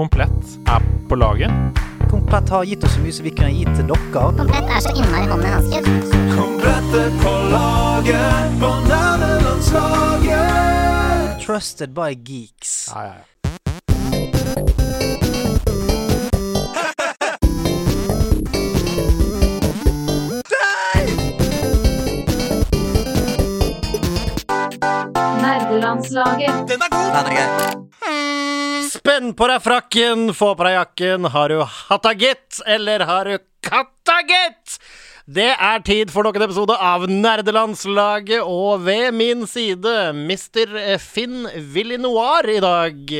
Komplett er på laget. Komplett har gitt oss så mye som vi kunne gitt til dere. Komplett er så innmari hånd i Komplett er på laget på nerdelandslaget. Trusted by geeks. Ja, ja, ja. Nerdelandslaget. Den er god! Den er grei. Spenn på deg frakken, få på deg jakken. Har du hatta gitt, eller har du katta gitt? Det er tid for nok en episode av Nerdelandslaget, og ved min side Mr. Finn Willy Noir i dag.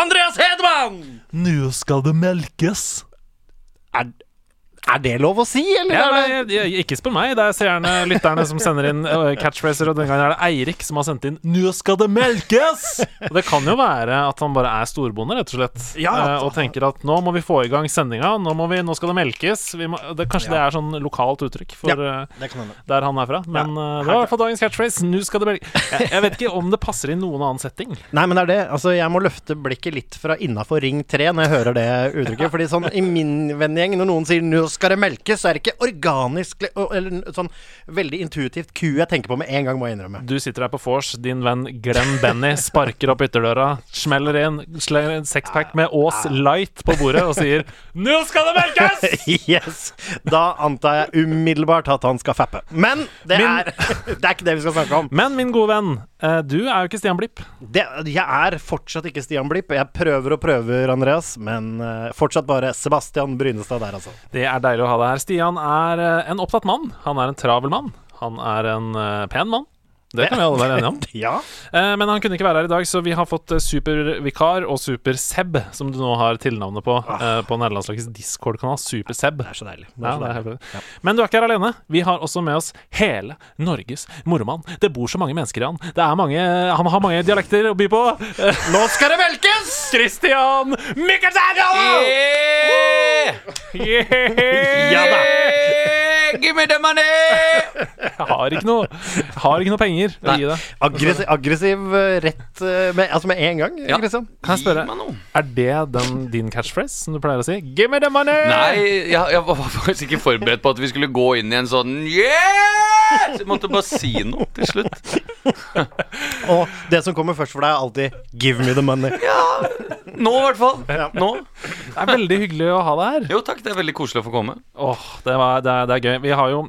Andreas Hedman! Nå skal det melkes. Er, er det lov å si, eller? Ja, det- nei, jeg- ikke spør meg. Det er seerne, lytterne, som sender inn uh, catchphraser. Og den gangen er det Eirik som har sendt inn 'Nå skal det melkes'! Og det kan jo være at han bare er storbonde, rett og slett. Ja, og tenker at nå må vi få i gang sendinga. Nå, må vi, nå skal det melkes. Vi må, det, kanskje det er sånn lokalt uttrykk for hende. der han er fra. Men det var i hvert fall dagens catchphrase. 'Nå skal det melkes'. Jeg, jeg vet ikke om det passer i noen annen setting. Nei, men det er det. Altså, jeg må løfte blikket litt fra innafor Ring 3 når jeg hører det uttrykket. Fordi sånn i min vennegjeng, når noen sier 'nå skal det melkes', så er det ikke organisk eller sånn veldig intuitivt ku jeg tenker på med en gang, må jeg innrømme. Du sitter her på vors, din venn Glenn Benny sparker opp ytterdøra, smeller inn, slenger en sexpack med Aas Light på bordet og sier 'Nå skal det melkes!' Yes! Da antar jeg umiddelbart at han skal fappe. Men det, Min- er, det er ikke det vi skal snakke om. Men min gode venn, du er jo ikke Stian Blipp. Det, jeg er fortsatt ikke Stian Blipp. Jeg prøver og prøver, Andreas, men eh, fortsatt bare Sebastian Brynestad der, altså. Det er deilig å ha deg her. Stian er eh, en opptatt mann. Han er en travel mann. Han er en eh, pen mann. Det kan vi alle være enige om. Ja. Eh, men han kunne ikke være her i dag, så vi har fått eh, Supervikar og Super-Seb, som du nå har tilnavnet på eh, på nederlandslagets Discord-kanal. Super-Seb. Det er så deilig. Er Ja, så det er deilig. helt. Men du er ikke her alene. Vi har også med oss hele Norges moromann. Det bor så mange mennesker i han. Det er mange, han har mange dialekter å by på. Nå skal det velkes! Christian Mikkelsen! Yeah! Ja da. Give me the money! Jeg har ikke noe Jeg har ikke noe penger å gi deg. Aggressiv, aggressiv eh, rett eh, med, Altså med en gang, Ja. Christian. Kan jeg spørre, Gi meg noe. er det den, din catchphrase som du pleier å si? Give me the money! Nei, jeg, jeg var faktisk ikke forberedt på at vi skulle gå inn i en sånn Yeah! Så jeg måtte bare si noe til slutt. Og det som kommer først for deg, er alltid 'give me the money'. Nå, i hvert fall. Ja. Nå. Det er veldig hyggelig å ha deg her. Jo takk, det er veldig koselig å få komme. Åh, det, var, det, er, det er gøy. Vi har jo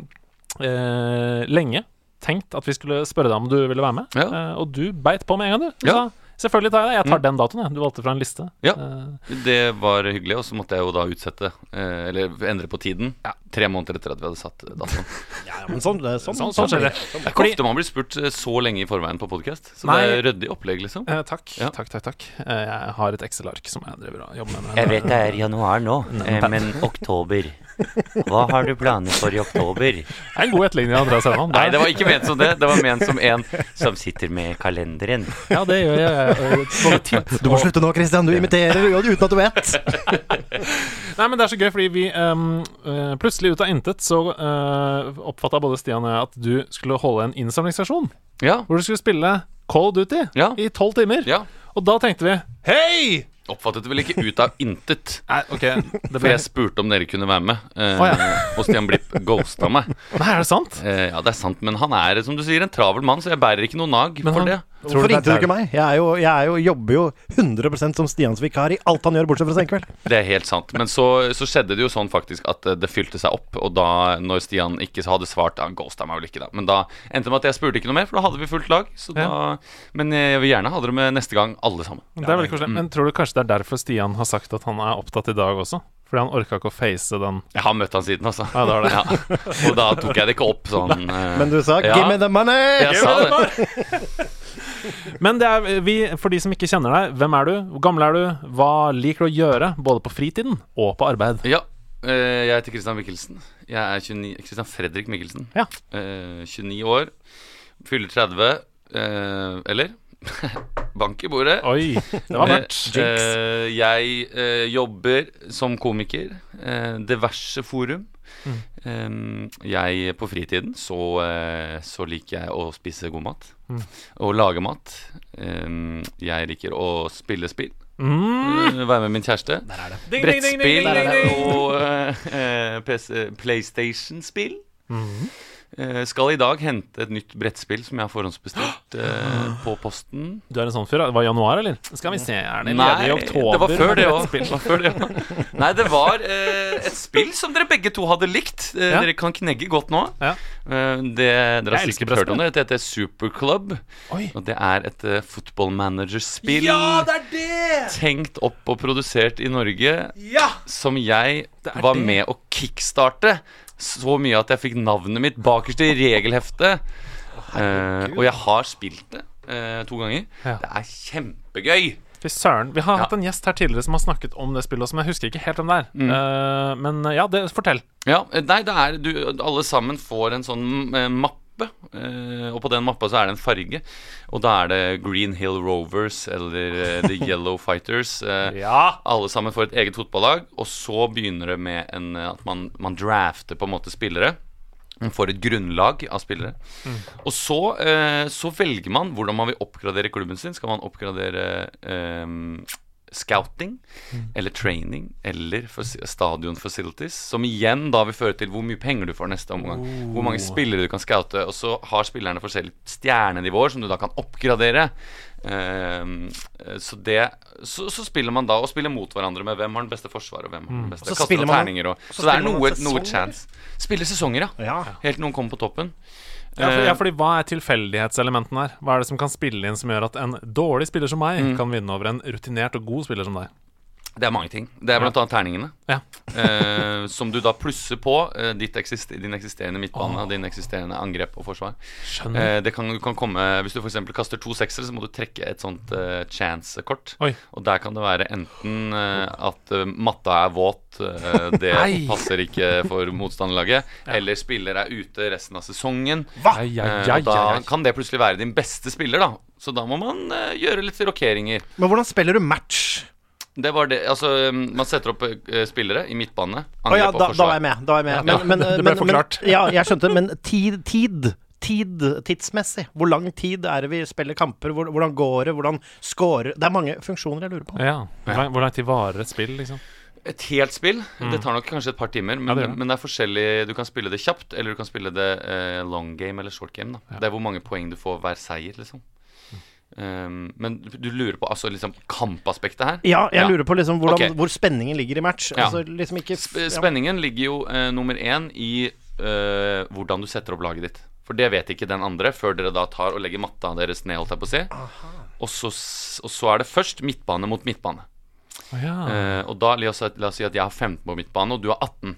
eh, lenge tenkt at vi skulle spørre deg om du ville være med. Ja. Eh, og du beit på med en gang, du. Du Ja. sa selvfølgelig tar jeg det. Jeg tar den datoen, jeg. Du valgte fra en liste. Ja. Eh, Det var hyggelig, og så måtte jeg jo da utsette, eh, eller endre på tiden, tre måneder etter at vi hadde satt datoen. Ja, ja, men sånn, det sånn, sånn, sånn skjer det. Det er ikke ofte man blir spurt eh, så lenge i forveien på podkast, så Nei. det er ryddig opplegg, liksom. Eh, takk, Ja. takk, takk. takk Eh, jeg har et Excel-ark som jeg driver og jobber med. Jeg vet det er januar nå, eh, men oktober. Hva har du planer for i oktober? Det er en god etterligning av Andreas Hedman. Nei, det var ikke ment som det. Det var ment som en Som sitter med kalenderen. Ja, det gjør jeg. eh, Du må slutte nå, Christian. Du imiterer jo uten at du vet. Nei, men det er så gøy, fordi vi ehm, eh, plutselig ut av intet så uh, oppfatta både Stian og jeg at du skulle holde en innsamlingsstasjon. Ja. Hvor du skulle spille Call of Duty Ja. i tolv timer. ja. Og da tenkte vi Hei! Oppfattet det vel ikke ut av intet. Nei, ok det For jeg spurte om dere kunne være med, eh, Å, og Stian Blipp ghosta meg. Nei, er det sant? Eh, ja, det er sant, men han er som du sier en travel mann, så jeg bærer ikke noe nag Men for han- det. Tror du det ringte du er ikke meg? Jeg, er jo, jeg er jo, jobber jo 100% som Stians vikar i alt han gjør, bortsett fra Senkveld. Det er helt sant. Men så, så skjedde det jo sånn faktisk at eh, det fylte seg opp, og da, når Stian ikke hadde svart Han ghosta meg vel ikke, da. Men da endte det med at jeg spurte ikke noe mer, for da hadde vi fullt lag. Så da, Men jeg vil gjerne ha dere med neste gang, alle sammen. Det er veldig koselig. Men tror du kanskje det er derfor Stian har sagt at han er opptatt i dag også? Fordi han orka ikke å face den Jeg har møtt han siden, altså. Ja, det det. Ja. Og da tok jeg det ikke opp sånn Uh, Men du sa Ja. 'give me the money'! Jeg sa det. Men det er vi, for de som ikke kjenner deg, hvem er du? Hvor gammel er du? Hva liker du å gjøre, både på fritiden og på arbeid? Ja. uh, jeg heter Christian Mikkelsen. Jeg er 29 Christian Fredrik Mikkelsen. Ja. Uh, 29 år. Fyller 30. eh, eller? Bank i bordet. Oi, det var mørkt. Eh, eh, jeg eh, jobber som komiker. eh, diverse forum. Mm. Eh, jeg på fritiden så, eh, så liker jeg å spise god mat. Mm. Og lage mat. Jeg liker å spille spill. Mm. Være med min kjæreste. Brettspill og eh, PC, PlayStation-spill. Mhm. Eh, skal i dag hente et nytt brettspill som jeg har forhåndsbestilt eh, på posten. Du er en sånn fyr? Det var januar, eller? Skal vi se, er det Nei, i oktober? det var før det òg. Nei, det var eh, et spill som dere begge to hadde likt. Ja. Dere kan knegge godt nå. Ja. Eh, det, dere har sikkert hørt om det. Det heter Superclub. Oi. Og det er et uh, football manager-spill. er det! Tenkt opp og produsert i Norge. Ja! Som jeg var det. med å kickstarte. Så mye at jeg fikk navnet mitt bakerst i regelheftet. Uh, og jeg har spilt det uh, to ganger. Ja. Det er kjempegøy. Fy søren. Vi har Ja. hatt en gjest her tidligere som har snakket om det spillet, som jeg husker ikke helt om det er. Mm. Uh, men ja, det, fortell. Ja, nei, det er du, Alle sammen får en sånn eh, mappe. eh, og på den mappa så er det en farge. Og da er det Green Hill Rovers eller eh, The Yellow Fighters. eh, Ja! Alle sammen får et eget fotballag, og så begynner det med en, at man, man drafter på en måte spillere. Man får et grunnlag av spillere. Og så, eh, så velger man hvordan man vil oppgradere klubben sin. Skal man oppgradere eh, scouting eller training eller stadion facilities? Som igjen da vil føre til hvor mye penger du får neste omgang. Hvor mange spillere du kan scoute. Og så har spillerne forskjellige stjernenivåer som du da kan oppgradere. Um, så det så, så spiller man da og spiller mot hverandre med hvem har den beste forsvaret og hvem har den beste Mm. kaster noen terninger. Og, så så, det er noe, noe chance. Spiller sesonger, ja. Ja. Helt til noen kommer på toppen. Ja, for, Eh, ja, fordi Hva er tilfeldighetselementene her? Hva er det som kan spille inn som gjør at en dårlig spiller som meg Mm. kan vinne over en rutinert og god spiller som deg? Det er mange ting. Det er blant annet terningene. Ja. eh, som du da plusser på eh, ditt eksist din eksisterende midtbane, din eksisterende angrep og forsvar. Skjønner. Eh, det kan, kan komme Hvis du f.eks. kaster to seksere, så må du trekke et sånt eh, chance-kort. Og der kan det være enten eh, at eh, matta er våt, eh, det Nei. passer ikke for motstanderlaget, eller spiller er ute resten av sesongen. Ai, ai, Eh, og da kan det plutselig være din beste spiller, da. Så da må man eh, gjøre litt rokeringer. Men hvordan spiller du match? Det var det, altså um, Man setter opp eh, spillere i midtbane. Å ja, Angrep og da, da var jeg med. Da var jeg med. Ja, Men, men, det ble men, forklart. Men, ja, jeg skjønte. Men tid, tid Tid, tidsmessig. Hvor lang tid er det vi spiller kamper? Hvordan går det? Hvordan scorer Det er mange funksjoner jeg lurer på. Ja. Hvor lang, tid varer et spill, liksom? Et helt spill. Det tar nok kanskje et par timer, men, Ja, det det. men det er forskjellig. Du kan spille det kjapt, eller du kan spille det eh, long game eller short game. Da. Det er hvor mange poeng du får hver seier, liksom. Um, men du lurer på altså liksom kampaspektet her? Ja, jeg Ja. lurer på liksom hvordan, okay. hvor spenningen ligger i match. Ja. Altså liksom ikke ja. spenningen ligger jo uh, nummer én i uh, hvordan du setter opp laget ditt. For det vet ikke den andre før dere da tar og legger matta deres ned, holdt jeg på å si. Og så, og så er det først midtbane mot midtbane. Oh, ja. Eh, og da, la oss, la oss si at jeg har 15 på midtbane, og du har 18.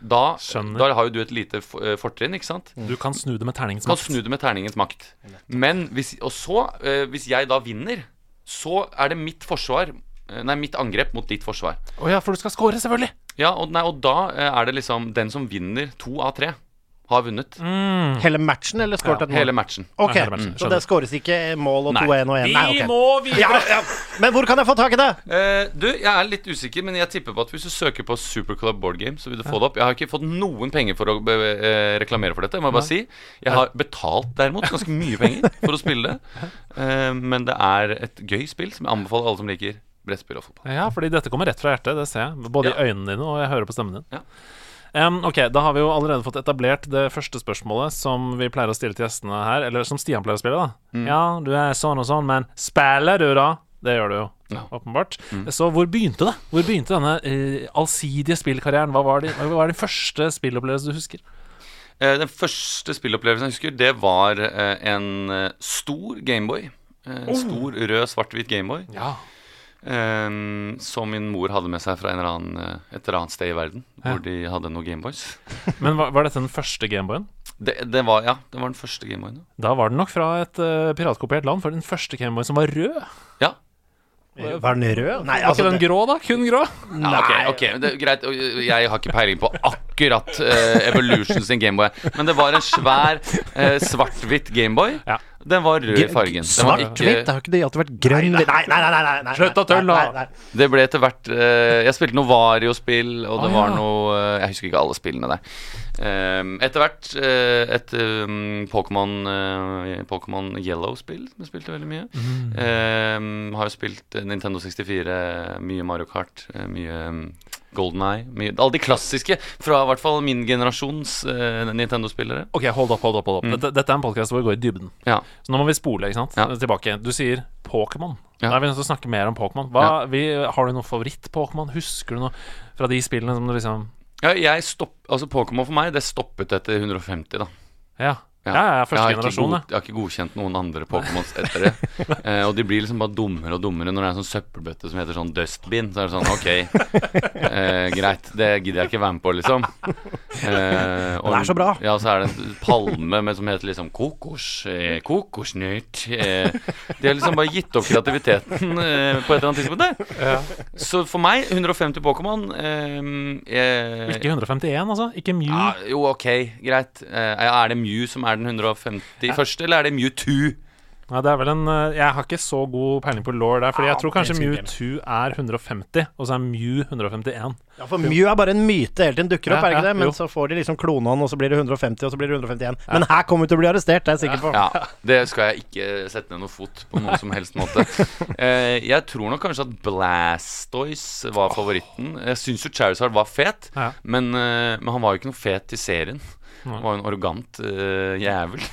Da, da har jo du et lite eh, fortrinn, ikke sant? Du kan snu det med terningens makt. kan snu det med terningens makt. Men hvis, og så, eh, hvis jeg da vinner, så er det mitt forsvar eh, Nei, mitt angrep mot ditt forsvar. Å ja, for du skal score, selvfølgelig! Ja, og, nei, og da er det liksom den som vinner to av tre, har vunnet. Mm. Hele matchen, eller skåret et mål? Hele matchen. Ok, Ja, hele matchen, Så det skåres ikke mål og 2-1 og 1? Nei, Vi ok. må videre! Ja, ja. Men hvor kan jeg få tak i det? Eh, du, jeg er litt usikker, men jeg tipper på at hvis du søker på Superclub Board Game, så vil du få det opp. Jeg har ikke fått noen penger for å eh, reklamere for dette, må jeg bare si. Jeg har betalt derimot ganske mye penger for å spille det. Eh, men det er et gøy spill som jeg anbefaler alle som liker brettspill og fotball. Ja, fordi dette kommer rett fra hjertet, det ser jeg. Både Ja. i øynene dine og jeg hører på stemmen din. Ja. Em, ok, da har vi jo allerede fått etablert det første spørsmålet som vi pleier å stille til gjestene her, eller som Stian pleier å spille, da. Mm. Ja, du er sånn og sånn, men spiller du, da? Det gjør du jo, Ja. åpenbart. Mm. Så hvor begynte det? Hvor begynte denne uh, allsidige spillkarrieren? Hva var, din, hva var din første spillopplevelse du husker? Uh, den første spillopplevelsen jeg husker, det var uh, en stor Gameboy. En Stor rød, svart-hvit Gameboy. Ja. Eh, som min mor hadde med seg fra en eller annen, eh, et eller annet sted i verden. Ja. Hvor de hadde noen Gameboys. Men var, var dette den første Gameboyen? Det, det var, ja, det var den første Gameboyen. Da var den nok fra et uh, piratkopiert land, for den første Gameboyen som var rød. Ja, Var den rød? Nei, Var altså ikke den grå, da? Kun grå? ja ok, ok, det greit. Jeg har ikke peiling på akkurat uh, Evolution sin Gameboy. Men det var en svær uh, svart-hvitt Gameboy. Ja. Den var rød i fargen. Svart-hvitt? Det har ikke det alltid vært grønn Nei, nei, nei. nei, nei, nei Slutt å tulle, nei, da. nei, nei. Det ble etter hvert uh, Jeg spilte noe Vario-spill, og det Å, var noe Jeg husker ikke alle spillene der. Um, etter hvert eh, et Pokémon eh, Yellow-spill som jeg spilte veldig mye. Mm. har jo spilt eh, Nintendo 64, mye Mario Kart, mye um, Golden Eye. Alle de klassiske fra i hvert fall min generasjons Nintendo-spillere. Ok, hold opp, hold opp. hold opp Dette, dette er en podkast hvor vi går i dybden. Ja. Så nå må vi spole ikke sant? Ja. tilbake. Du sier Pokémon. Ja. Da er vi nødt til å snakke mer om Pokémon. Hva, vi, har du noe favoritt-Pokémon? Husker du noe fra de spillene som du liksom Ja, jeg stopp, altså Pokémon for meg, det stoppet etter 150, da. Ja, ja, jeg jeg, første generasjon, god, jeg har ikke godkjent noen andre Pokémons etter det. Eh, og de blir liksom bare dummere og dummere når det er en sånn søppelbøtte som heter sånn Dustbin. Så er det sånn Ok, eh, greit, det gidder jeg ikke være med på, liksom. Eh, og- det er så bra. Ja, så er det en palme med, som heter liksom kokos, eh, kokosnøtt. Eh, de har liksom bare gitt opp kreativiteten eh, på et eller annet tidspunkt der. Så for meg, 150 Pokémon eh, eh, Ikke 151, altså? Ikke Mew? ja, jo, ok, greit. Eh, er det Mew som er den 150 første, eller er det Mew 2? Ja, det er vel en eh, Jeg har ikke så god peiling på law der, Fordi Ja, jeg tror kanskje Mew jeg 2 er 150, og så er Mew 151. Ja, for Mew er bare en myte helt til den dukker opp, Ja, er ikke ja, det? Men jo. så får de liksom klona han, og så blir det 150, og så blir det 151. Men her kommer vi til å bli arrestert, det er jeg sikker på. Ja, Det skal jeg ikke sette ned noe fot på noen som helst måte. Eh, jeg tror nok kanskje at Blastoise var favoritten. Jeg syns jo Charizard var fet, men, eh, men han var jo ikke noe fet i serien. Han var jo en arrogant uh, jævel.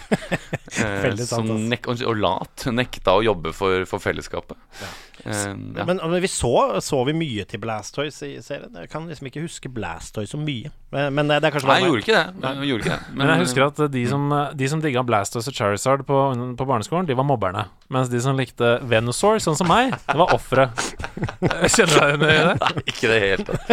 Eh, sant, som nek og, og lat. Nekta å jobbe for, for fellesskapet. Eh, ja. Men, men vi så, så vi mye til Blastoise i serien. Jeg kan liksom ikke huske Blastoise så mye. Men, men det er kanskje Nei, jeg gjorde ikke det. Jeg gjorde ikke det. Men jeg husker at de som, de som digga Blastoise og Charizard på, på barneskolen, de var mobberne. Mens de som likte Venusaur, sånn som meg, det var ofre. Kjenner du deg igjen i det? Nei, ikke det helt. tatt.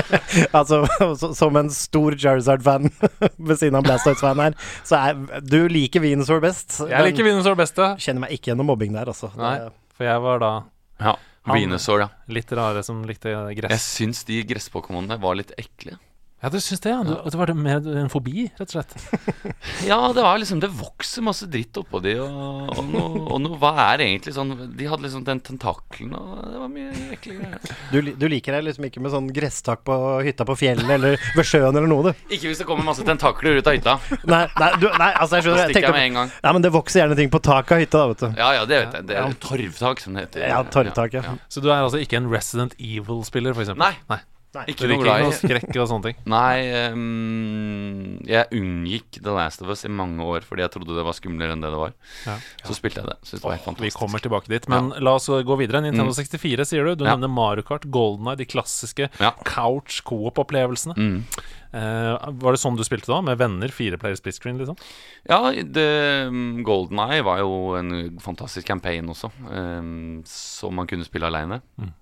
Altså, så, som en stor Charizard-fan ved siden av Blastoise-fan her, så er du liker Venusaur best. Jeg liker Venusaur best, ja. Kjenner meg ikke gjennom mobbing der, altså. Nei, for jeg var da Ja, Venusaur, ja. litt rare som likte Jeg gress. syns de gresspokémonene var litt ekle. Ja, du syns det, ja? Du, det var det mer en fobi, rett og slett? Ja, det var liksom Det vokser masse dritt oppå de, og, og, no, og no, Hva er egentlig sånn De hadde liksom den tentakelen, og det var mye ekle greier. Du, du liker deg liksom ikke med sånn gresstak på hytta på fjellet eller ved sjøen eller noe, du. Ikke hvis det kommer masse tentakler ut av hytta. Nei, nei, du, nei altså jeg skjønner. Da stikker jeg med en gang. nei, men det vokser gjerne ting på taket av hytta, da, vet du. Ja, ja, det vet jeg. Det er torvtak, som det heter. Ja, torvtak, ja. Så du er altså ikke en Resident Evil-spiller, for eksempel? Nei. Nei. Ikke noe glad i skrekk og sånne ting? Nei, um, jeg unngikk The Last of Us i mange år fordi jeg trodde det var skumlere enn det det var. Ja. Så spilte jeg det. så det var helt fantastisk. Vi kommer tilbake dit, men la oss gå videre. Nintendo Mm. 64, sier du. Du Ja. nevner Mario Kart, Golden Eye, de klassiske Ja. couch coop-opplevelsene. Mm. Uh, var det sånn du spilte da? Med venner? Fireplayer split screen, liksom? Ja, det, um, Golden Eye var jo en fantastisk campaign også, um, som man kunne spille aleine. Med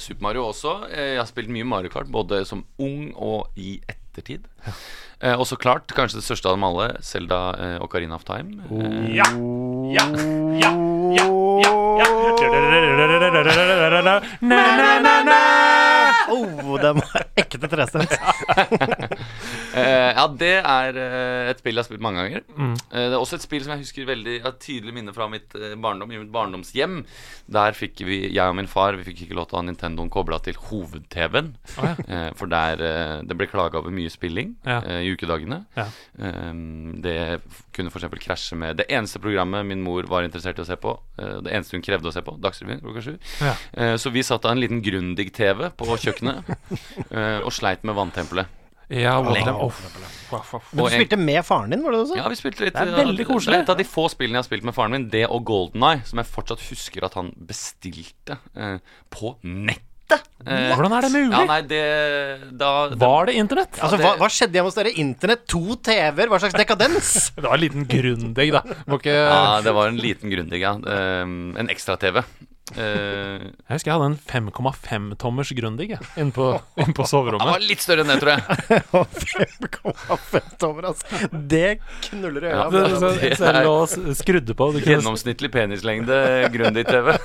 Super Mario også. Eh, Jeg har spilt mye Mario Kart, både som ung og i ettertid. Eh, og så klart, kanskje det største av dem alle, Selda eh, Ocarina of Time. Eh, Ja! Ja! Ja! Ja! Oh, den var ekte trestemt. Eh, ja, det er eh, et spill jeg har spilt mange ganger. Mm. Eh, det er også et spill som jeg husker veldig Jeg har tydelig minne fra mitt barndom, i mitt barndomshjem. Der fikk vi, jeg og min far, vi fikk ikke lov til å ha Nintendoen kobla til hoved-TV-en. Oh, ja. for der det ble klaga over mye spilling Ja. i ukedagene. Ja. Eh, det kunne f.eks. krasje med det eneste programmet min mor var interessert i å se på. det eneste hun krevde å se på, Dagsrevyen klokka sju. Ja. Så vi satte av en liten Grundig-TV på kjøkkenet og sleit med vanntempelet. Ja, what Lenge. the- fuck, fuck, fuck. Men du spilte med faren din, var det det du sa? Ja, vi spilte litt Det er veldig koselig. Det er et av de få spillene jeg har spilt med faren min, det og Golden Eye, som jeg fortsatt husker at han bestilte eh, på nettet. Eh, Hvordan er det mulig? Ja, nei, det da, Var det internett? Altså, hva, hva skjedde hjemme hos dere? Internett, to TV-er, hva slags dekadens? Det var en liten grundig, da. Ikke Ja, det var en liten Grundig, ja. Eh, en ekstra-TV. Eh, Jeg husker jeg hadde en 5,5-tommers Grundig inne på, inn på han soverommet. var litt større enn det, tror jeg. 5,5 tommer, altså. Det knuller i Ja, øya. Det, så, det så jeg er- lå skrudde på. Gjennomsnittlig penislengde Grundig-TV.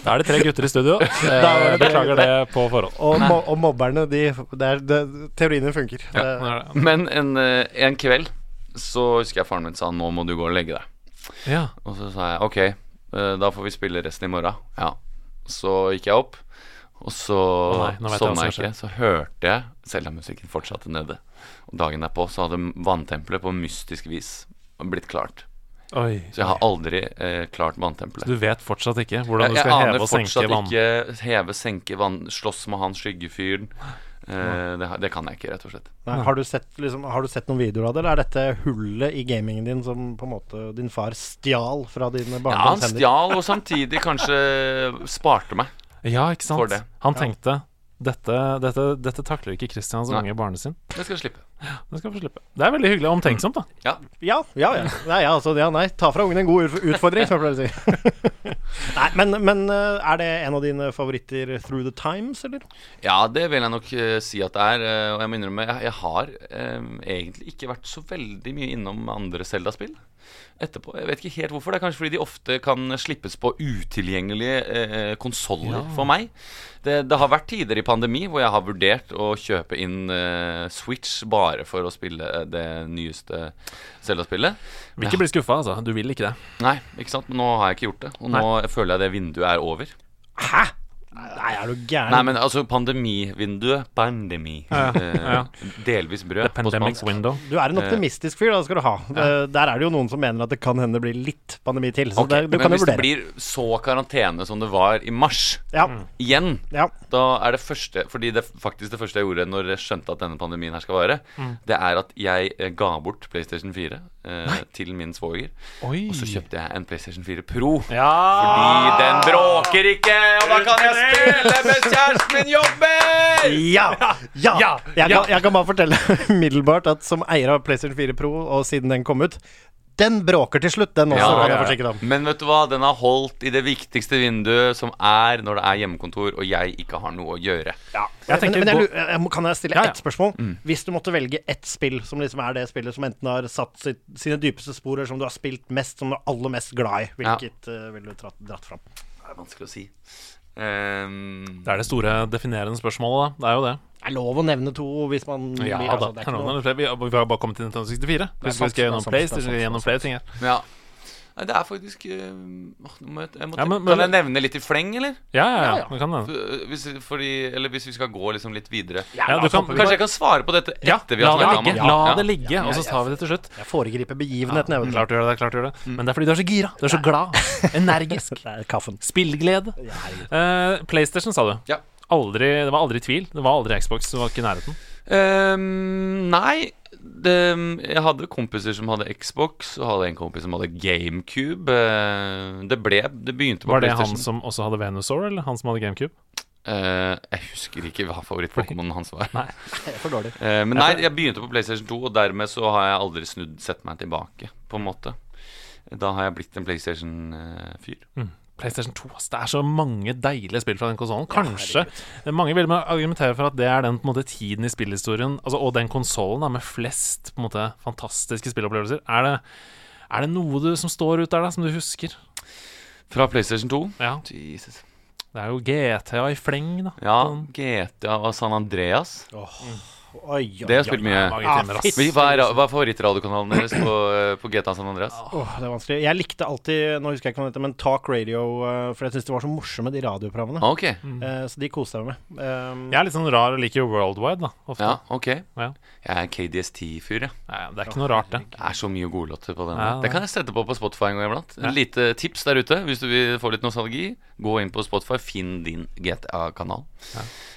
Da er det tre gutter i studio. Jeg beklager det på forhånd. Og, mo og mobberne, de det er, det, Teoriene funker. Ja, Det- det. Men en, eh, en kveld så husker jeg faren min sa 'nå må du gå og legge deg'. ja. Og så sa jeg 'ok, eh, da får vi spille resten i morgen'. Ja. Så gikk jeg opp, og så oh sovna jeg ikke. Så hørte jeg Selda-musikken fortsatte nede. Og dagen derpå så hadde vanntempelet på mystisk vis blitt klart. Oi. Så jeg har aldri eh, klart vanntempelet. Du vet fortsatt ikke hvordan du skal heve og senke vann? Jeg aner fortsatt ikke heve, senke vann, slåss med han skyggefyren. Eh, det, det kan jeg ikke, rett og slett. Nei, har, du sett, liksom, har du sett noen videoer av det, eller er dette hullet i gamingen din som på en måte din far stjal fra dine Ja, han stjal, og samtidig kanskje sparte meg. Ja, ikke sant? For det. Han tenkte dette, dette, dette takler ikke Christian så unge barnet sin. Det skal slippe. Det skal få slippe. Det er veldig hyggelig og omtenksomt, da. Ja. Ja, ja, ja. Nei, ja, altså, ja, nei. Ta fra ungen en god utfordring, som jeg pleier å si. nei, men, men eh, er det en av dine favoritter through the times, eller? Ja, det vil jeg nok eh, si at det er. eh, og jeg må innrømme, jeg, jeg har um, egentlig ikke vært så veldig mye innom andre Zelda-spill etterpå. Jeg vet ikke helt hvorfor. Det er kanskje fordi de ofte kan slippes på utilgjengelige eh, konsoller for meg. Det, det har vært tider i pandemi hvor jeg har vurdert å kjøpe inn eh, Switch bare for å spille det nyeste Zelda-spillet. Vil ikke bli skuffa, altså. Du vil ikke det. Nei, ikke sant? Men nå har jeg ikke gjort det. Og nå føler jeg det vinduet er over. Hæ? Nei, er du gæren? Nei, men altså pandemivinduet Pandemi. Ja, ja. Delvis brød The pandemic window. Du er en optimistisk fyr, da skal du ha. Ja. Der er det jo noen som mener at det kan hende det blir litt pandemi til. Så okay, det, du men kan jo hvis det blir så karantene som det var i mars Ja, igjen, ja. da er det første Fordi det faktisk det første jeg gjorde når jeg skjønte at denne pandemien her skal vare, det er at jeg eh, ga bort PlayStation 4 eh, til min svoger. Og så kjøpte jeg en PlayStation 4 Pro. Ja! Fordi den bråker ikke, og da kan jeg spille mens kjæresten min jobber! Ja! ja. Ja! Jeg, kan, jeg kan bare fortelle umiddelbart at som eier av PlayStation 4 Pro, og siden den kom ut Den bråker til slutt, den også, Ja, kan jeg ja, ja. forsikre om. Men vet du hva, den har holdt i det viktigste vinduet, som er når det er hjemmekontor og jeg ikke har noe å gjøre. Jeg Men, tenker men jeg, jeg, kan jeg stille Ja, ja. ett spørsmål? Hvis du måtte velge ett spill som liksom er det spillet som enten har satt sitt, sine dypeste spor, eller som du har spilt mest, som du er aller mest glad i, hvilket uh, ville du dratt, dratt fram? Det er vanskelig å si. Um, Det er det store definerende spørsmålet, da. Det er jo det. Det er lov å nevne to hvis man Ja blir- da. altså, det er ikke noe- Vi har vi har bare kommet til Nintendo 64. er Hvis vi skal gjennom PlayStation, gjennom er flere ting her. ja. Nei, det er faktisk øh, må jeg, jeg må Ja, men- men, Kan jeg nevne litt i fleng, eller? Ja, ja, Ja, ja. Kan Det. For- Hvis, fordi, eller hvis vi skal gå liksom litt videre. Ja, du kan- Kanskje jeg kan svare på dette Ja, etter vi har snakket det? La det ligge, og så tar vi det til slutt. Jeg foregriper begivenheten, jeg vet Klart du gjør det. klart du gjør det Men det er fordi du er så gira. Du er så glad. Energisk. Er. Spillglede. Uh, PlayStation, sa du. Ja. Aldri, det var aldri tvil. Det var aldri Xbox. Det var ikke i nærheten. Um, nei det, Jeg hadde kompiser som hadde Xbox, og hadde en kompis som hadde GameCube. Eh, det ble Det begynte på Var det han som også hadde Venusaur, eller han som hadde GameCube? Uh, jeg husker ikke hva favoritt-Pokémonen hans var. Nei. Det er for dårlig. uh, men nei, jeg begynte på PlayStation 2, og dermed så har jeg aldri snudd sett meg tilbake, på en måte. Da har jeg blitt en PlayStation-fyr. PlayStation 2. Altså, Det er så mange deilige spill fra den konsollen. Kanskje Mange vil argumentere for at det er den på måte tiden i spillhistorien altså, og den konsollen med flest på måte fantastiske spillopplevelser. Er det, er det noe du, som står ut der, da, som du husker? Fra PlayStation 2. Ja, Jesus. Det er jo GTA i fleng, da. Ja, Sånn. GTA og San Andreas. Oi, oi, Det har jeg spilt mye. Ah, Hva er, hva er favorittradiokanalen deres på, eh, på GTA San Andreas? Åh, det er vanskelig. Jeg likte alltid Nå husker jeg ikke hva det heter, men Talk Radio, eh, for jeg syns det var så morsomme, de radioprogrammene. Ok. Eh, så de koste jeg meg med. Um, Jeg er litt sånn rar og liker jo Worldwide, da. Ofte. Ja, ok. Ja. Jeg er KDST-fyr, jeg. Ja, det er ikke noe rart, det. Det er så mye gode låter på den. Ja, det kan jeg sette på på Spotify en gang iblant. Ja. Lite tips der ute hvis du vil få litt nostalgi. Gå inn på Spotify, finn din GTA-kanal.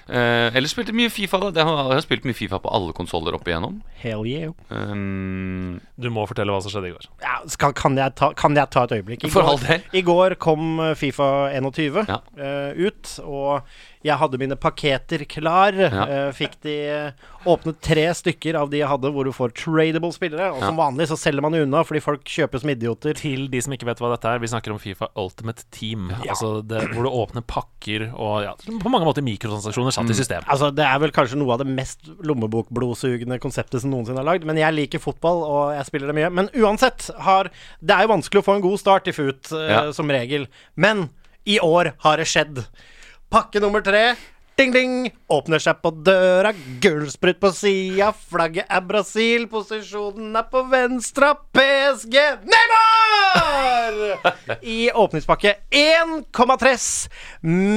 Eh, ellers spilte mye Fifa. da Jeg har, jeg har spilt mye Fifa på alle konsoller opp igjennom. hell yeah. Um, Du må fortelle hva som skjedde i går. Ja, skal, kan, jeg ta, kan jeg ta et øyeblikk? I For går- all del. I går kom eh, Fifa 21 Ja. uh, ut, og jeg hadde mine paketer klar. Ja. Eh, fikk de eh, åpnet tre stykker av de jeg hadde, hvor du får tradable spillere. Og som vanlig så selger man unna, fordi folk kjøper som idioter. Til de som ikke vet hva dette er, vi snakker om Fifa Ultimate Team. Altså det, hvor du åpner pakker og ja, på mange måter mikrotransaksjoner satt i system. Altså, Det er vel kanskje noe av det mest lommebokblodsugende konseptet som noensinne er lagd. Men jeg liker fotball, og jeg spiller det mye. Men uansett, har, det er jo vanskelig å få en god start i FUT, Ja. som regel. Men I år har det skjedd. Pakke nummer tre. Ding, ding! Åpner seg på døra, gullsprut på sida, flagget er Brasil, posisjonen er på venstre, PSG Neymar! I åpningspakke 1,3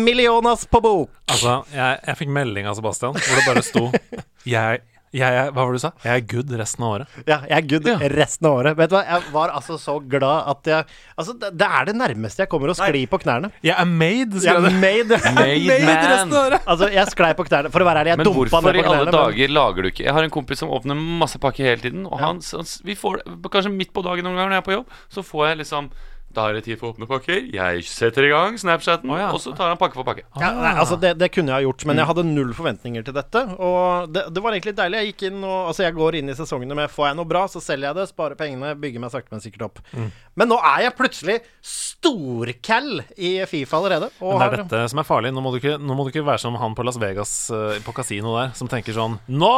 millionas på bok. Altså, jeg, jeg fikk melding av Sebastian hvor det bare sto jeg, jeg, er- Hva var det du sa? Jeg er good resten av året. Ja, jeg er good resten av året. Vet du hva, jeg var altså så glad at jeg Altså, det, det er det nærmeste jeg kommer å skli på knærne. Jeg er made, Jeg skrev er made, made. Made man. Altså, jeg sklei på knærne. For å være ærlig, jeg Men dumpa hvorfor ned i på alle knærne. men- dager lager du ikke Jeg har en kompis som åpner masse pakker hele tiden. Og han, han, vi får Kanskje midt på dagen noen ganger når jeg er på jobb, så får jeg liksom Da er det tid for å åpne pakker. Jeg setter i gang Snapchaten, oh, ja. og så tar han pakke for pakke. Ja, nei, altså det, det kunne jeg ha gjort, Mm. men jeg hadde null forventninger til dette. Og det, det var egentlig deilig. Jeg gikk inn og Altså, jeg går inn i sesongene med får jeg noe bra, så selger jeg det, sparer pengene, bygger meg sakte, men sikkert opp. Mm. Men nå er jeg plutselig storcal i Fifa allerede. Og Men det er dette som er farlig. Nå må du ikke, nå må du ikke være som han på Las Vegas eh, på kasino der, som tenker sånn Nå!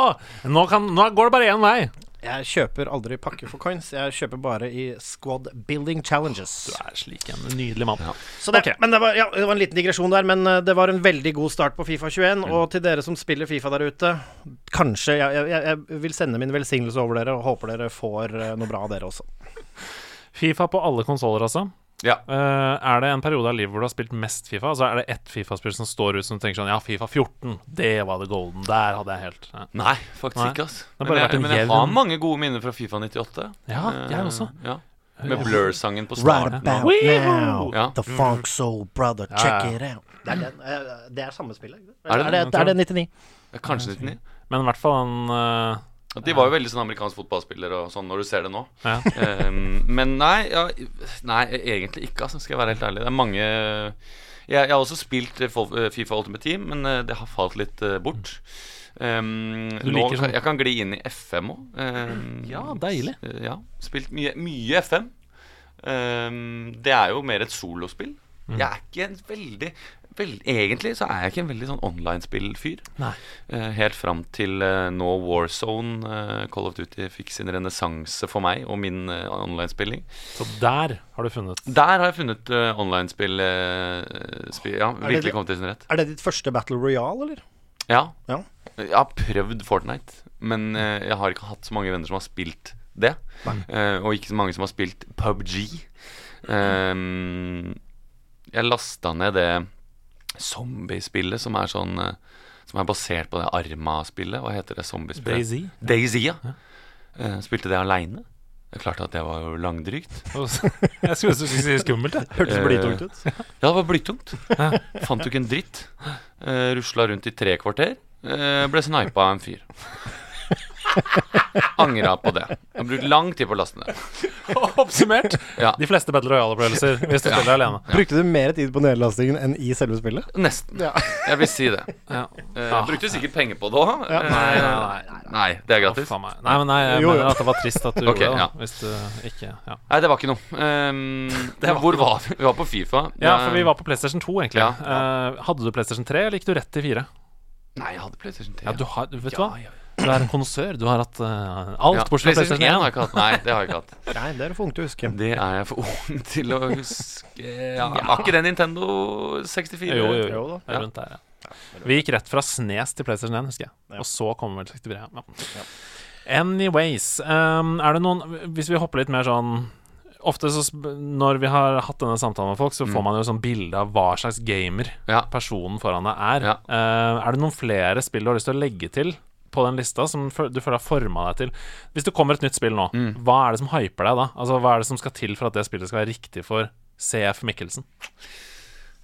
Nå, kan, nå går det bare én vei! Jeg kjøper aldri pakke for coins. Jeg kjøper bare i squad building challenges. Du er slik en nydelig mann. Så det, okay. men det var, ja, det var en liten digresjon der, men eh, det var en veldig god start på Fifa 21. Mm. Og til dere som spiller Fifa der ute, kanskje jeg, jeg, jeg vil sende min velsignelse over dere, og håper dere får eh, noe bra av dere også. Fifa på alle konsoller, altså. Ja. Uh, er det en periode av livet hvor du har spilt mest Fifa? Altså Er det ett Fifa-spill som står ut som du tenker sånn Ja, Fifa 14, det var the golden. Der hadde jeg helt ja. Nei, faktisk Nei. ikke. ass Men jeg, men jeg har mange gode minner fra Fifa 98. Ja, jeg Eh, også. Ja. Med Blur-sangen på Right about now, Ja. the funk soul brother, check ja. it out. Det er, den, eh, det er samme spillet. Er det er, det? er det 99? Ja, Kanskje 99. Men i hvert fall en eh, De var jo veldig sånn amerikansk fotballspiller og sånn når du ser det nå. ja. um, men nei, ja, nei, egentlig ikke, altså, skal jeg være helt ærlig. Det er mange Jeg, jeg har også spilt eh, eh, Fifa Ultimate Team, men eh, det har falt litt eh, bort. Um, nå, sånn- Jeg kan gli inn i FM òg. Ja, deilig. ja, spilt mye, mye FM. Ehm, det er jo mer et solospill. Mm. Jeg er ikke en veldig vel, Egentlig så er jeg ikke en veldig sånn online-spillfyr. Uh, helt fram til uh, nå Warzone, uh, Call of Duty, fikk sin renessanse for meg og min uh, online-spilling. Så der har du funnet Der har jeg funnet online-spill spi- Ja, er virkelig kommet til sin rett. Er det ditt første Battle Royale, eller? Ja. Ja. Jeg har prøvd Fortnite, men jeg har ikke hatt så mange venner som har spilt det. Og ikke så mange som har spilt PubG. Ehm, jeg lasta ned det zombiespillet som er sånn eh, Som er basert på det Arma-spillet. Hva heter det zombiespillet? Daisy. Daisy, ja. Eh, spilte det aleine. Det er klart at det var jo langdrygt. Jeg skulle du skulle si skummelt, jeg. Hørtes Eh, blytungt ut. Ja, det var blytungt. Fant jo ikke en dritt. Uh, Rusla rundt i tre kvarter. Eh, ble snipa av en fyr. Angra på det. Jeg har brukt lang tid på å laste ned. Oppsummert. Ja. De fleste Battle Royale-opplevelser hvis du spiller alene. Brukte du mer tid på nedlastingen enn i selve spillet? Nesten. Ja. Jeg vil si det. Ja. Uh, brukte sikkert penger på det òg. Ja. Nei, nei, nei. nei, det er gratis. Oh. Nei, men nei, jeg Jo, jo. mener at det var trist at du okay, gjorde det. ja. Hvis du ikke Ja. Nei, det var ikke noe. Um, hvor var vi? Vi var på Fifa. Ja, for vi var på PlayStation 2, egentlig. Ja. Eh, hadde du PlayStation 3, eller gikk du rett til 4? Nei, jeg hadde PlayStation 3. Ja, du har, vet du Ja, hva? Ja. Du er en konsør. Du har hatt uh, alt Ja, bortsett fra PlayStation PlayStation 1 har jeg ikke hatt. Nei, det har jeg ikke hatt. Nei, det er for ung til å huske. Det er jeg for ung til å huske ja, Var ikke det Nintendo 64? Jo, jo, Jo da. Er Rundt der, ja. Vi gikk rett fra Snes til PlayStation 1, husker jeg. Ja. Og så kom vel 64. Ja. Anyways, um, er det noen Hvis vi hopper litt mer sånn Ofte så sp- når vi har hatt denne samtalen med folk, så får man jo sånn bilde av hva slags gamer Ja. personen foran deg er. Ja. Eh, er det noen flere spill du har lyst til å legge til på den lista, som du føler har forma deg til? Hvis det kommer et nytt spill nå, Mm. hva er det som hyper deg da? Altså, Hva er det som skal til for at det spillet skal være riktig for CF Mikkelsen?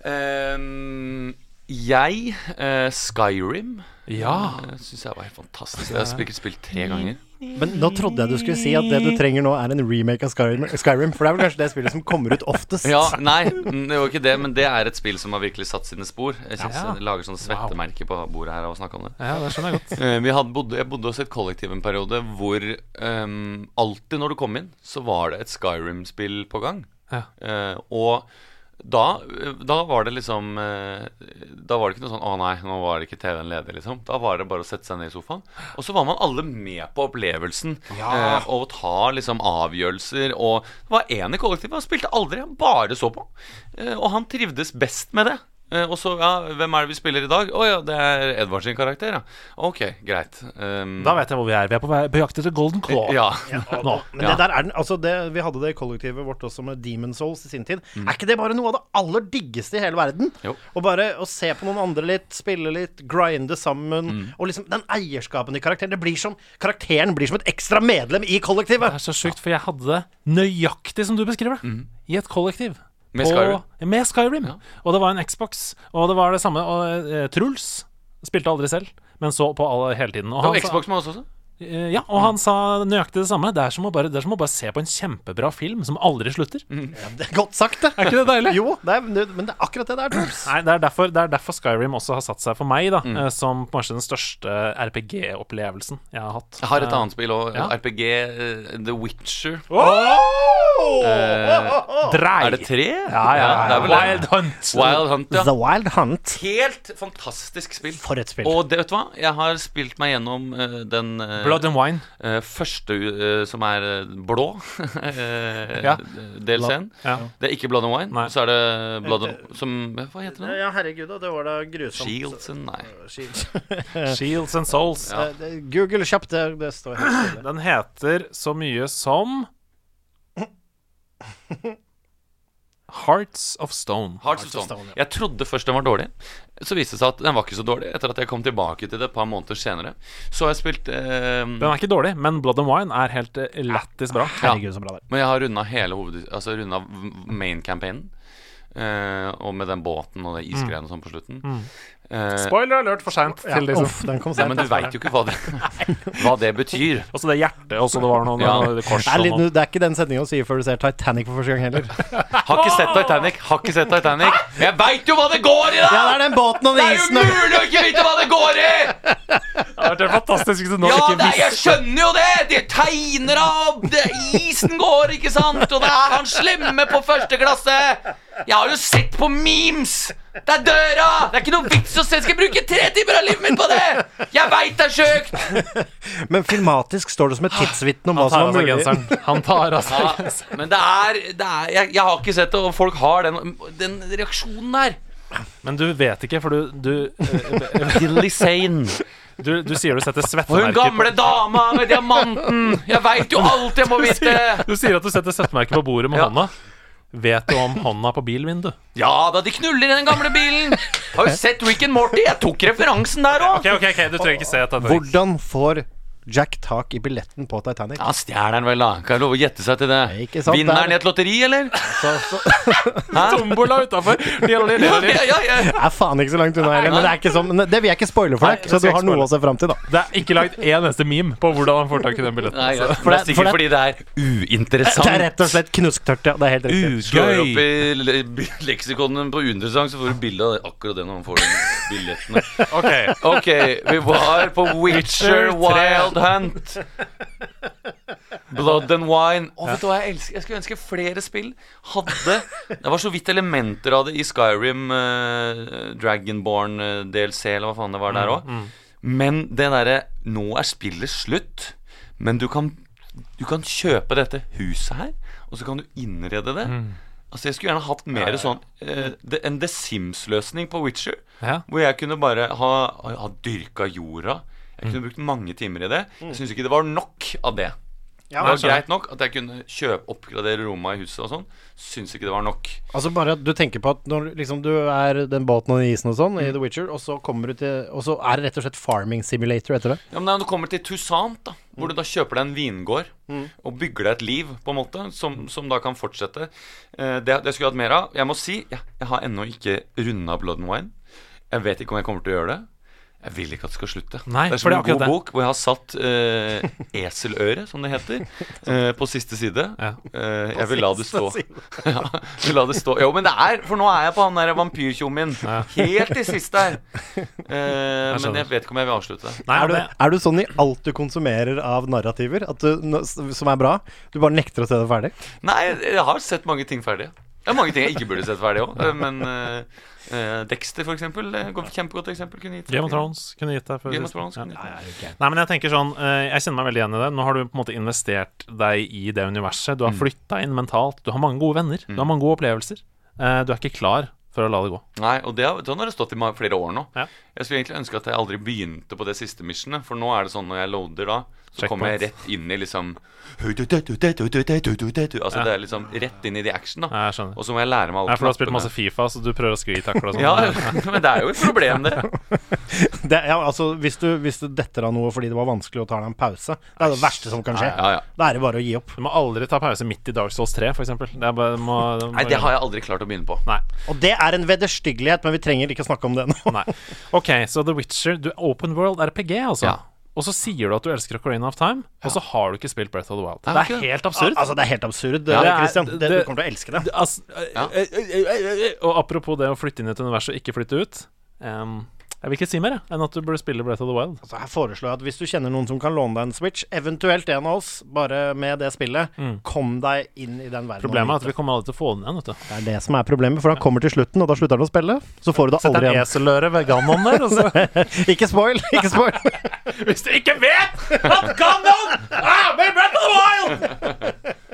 Ehm, jeg eh, Skyrim Ja. uh, syns jeg var helt fantastisk. Jeg har sikkert spilt tre ganger. Men nå trodde jeg du skulle si at det du trenger nå, er en remake av Skyrim, Skyrim for det er vel kanskje det spillet som kommer ut oftest? Ja, Nei, det var ikke det, men det er et spill som har virkelig satt sine spor. Jeg synes Ja. jeg lager sånne svettemerker på bordet her av å snakke om det. Ja, det skjønner jeg godt. Eh, vi hadde bodde, jeg bodde hos et kollektiv en periode hvor um, alltid når du kom inn, så var det et Skyrim-spill på gang. Ja. Uh, og da, da var det liksom eh, Da var det ikke noe sånn 'Å nei, nå var det ikke TV-en ledig', liksom. Da var det bare å sette seg ned i sofaen. Og så var man alle med på opplevelsen eh, og ta liksom avgjørelser. Og det var én i kollektivet, han spilte aldri, han bare så på. Eh, og han trivdes best med det. Eh, og så, ja, hvem er det vi spiller i dag? Å ja, det er Edvard sin karakter, ja. Ok, greit. Um, Da vet jeg hvor vi er. Vi er på, vei- på jakt etter Golden Claw. ja. Nå. Men Ja. det der er den, altså det, Vi hadde det i kollektivet vårt også med Demon Souls i sin tid. Er ikke det bare noe av det aller diggeste i hele verden? Mm. Jo. Å bare å se på noen andre litt, spille litt, grinde sammen. Mm. Og liksom den eierskapen i karakteren. Det blir som, karakteren blir som et ekstra medlem i kollektivet. Det er så sjukt, for jeg hadde det nøyaktig som du beskriver det. I et kollektiv. Mm. Med Skyrim. Skyrim. Med Skyrim. Ja. Og det var en Xbox. Og det var det samme. Og eh, Truls spilte aldri selv, men så på alle hele tiden. Og Det var han Xbox med oss også. Eh, Ja, og han sa nøyaktig det samme. Det er som å bare, det er som å bare se på en kjempebra film som aldri slutter. Ja, det er godt sagt, det. Er ikke det deilig? Jo, det er, men det er akkurat det det er, Truls. Nei, det er, derfor, det er derfor Skyrim også har satt seg for meg, da, Mm. eh, som kanskje den største RPG-opplevelsen jeg har hatt. Jeg har et Eh, annet spill òg. ja. RPG The Witcher. Drei. Er det tre? Ja, ja, ja. det er vel det. Wild Hunt. Wild Hunt, ja. The Wild Hunt. Helt fantastisk spill. For et spill. Og det, vet du hva? Jeg har spilt meg gjennom eh, den eh, Blood and Wine. eh, første eh, som er eh, blå eh, Ja. DLC-en. Ja. Det er ikke Blood and Wine. Nei. Så er det Blood and Som Hva heter det? Ja, herregud, da, det var da grusomt. Shields and Nei. Shields. Shields and Souls. Ja. Eh, det- Google kjapt, det, det står helt stille. Den heter så mye som Hearts of Stone. Hearts of Stone. Jeg trodde først den var dårlig. Så viste det seg at den var ikke så dårlig. Etter at jeg kom tilbake til det et par måneder senere. Så har jeg spilt eh, Den er ikke dårlig, men Blood and Wine er helt eh, lættis bra. Herregud, så bra det er. Men jeg har runda hele hoved... Altså runda main-campaignen. Eh, og med den båten og det isgreiene mm. sånn på slutten. Eh, Spoiler alert for seint Ja, liksom. sent. men du veit jo ikke hva det, hva det betyr. Og så det hjertet, og så det var noen Ja. kors det, er litt, det er ikke den setninga å si før du ser Titanic for første gang heller. Har ikke sett Titanic. Har ikke sett Titanic. Jeg veit jo hva det går i, Ja, det da! er den båten og Det er jo mulig å ikke vite hva det går i! Det har vært fantastisk hvis du nå Ja, ikke visste jeg skjønner jo det! De tegner av det, Isen går, ikke sant? Og det er han slemme på første klasse! Jeg har jo sett på memes! Det er døra! Det er ikke noe vits å se. Skal jeg bruke tre timer av livet mitt på det? Jeg veit det er sjukt! Men filmatisk står det som et tidsvitne om hva som var mulig. genseren. Han tar av seg Ja, genseren. men det er, det er jeg, jeg har ikke sett det, og folk har den, den reaksjonen der. Men du vet ikke, for du Du, eh, Dilly Sane. du, du sier du setter Og hun gamle dama med diamanten. Jeg veit jo alt jeg må vite. Du sier at du setter svettemerker på bordet med Ja. hånda. Vet du om hånda på bilvinduet? Ja da, de knuller i den gamle bilen. Har jo sett Rick and Morty. Jeg tok referansen der òg. Ok, ok, ok, du trenger ikke se etter Hvordan får Jack tak i billetten på Titanic? Ja, stjeler den vel, da. Kan jeg love å gjette seg til det? Ikke sant, Vinner i et lotteri, eller? Så, så, Tombola utafor. Ja, ja, ja, Det er faen ikke så langt unna heller. Men det er ikke sånn Det vil jeg ikke spoile for deg, det så du har noe å se fram til, da. Det er ikke lagd én eneste meme på hvordan han får tak i den billetten. Nei, ja. For det er for det- sikkert fordi det er uinteressant. Det er rett og slett knusktørt, ja. Det er helt riktig. Slår opp i le- leksikonen på uinteressant, så får du bilde av det- akkurat det når man får den billetten. Ok, Ok, vi var på Witcher Wild Hunt. Blood and Wine. Å, vet du hva jeg elsker? Jeg skulle ønske flere spill hadde Det var så vidt elementer av det i Skyrim, eh, Dragonborn eh, DLC, eller hva faen det var der òg. Men det derre Nå er spillet slutt, men du kan, du kan kjøpe dette huset her, og så kan du innrede det. Altså Jeg skulle gjerne hatt mer sånn eh, det- En The Sims-løsning på Witcher. Ja. Hvor jeg kunne bare ha, ha dyrka jorda. Jeg kunne brukt mange timer i det. Jeg syns ikke det var nok av det. Ja, det var greit nok at jeg kunne kjøpe oppgradere romma i huset og sånn. Syns ikke det var nok. Altså bare at du tenker på at når liksom du er den båten og den isen og sånn i The Witcher, og så kommer du til Og så er det rett og slett farming simulator etter det. Ja, men Når du kommer til Toussaint, da hvor du da kjøper deg en vingård og bygger deg et liv, på en måte, som, som da kan fortsette eh, det, det skulle jeg hatt mer av. Jeg må si, jeg, jeg har ennå ikke runda Blood and Wine. Jeg vet ikke om jeg kommer til å gjøre det. Jeg vil ikke at det skal slutte. Nei, det er som det er en god det. bok hvor jeg har satt uh, eseløre, som det heter, uh, på siste side. Ja. Uh, jeg vil la det stå. ja, vil la det stå. Jo, men det er For nå er jeg på han der vampyrtjommien. Helt til sist der. Eh, men jeg vet ikke om jeg vil avslutte. Nei, Er du, er du sånn i alt du konsumerer av narrativer, at du, som er bra, du bare nekter å se det ferdig? Nei, jeg har sett mange ting ferdig. Det er mange ting jeg ikke burde sett ferdig òg, men eh, Dexter, for eksempel. Kjempegodt eksempel. Kunne gitt Game of Thrones kunne gitt deg før Game of. Thrones Ja. kunne gitt deg. Nei, men jeg tenker sånn eh, Jeg kjenner meg veldig igjen i det. Nå har du på en måte investert deg i det universet. Mm. Du har flytta inn mentalt. Du har mange gode venner. Du har mange gode opplevelser. Eh, du er ikke klar for å la det gå. Nei, og det har, sånn har det stått i flere år nå. Ja. Jeg skulle egentlig ønske at jeg aldri begynte på det siste missionet, for nå er det sånn når jeg loader da, så Checkpoint. kommer jeg rett inn i liksom Altså det er liksom rett inn i the action, da. Ja, Jeg skjønner. Og så må jeg lære meg alle Ja, for du har spilt masse Fifa, så du prøver å sklitakle og sånn. Ja, men det er jo et problem, det. Det, ja, altså, hvis, du, hvis du detter av noe fordi det var vanskelig å ta deg en pause, det er det verste som kan skje. Ja, ja. Da er det bare å gi opp. Du må aldri ta pause midt i Dark Souls 3, for eksempel. Det er bare, må, Nei, det har jeg aldri klart å begynne på. Nei. Og det er en vederstyggelighet, men vi trenger ikke snakke om det nå. Nei. OK, så The Witcher Du er Open World RPG, altså. Ja. Og så sier du at du elsker Ocarina of Time, og så har du ikke spilt Breath of the Wild. Nei, det er det. helt absurd. Altså, det er helt absurd, Ja, det er- Christian. Det, det- du kommer til å elske det. Det- Altså, Ja. eh, eh, eh, eh, og apropos det å flytte inn i et univers og ikke flytte ut em, Jeg vil ikke si mer jeg, enn at du burde spille Breath of the Wild. Altså, jeg foreslår at hvis du kjenner noen som kan låne deg en Switch, eventuelt en av oss, bare med det spillet, kom deg inn i den verden. Problemet er at vi kommer aldri til å få den igjen. vet du Det er det som er problemet, for han kommer til slutten, og da slutter han å spille. Så får du det Sett aldri en igjen. eselløre ved Ganon der, og så Ikke spoil! Ikke spoil! Hvis du ikke vet at Ganon er med Breath of the Wild!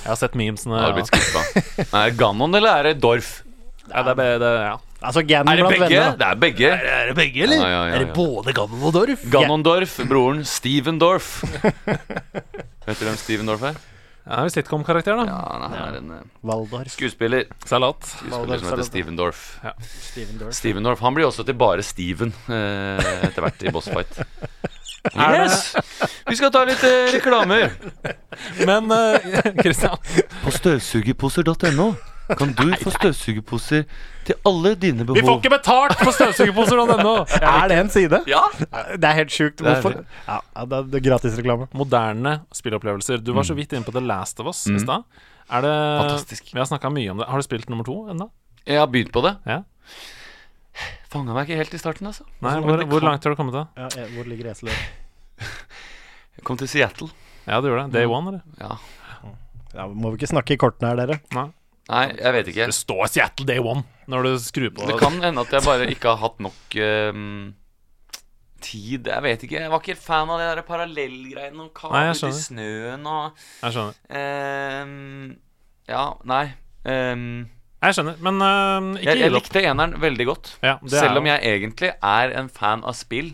Jeg har sett memesene. Skuffa. Er det Ganon eller er det Dorf? Ja, det er, be- det, ja. Altså, Er det blant begge? venner. da. Det er begge. Er det begge, eller? Ja, ja, ja, Er det ja. både Ganon og Dorf? Ganondorf, broren Steven Dorf. Vet du hvem Steven Dorf er? Ja, det er en sitcom-karakter, da. Ja, Han er en eh, Valdorf. skuespiller. Salat. Skuespiller som heter Steven Dorf. Steven Dorf. Steven Dorf Han blir også til bare Steven eh, etter hvert i bossfight. Yes! Vi skal ta litt eh, reklamer. Men eh, Christian På støvsugerposer.no kan du få støvsugerposer til alle dine behov. Vi får ikke betalt for støvsugerposer ennå! Er det en side? Ja! Det er helt sjukt. Hvorfor? Ja, det er- gratisreklame. Moderne spilleopplevelser. Du var så vidt inne på The Last of Us i stad. Er det Fantastisk. Vi har snakka mye om det. Har du spilt nummer to ennå? Jeg har begynt på det. Ja. Fanga meg ikke helt i starten, altså. Nei, Altså, hvor, hvor langt har du kommet da? Ja, hvor ligger eselet? Jeg kom til Seattle. Ja, du gjorde det. Day one, eller? Ja. Ja, må vi ikke snakke i kortene her, dere? Nei. Nei, jeg vet ikke. Det står Seattle Day one når du skrur på. Det kan hende at jeg bare ikke har hatt nok um, tid. Jeg vet ikke. Jeg var ikke helt fan av de der parallellgreiene og Nei, jeg kabler til snøen og Jeg skjønner. Um, Ja, nei. Um, Jeg skjønner, men uh, ikke jeg, opp. jeg det likte eneren veldig godt. Ja, Selv om jeg egentlig er en fan av spill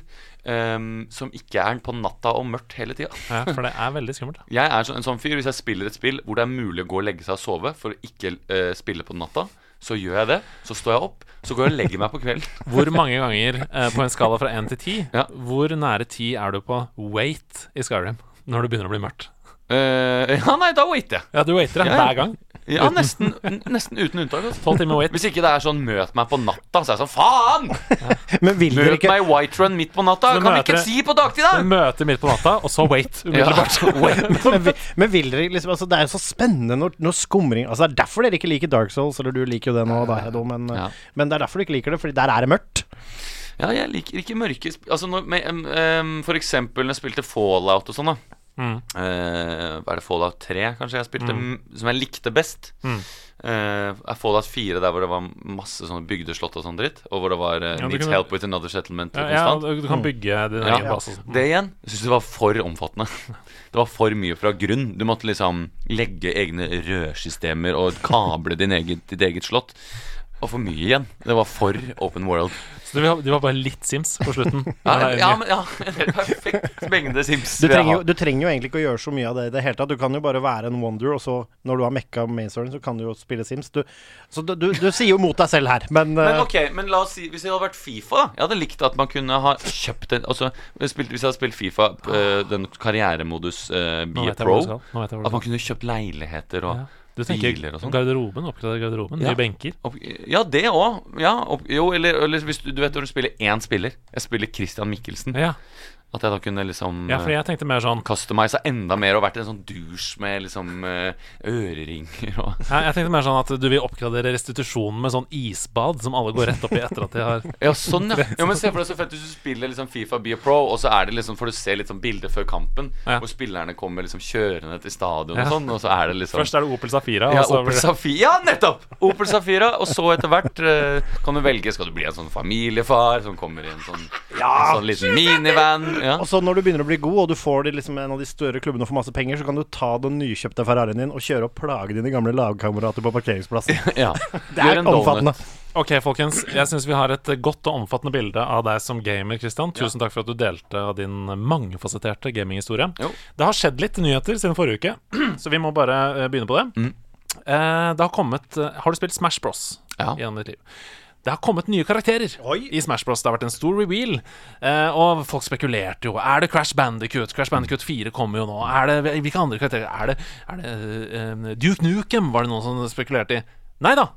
ehm, som ikke er på natta og mørkt hele tida. Ja, for det er veldig skummelt. Jeg er en sånn fyr Hvis jeg spiller et spill hvor det er mulig å gå og legge seg og sove for å ikke uh, spille på natta, så gjør jeg det. Så står jeg opp, så går jeg og legger meg på kvelden. Hvor mange ganger uh, på en skala fra 1 til 10 Ja. Hvor nære 10 er du på wait i Skyrim når det begynner å bli mørkt? Eh, ja, nei, da waiter jeg. Ja, du waiter ja, hver gang. Ja, nesten, nesten uten unntak. Altså. 12 timer wait. Hvis ikke det er sånn 'møt meg på natta', så er jeg sånn 'faen'! Men vil Møt ikke meg i Whiterun midt på natta! Så Kan vi ikke si på dagtid, da? Møte midt på natta, og så wait. Ja, wait. men, men vil dere liksom altså, Det er jo så spennende når, når skumring Altså Det er derfor dere ikke liker Dark Souls, eller du liker jo det nå, da, Hedo, men, Ja. men det er derfor du ikke liker det, Fordi der er det mørkt. Ja, jeg liker ikke mørke Altså når, med, um, For eksempel når jeg spilte Fallout og sånn, da. Mm. Uh, hva er det Fallout 3 kanskje jeg spilte mm. som jeg likte best? Mm. Uh, er Fallout 4 der hvor det var masse sånne bygdeslott og sånn dritt? Og hvor det var uh, Ja, Needs help with another settlement Ja, ja, du kan bygge din egen base. sånn. Det igjen jeg synes det var for omfattende. Det var for mye fra grunn. Du måtte liksom legge egne rørsystemer og kable din eget, ditt eget slott. Og for mye igjen. Det var for open world. Så de var, de var bare litt Sims på slutten. Ja, ja, men, ja en perfekt mengde Sims. Du trenger, jo, du trenger jo egentlig ikke å gjøre så mye av det i det hele tatt. Du kan jo bare være en wonder, og så, når du har mekka mainstoryen, så kan du jo spille Sims. Du, så du, du, du sier jo mot deg selv her, men, Men eh, ok, men la oss si Hvis det hadde vært Fifa da Jeg hadde likt at man kunne ha kjøpt en Altså spilt, Hvis jeg hadde spilt Fifa eh, Den karrieremodus uh, Be a jeg Pro jeg At man kunne kjøpt leiligheter og Ja. Du tenker biler og sånn. garderoben, oppgradere garderoben, Ja. nye benker. opp, Ja, det òg. Ja, opp, jo, eller, eller hvis du, du vet når du spiller én spiller Jeg spiller Christian Mikkelsen. Ja. At jeg da kunne liksom Ja, fordi jeg tenkte mer sånn Customiza enda mer og vært en sånn douche med liksom eh, øreringer og ja, jeg tenkte mer sånn at du vil oppgradere restitusjonen med sånn isbad som alle går rett opp i etter at de har Ja, sånn, ja. ja men se for deg så fett hvis du spiller liksom Fifa Be a Pro, og så er det liksom får du se litt sånn bilde før kampen, Ja. hvor spillerne kommer liksom kjørende til stadion og sånn, og så er det liksom Først er det Opel Safira, ja, Opel det Safira. Ja, nettopp! Opel Safira. Og så etter hvert uh, kan du velge Skal du bli en sånn familiefar som kommer i en sånn, en sånn liten minivan. Ja. Og så når du begynner å bli god, og du får det liksom, en av de større klubbene og får masse penger, så kan du ta den nykjøpte Ferrarien din og kjøre og plage dine gamle lagkamerater på parkeringsplassen. ja. Det er omfattende. Ok, folkens. Jeg syns vi har et godt og omfattende bilde av deg som gamer, Christian. Tusen takk for at du delte av din mangefasetterte gaminghistorie. Det har skjedd litt nyheter siden forrige uke, så vi må bare eh, begynne på det. Mm. Eh, det har kommet eh, Har du spilt Smash Bros? Ja. gjennom ditt liv? Det har kommet nye karakterer Oi. i Smash Bros. Det har vært en stor reveal. Eh, og folk spekulerte jo. Er det Crash Bandicoot? Crash Bandicoot 4 kommer jo nå. Er det, hvilke andre karakterer? Er det, er det uh, Duke Nukem? Var det noen som spekulerte i? Nei da.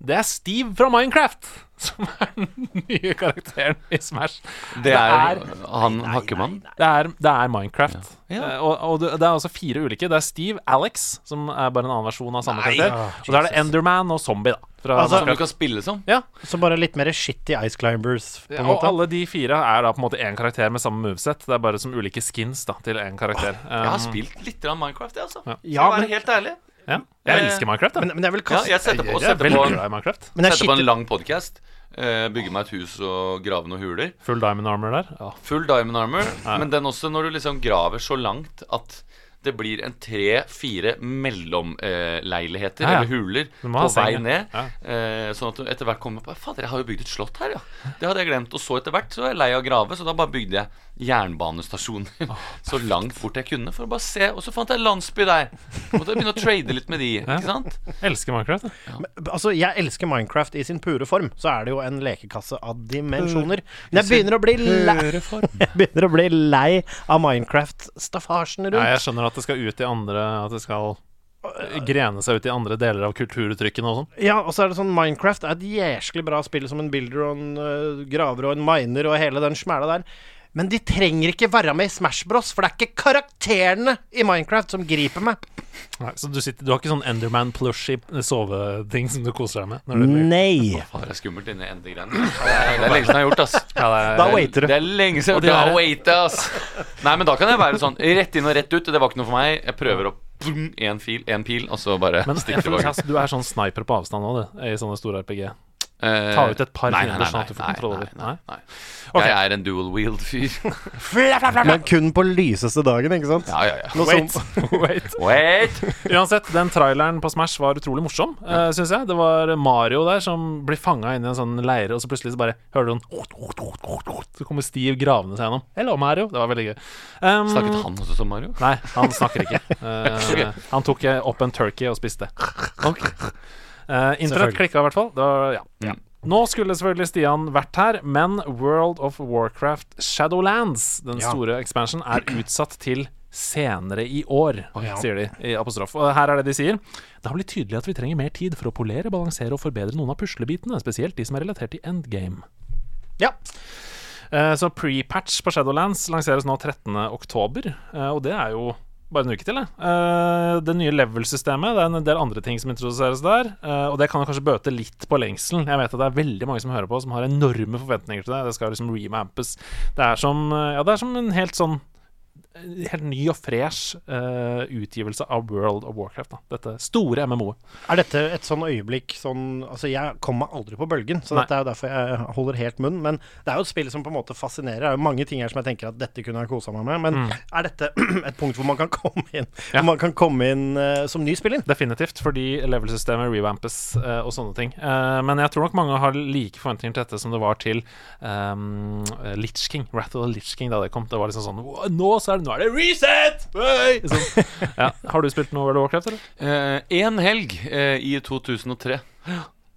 Det er Steve fra Minecraft som er den nye karakteren i Smash. Det er han hakkemann. Det er, det er Minecraft. Ja. Eh, og, og det det er også fire ulike. Det er Steve, Alex, som er bare en annen versjon av samme Nei. karakter. Ja, Og da er det Enderman og Zombie, da. Fra Altså, Som du kan spille som. ja, Så bare litt mer shitty Ice Climbers, på en og måte. alle de fire er da på en måte én karakter med samme moveset. Det er bare som ulike skins da til én karakter. Jeg har Um, spilt litt av Minecraft, jeg, altså. Ja. Skal Ja, være men- helt ærlig. ja. Jeg elsker Minecraft. Da. Men, men jeg vil Ja, jeg setter på, jeg er setter på, Minecraft. Men er setter på en lang podkast. bygge meg et hus og grave noen huler. Full diamond armor der. Ja. Full diamond armor. Men den også når du liksom graver så langt at det blir en tre-fire mellomleiligheter Ja, ja. eller huler på vei ned. Ja. Eh, sånn at du etter hvert kommer på Fader, jeg har jo bygd et slott her, ja. Det hadde jeg glemt. Og så etter hvert så er jeg lei av å grave, så da bare bygde jeg jernbanestasjoner så langt bort jeg kunne for å bare se. Og så fant jeg landsby der. Måtte jeg begynne å trade litt med de. Ikke sant? Elsker Minecraft. ja. Men, Altså, jeg elsker Minecraft i sin pure form. Så er det jo en lekekasse av dimensjoner. Men jeg begynner å bli lei Jeg begynner å bli lei av Minecraft-staffasjen Ja, Nei, jeg skjønner at det skal ut i andre At det skal grene seg ut i andre deler av kulturuttrykkene og sånn. Ja, og så er det sånn Minecraft er et jæsklig bra spill som en builder og en uh, graver og en miner og hele den smæla der. Men de trenger ikke være med i Smash Bros, for det er ikke karakterene i Minecraft som griper meg. Nei, så du, sitter, du har ikke sånn Enderman plushy soveting som du koser deg med? Når du Nei. faen, det er skummelt inni endegreiene. Det er det er lenge siden jeg har gjort, ass. ja, det er, Da waiter du. Det er lenge siden. De Da waiter jeg, ass. Nei, men da kan jeg være sånn rett inn og rett ut. Det var ikke noe for meg. Jeg prøver å én fil, en pil, og så bare stikker stikke jeg tilbake. altså, du er sånn sniper på avstand nå, du, i sånne store RPG. Eh, Ta ut et par fiender sånn at du får kontroll over. Nei, nei. Jeg er en dual wheeled-fyr. Men kun på lyseste dagen, ikke sant? Ja, ja, ja. Wait, wait. Wait! Uansett, den traileren på Smash var utrolig morsom, uh, syns jeg. Det var Mario der som blir fanga inn i en sånn leire, og så plutselig så bare hører du sånn Så kommer Steve gravende seg gjennom. Hello, Mario. Det var veldig gøy. Um, Snakket han også som Mario? Nei, han snakker ikke. Uh, han tok eh, opp en turkey og spiste. Ok. Uh, Internett Selvfølgelig. klikka i hvert fall. Var, ja. Mm. Nå skulle selvfølgelig Stian vært her, men World of Warcraft Shadowlands, den Ja. store expansion, er utsatt til senere i år, ja. sier de i apostrof. Og her er det de sier. Det har blitt tydelig at vi trenger mer tid for å polere, balansere og forbedre noen av puslebitene, spesielt de som er relatert til endgame. Ja. Uh, Så pre-patch på Shadowlands lanseres nå 13. oktober, eh, og det er jo bare en uke til, jeg. Uh, Det nye level-systemet, det er en del andre ting som introduseres der. Uh, Og det kan kanskje bøte litt på lengselen. Jeg vet at det er veldig mange som hører på, som har enorme forventninger til det. Det skal liksom remampes. Det er som, eh, ja, det er som en helt sånn Helt ny og fresh uh, utgivelse av World of Warcraft. Da. Dette store MMO-et. Er dette et sånn øyeblikk sånn Altså, jeg kommer meg aldri på bølgen, så Nei. dette er jo derfor jeg holder helt munn. Men det er jo et spill som på en måte fascinerer. Det er jo mange ting her som jeg tenker at dette kunne jeg kosa meg med. Men er dette et punkt hvor man kan komme inn Mm. Ja. Man kan komme inn uh, som ny spiller? Definitivt, fordi level-systemet revampes uh, og sånne ting. Men jeg tror nok mange har like forventninger til dette som det var til um, Litch King. Wrath of the Litch King da det kom. Det var liksom sånn Nå, så er det, nå er det reset! Sånn. Ja. Har du spilt noe World of Warcraft, eller? Én helg eh, i 2003.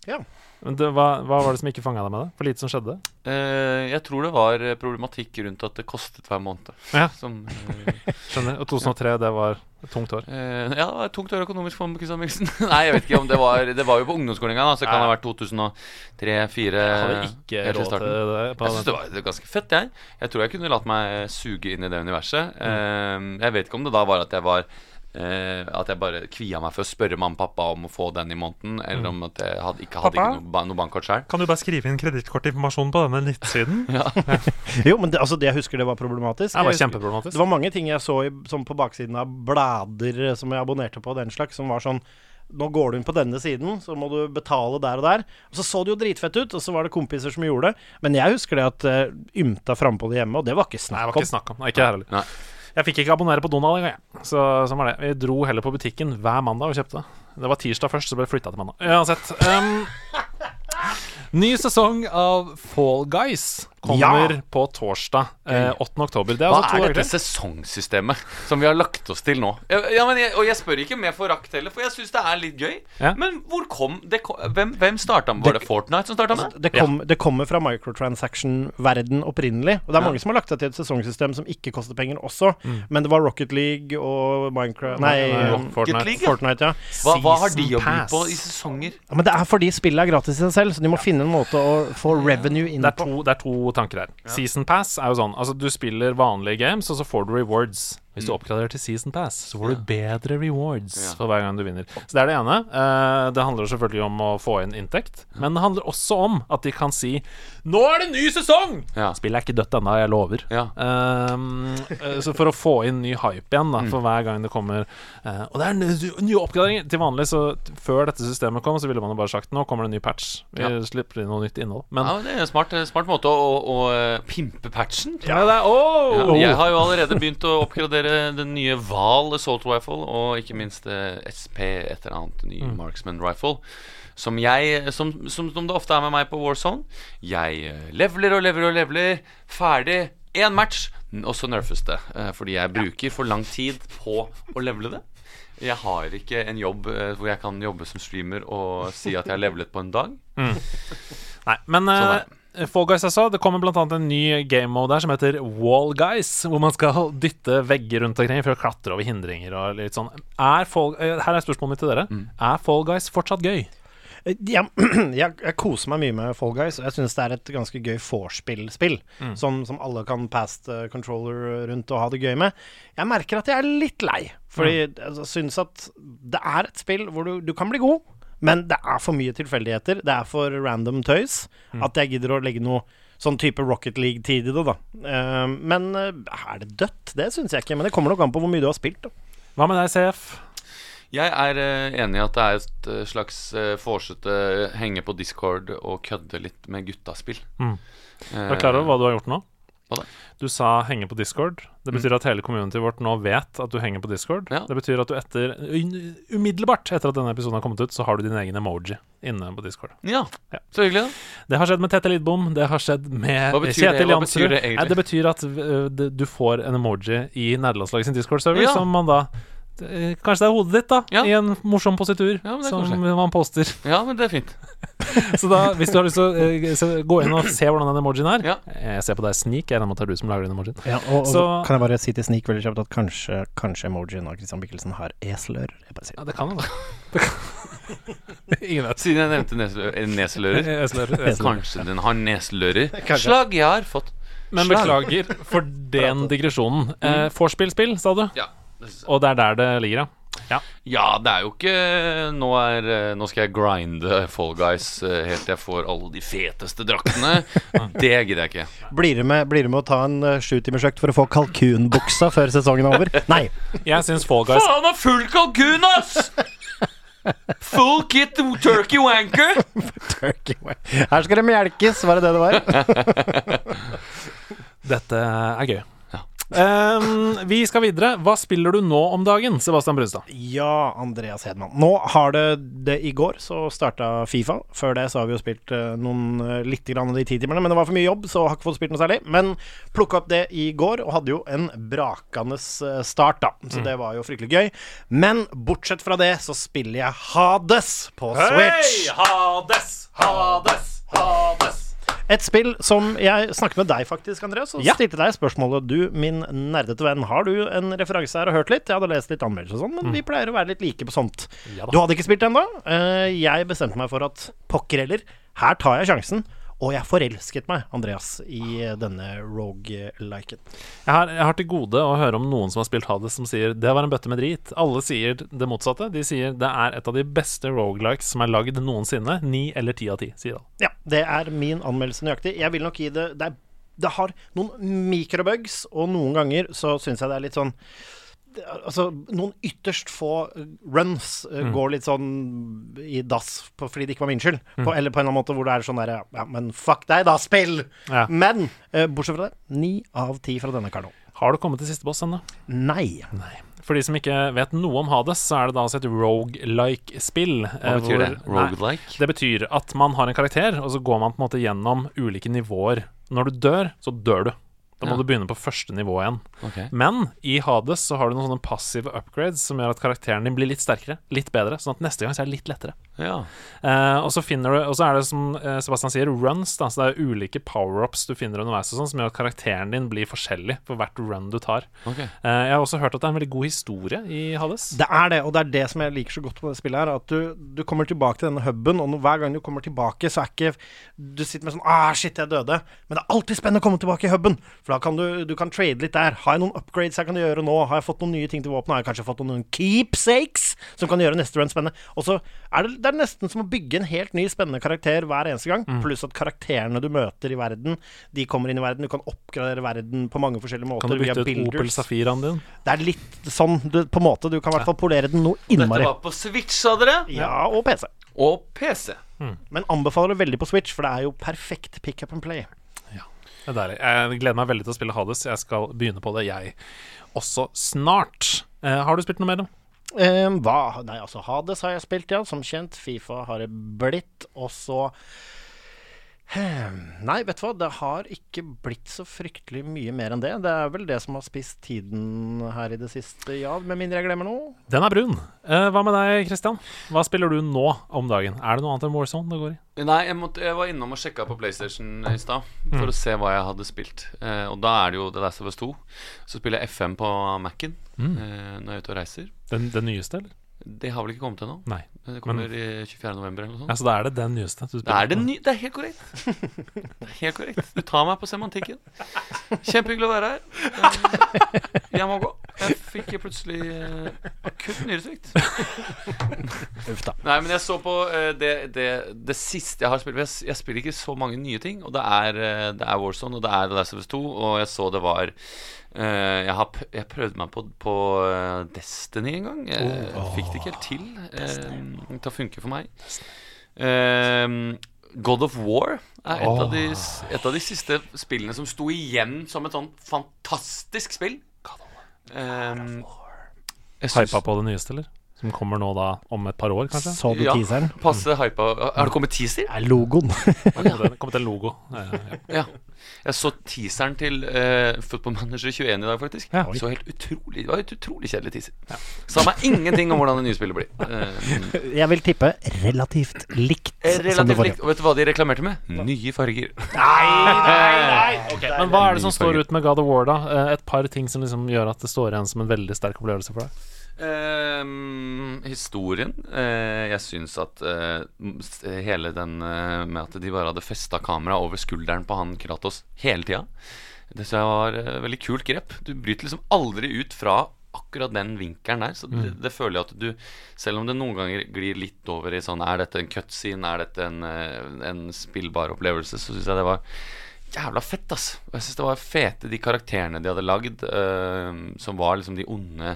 Ja. Det, hva, hva var det som ikke fanga deg med det? For lite som skjedde? Uh, jeg tror det var eh, problematikk rundt at det kostet hver måned. Ja. Som, uh, Skjønner. Og 2003, det var et tungt år. Uh, ja, det var et tungt år økonomisk for Kristian Mikkelsen. Nei, jeg vet ikke om det var Det var jo på ungdomsskolen en gang, så det kan ha vært 2003-2004. Jeg hadde ikke råd til det. Jeg syns det var ganske fett, jeg. Jeg tror jeg kunne latt meg suge inn i det universet. Eh, jeg vet ikke om det da var at jeg var eh, At jeg bare kvia meg for å spørre mamma og pappa om å få den i måneden, eller om at jeg hadde, ikke hadde Pappa? ikke noe, ba- noe bankkort sjøl. Kan du bare skrive inn kredittkortinformasjon på denne nettsiden? Jo, men det, altså, det jeg husker det var problematisk. Det var husker- kjempeproblematisk. Det var mange ting jeg så i, som på baksiden av blader eh, som jeg abonnerte på, den slags, som var sånn nå går du inn på denne siden, så må du betale der og der. Og Så så det jo dritfett ut, og så var det kompiser som gjorde det. Men jeg husker det at uh, ymta frampå det hjemme, og det var ikke snakk om. Nei, det var ikke snakk om. Nei, ikke her heller. Nei. Jeg fikk ikke abonnere på Donald engang, jeg. Så sånn var det. Vi dro heller på butikken hver mandag og kjøpte. Det var tirsdag først, så ble det flytta til mandag. Uansett. Um, ny sesong av Fall Guys kommer Ja! på torsdag eh, 8. oktober. Det er Hva altså er dette sesongsystemet som vi har lagt oss til nå? Ja, jeg, og jeg spør ikke med forakt heller, for jeg syns det er litt gøy. Ja. Men hvor kom det Hvem, hvem starta med Var det Fortnite som starta med det? Det, kom, det kommer fra microtransaction-verden opprinnelig. Og det er mange som har lagt seg til et sesongsystem som ikke koster penger også. Men det var Rocket League og Minecraft Nei, Nei, um, Fortnite. League. Fortnite, ja. Hva, hva har de å by på i sesonger? ja. Men det er fordi spillet er gratis i seg selv, så de må finne en måte å få revenue inn Det er, to, det er to tanker her. Season Pass er jo sånn Altså, du spiller vanlige games, og så får du rewards. Hvis du oppgraderer til Season Pass, så får du bedre rewards for hver gang du vinner. Så det er det ene. Eh, det handler selvfølgelig om å få inn inntekt, men det handler også om at de kan si Nå er det ny sesong! Spillet er ikke dødt ennå, jeg lover. Um, eh, så for å få inn ny hype igjen da, for hver gang det kommer eh, Og det er nye, oppgraderinger! Til vanlig, så før dette systemet kom, så ville man jo bare sagt nå kommer det en ny patch. Vi slipper inn noe nytt innhold. Men Ja, det er en smart, smart måte å, å, å pimpe patchen. ja, det er, oh! Ja, jeg har jo allerede begynt å oppgradere den nye Val Assault Rifle, og ikke minst eh, SP, et eller annet ny Marksman Rifle. Som jeg, som, som, som det ofte er med meg på Warzone. Jeg eh, leveler og leveler og leveler. Ferdig. Én match, og så nerfes det. eh, fordi jeg bruker for lang tid på å levele det. Jeg har ikke en jobb hvor jeg kan jobbe som streamer og si at jeg har levelet på en dag. Nei, men Sånn Fall Guys jeg sa, det kommer annet en ny game mode der som heter Wall Guys, hvor man skal dytte vegger rundt omkring for å klatre over hindringer og litt sånn. Er Fall, eh, her er spørsmålet mitt til dere. Er Fall Guys fortsatt gøy? Eh, Ja, jeg, jeg koser meg mye med Fall Guys, og jeg syns det er et ganske gøy vorspiel-spill. Som, som alle kan past controller rundt og ha det gøy med. Jeg merker at jeg er litt lei, fordi jeg syns at det er et spill hvor du, du kan bli god, men det er for mye tilfeldigheter. Det er for random tøys at jeg gidder å legge noe sånn type Rocket League-tid i det, da. Uh, men eh, er det dødt? Det syns jeg ikke. Men det kommer nok an på hvor mye du har spilt. Da. Hva med deg, CF? Jeg er eh, enig i at det er et eh, slags uh, forsete henge på Discord og kødde litt med guttaspill. Mm. Er du klar over hva du har gjort nå? Hva da? Du sa 'henge på Discord'. Det betyr at hele communityet vårt nå vet at du henger på Discord. Ja. Det betyr at du etter umiddelbart etter at denne episoden har kommet ut, så har du din egen emoji inne på Discord. Ja, Ja. så hyggelig, da. Det har skjedd med Tete Lidbom, det har skjedd med? Kjetil Jansrud. det? Det betyr at det- du får en emoji i nederlandslaget sin Discord-server, Ja. som man da eh, Kanskje det er hodet ditt, da, Ja. i en morsom positur Ja, som kanskje. man poster. Ja, men det er fint. Så da, hvis du har lyst til å eh, gå inn og se hvordan den emojien er Ja. Jeg ser på deg, Sneak. Jeg regner med at det er du som lager den emojien. og, Så- kan jeg bare si til Sneak veldig kjapt at kanskje, kanskje emojien av Christian Mikkelsen har e-slør. Jeg bare sier. Ja, det kan jo det. Ingen vet. Siden jeg nevnte neslører eh, neselører. Slår. Kanskje den har neselører. Slag jeg har fått. Men beklager for den digresjonen. Eh, Vorspiel-spill, sa du? Ja. Og det er der det ligger, ja. Ja, det er jo ikke Nå, er, eh, nå skal jeg grinde Fall Guys eh, helt til jeg får alle de feteste draktene. Det gidder jeg ikke. Blir du med, blir du med å ta en uh, sjutimersøkt for å få kalkunbuksa før sesongen er over? Nei. Jeg syns Fall Guys Faen, det er full kalkun, ass! Full kit turkey wanker. Turkey wanker. Her skal det melkes, var det det det var? Dette er gøy. Um, vi skal videre. Hva spiller du nå om dagen, Sebastian Brunstad? Ja, Andreas Hedman. Nå har det det I går så starta Fifa. Før det så har vi jo spilt eh, noen eh, litt grann av de ti timene, men det var for mye jobb, så har ikke fått spilt noe særlig. Men plukka opp det i går, og hadde jo en brakende eh, start, da. Så det var jo fryktelig gøy. Men bortsett fra det så spiller jeg Hades på Switch. Hades, Hades, Hades. Et spill som jeg snakket med deg faktisk, Andreas, og Ja. stilte deg spørsmålet Du, min nerdete venn, har du en referanse her og hørt litt? Jeg hadde lest litt anmeldelser og sånn, men vi pleier å være litt like på sånt. Ja du hadde ikke spilt ennå. Eh, jeg bestemte meg for at pokker heller, her tar jeg sjansen. Og jeg forelsket meg, Andreas, i denne rogue-liken. Jeg har, jeg har til gode å høre om noen som har spilt Hades, som sier det var en bøtte med drit. Alle sier det motsatte. De sier det er et av de beste rogelikes som er lagd noensinne. Ni eller ti av ti, sier alle. Ja, det er min anmeldelse nøyaktig. Jeg vil nok gi det Det, er, det har noen mikrobugs, og noen ganger så syns jeg det er litt sånn Altså, noen ytterst få eh, runs uh, Mm. går litt sånn i dass på, fordi det ikke var min skyld. På, eller på en eller annen måte hvor det er sånn derre Ja, men fuck deg, da, spill! Ja. Men uh, bortsett fra det, ni av ti fra denne karen. Har du kommet til siste boss ennå? Nei. For de som ikke vet noe om Hades, så er det da altså et rogue-like-spill. Hva betyr det? Rogelike? Det betyr at man har en karakter, og så går man på en måte gjennom ulike nivåer. Når du dør, så dør du. Da må Ja. du begynne på første nivå igjen. Ok. Men i Hades så har du noen sånne passive upgrades som gjør at karakteren din blir litt sterkere, litt bedre, sånn at neste gang så er det litt lettere. Ja. Eh, og så finner du Og så er det som eh, Sebastian sier, runs. Da, så det er ulike power-ups du finner underveis, og sånn som gjør at karakteren din blir forskjellig for hvert run du tar. Okay. Eh, jeg har også hørt at det er en veldig god historie i Hades. Det er det, og det er det som jeg liker så godt på det spillet her. At du, du kommer tilbake til denne huben, og når- hver gang du kommer tilbake, så er ikke Du sitter med sånn Ah, shit, jeg døde. Men det er alltid spennende å komme tilbake i huben. For da kan du, du kan trade litt der. Har jeg noen upgrades jeg kan gjøre nå? Har jeg fått noen nye ting til våpenet? Har jeg kanskje fått noen keepsakes som kan gjøre neste run spennende? Og så er det, det er nesten som å bygge en helt ny spennende karakter hver eneste gang. Pluss at karakterene du møter i verden, de kommer inn i verden. Du kan oppgradere verden på mange forskjellige måter. Kan du via bytte ut Opel. Safiraen din? Det er litt sånn du, på en måte. Du kan i hvert fall polere den noe innmari. Dette var på Switch, sa dere? Ja, og PC. Og PC. Men anbefaler det veldig på Switch, for det er jo perfekt pick up and play. Det er deilig. Jeg gleder meg veldig til å spille Hades. Jeg skal begynne på det, jeg også snart. Eh, har du spilt noe mer? Eh, hva Nei, altså Hades har jeg spilt, ja. Som kjent. Fifa har det blitt. Og så Nei, vet du hva, det har ikke blitt så fryktelig mye mer enn det. Det er vel det som har spist tiden her i det siste, ja. Med mindre jeg glemmer noe. Den er brun. Eh, hva med deg, Christian? Hva spiller du nå om dagen? Er det noe annet enn Warzone det går i? Nei, jeg, måtte, jeg var innom og sjekka på PlayStation i stad for å se hva jeg hadde spilt. Eh, og da er det jo The Last of Us 2. Så spiller jeg FM på Mac-en eh, når jeg er ute og reiser. Den, den nyeste, eller? Det har vel ikke kommet ennå? Nei. Det kommer 24. november eller noe sånt. Ja, så da er det den nyeste du Det er, det, ny, det er helt korrekt. Det er helt korrekt. Du tar meg på semantikken. Kjempehyggelig å være her. Jeg må gå. Jeg fikk plutselig eh, akutt nyresvikt. Uff da. Nei, men jeg så på eh, det, det, det siste jeg har spilt for jeg, s- jeg spiller ikke så mange nye ting. Og det er, eh, det er Warzone og det er The Last of Us 2. Og jeg så det var eh, jeg, har, p- jeg prøvde meg på, på eh, Destiny en gang. Jeg fikk det ikke helt til eh, til å funke for meg. Eh, God of War er et, av de, s- et av de siste spillene som sto igjen som et sånn fantastisk spill. Um, jeg Hypa på det nyeste, eller? Som kommer nå da om et par år, kanskje? Så du Ja. teaseren? Passe hypa. Har det kommet teaser? Det er logoen. Det kommet til en logo. Ja. Ja. Jeg så teaseren til uh, Football Manager 21 i dag, faktisk. Ja. så helt utrolig Det var et utrolig kjedelig teaser. Sa meg ingenting om hvordan det nye spillet blir. Uh, Jeg vil tippe relativt likt som det relativt likt. Og vet du hva de reklamerte med? Nye farger. Men hva er det som står ut med God of War, da? Eh, Et par ting som liksom gjør at det står igjen som en veldig sterk opplevelse for deg? Ehm, historien eh, Jeg syns at eh, hele den eh, med at de bare hadde festa kamera over skulderen på han Kratos hele tida, det synes jeg var eh, veldig kult grep. Du bryter liksom aldri ut fra akkurat den vinkelen der. Så det, det føler jeg at du Selv om det noen ganger glir litt over i sånn Er dette en cutscene? Er dette en, en spillbar opplevelse? Så syns jeg det var jævla fett, ass. Og jeg syns det var fete, de karakterene de hadde lagd, som var liksom de onde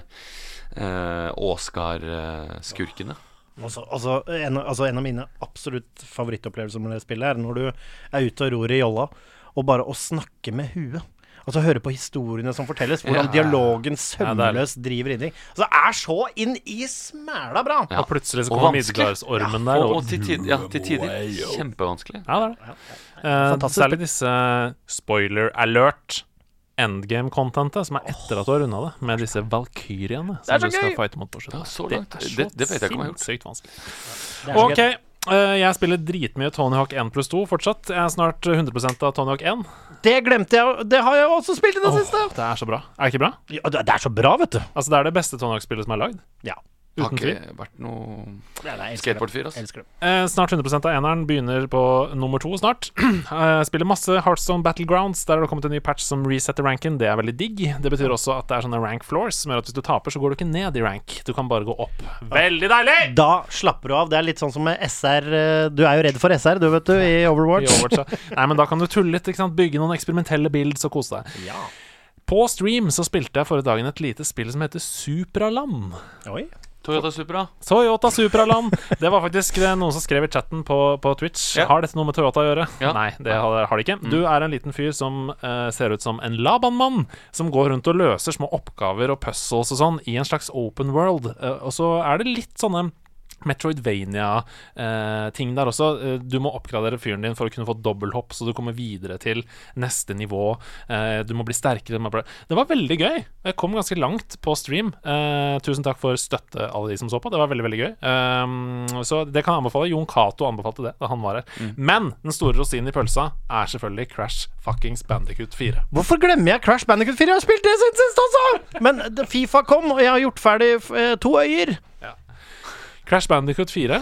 uh, Oscar-skurkene. Altså, altså, en, altså en av mine absolutt favorittopplevelser med det spillet er når du er ute og ror i jolla, og bare å snakke med huet. Og så høre på historiene som fortelles, hvordan Ja. dialogen Ja, sømløst driver inni. Altså, det er så inn i smæla bra! Ja. Og plutselig så kommer. Midgardsormen der. Og, Og, til tider, ja, til tider kjempevanskelig. ja, det er det. Eh, Fantastisk. særlig disse spoiler alert endgame-contentet, som er etter at du har runda det, med disse valkyriene som du skal fighte mot på slutten. Det, er Det- det vet jeg ikke om jeg har gjort. sinnssykt vanskelig. Det Ok, Uh, eh, jeg spiller dritmye Tony Hawk 1 pluss 2 fortsatt. Jeg er snart 100% av Tony Hawk 1. Det glemte jeg, det har jeg også spilt i det oh, siste. det er så bra. Er det ikke bra? Ja, det det er så bra, vet du. Altså, det er det beste Tony Hawk-spillet som er lagd. Ja. Har ikke vært noe skateboardfyr, altså. Eh, snart 100% av eneren. Begynner på nummer to snart. Eh, spiller masse Heartstone Battlegrounds. Der har det kommet en ny patch som resetter ranken. Det er veldig digg. Det betyr også at det er sånne rank floors, som gjør at hvis du taper, så går du ikke ned i rank. Du kan bare gå opp. Veldig deilig! Da slapper du av. Det er litt sånn som med SR eh, Du er jo redd for SR, du, vet du, i Overwatch. I Overwatch. Ja. Nei, men da kan du tulle litt. Ikke sant? Bygge noen eksperimentelle builds og kose deg. Ja. På stream så spilte jeg forrige dagen et lite spill som heter Supraland. Oi. Toyota Supra. Toyota Supraland. Det var faktisk det noen som skrev i chatten på, på Twitch. Ja. Har dette noe med Toyota å gjøre? Ja. Nei, det har, har det ikke. Du er en liten fyr som uh, ser ut som en Laban-mann, som går rundt og løser små oppgaver og puzzles og sånn i en slags open world. Uh, og så er det litt sånne Metroidvania-ting der også. Eh, Du må oppgradere fyren din for å kunne få dobbelthopp, så du kommer videre til neste nivå. Eh, Du må bli sterkere. Det var veldig gøy. Jeg kom ganske langt på stream. Eh, tusen takk for støtte, alle de som så på. Det var veldig veldig gøy. Um, så det kan jeg anbefale. Jon Cato anbefalte det da han var her. Men den store rosinen i pølsa er selvfølgelig Crash fuckings Bandicut 4. Hvorfor glemmer jeg Crash Bandicoot 4? Jeg har spilt det siden sist også! Men Fifa kom, og jeg har gjort ferdig eh, to øyer. Crash Bandicut 4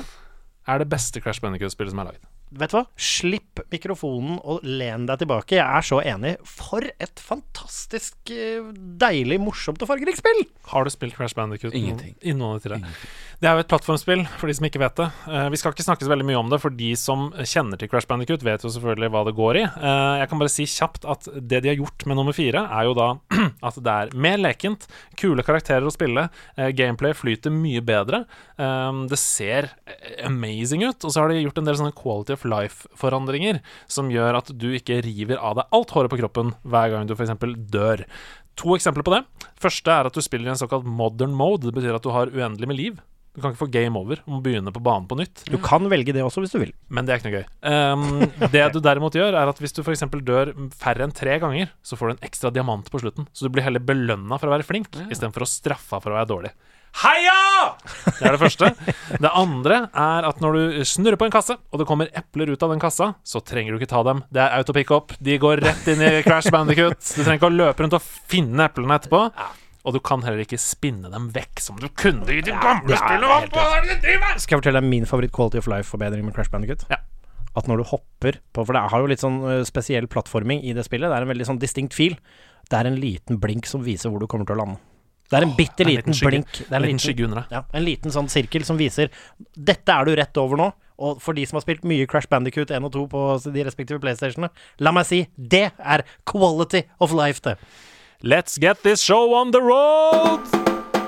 er det beste Crash Bandicut-spillet som er lagd. Vet du hva? Slipp mikrofonen og len deg tilbake. Jeg er så enig. For et fantastisk eh, deilig, morsomt og fargerikt spill! Har du spilt Crash Bandicut? Ingenting. I noen av de tre? Det er jo et plattformspill, for de som ikke vet det. Eh, vi skal ikke snakke så veldig mye om det, for de som kjenner til Crash Bandicut, vet jo selvfølgelig hva det går i. Eh, jeg kan bare si kjapt at det de har gjort med nummer fire, er jo da at det er mer lekent, kule karakterer å spille, eh, gameplay flyter mye bedre, det ser amazing ut, og så har de gjort en del sånne quality of life-forandringer som gjør at du ikke river av deg alt håret på kroppen hver gang du f.eks. dør. To eksempler på det. Første er at du spiller i en såkalt modern mode. Det betyr at du har uendelig med liv. Du kan ikke få game over Du må begynne på banen på nytt. Du kan velge det også, hvis du vil. Men det er ikke noe gøy. Um, det du derimot gjør, er at hvis du f.eks. dør færre enn tre ganger, så får du en ekstra diamant på slutten. Så du blir heller belønna for å være flink, istedenfor å straffa for å være dårlig. Heia! Det er det første. Det andre er at når du snurrer på en kasse, og det kommer epler ut av den kassa, så trenger du ikke ta dem. Det er autopickup. De går rett inn i Crash Bandicut. Du trenger ikke å løpe rundt og finne eplene etterpå. Og du kan heller ikke spinne dem vekk, som du kunne i de gamle Ja, spillene. Hva er det du driver med? Skal jeg fortelle deg min favoritt quality of life-forbedring med Crash Bandicoot? Ja. At når du hopper på For det har jo litt sånn spesiell plattforming i det spillet. Det er en veldig sånn distinkt fil. Det er en liten blink som viser hvor du kommer til å lande. Det er en bitte liten blink. Det er En liten skygge under deg. Ja, en liten sånn sirkel som viser Dette er du rett over nå. Og for de som har spilt mye Crash Bandicoot 1 og 2 på de respektive PlayStationene, la meg si det er quality of life, det. Let's get this show on the road!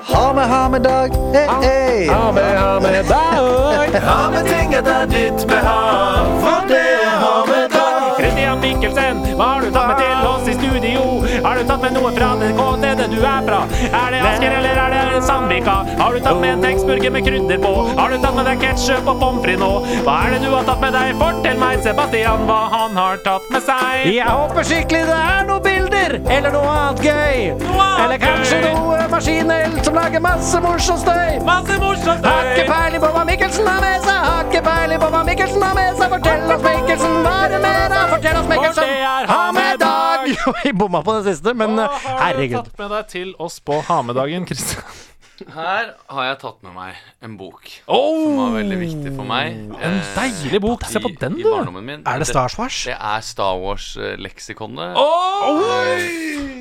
Ha med, ha med dag. Hey, hey. Ha med, ha med dag. Ha med ting etter ditt behag, for det er ha med dag. Christian Mikkelsen, hva har du tatt med til oss i studio? Har du tatt med noe fra det stedet du er fra? Er det Asker eller er det Sandvika? Har du tatt med en tekstburger med krydder på? Har du tatt med deg ketsjup og pommes frites nå? Hva er det du har tatt med deg? Fortell meg, Sebastian, hva han har tatt med seg. Jeg håper skikkelig det er noen bilder, eller noe annet gøy. annet Eller kanskje gøy. noe maskinel som lager masse morsom støy. Masse morsom Har ikke peiling på hva Mikkelsen har med seg, har ikke peiling på hva Mikkelsen har med seg. Fortell oss, Mikkelsen, hva er det mer av? Fortell oss, Mikkelsen, ha med dag! Vi bomma på det siste, men herregud. Hva uh, har du tatt med deg til oss på ha-med-dagen, Christian? Her har jeg tatt med meg en bok Oh, som var veldig viktig for meg. en eh, deilig bok. Se på den, du. Er det Star Wars? Det er Star Wars-leksikonet. Oh!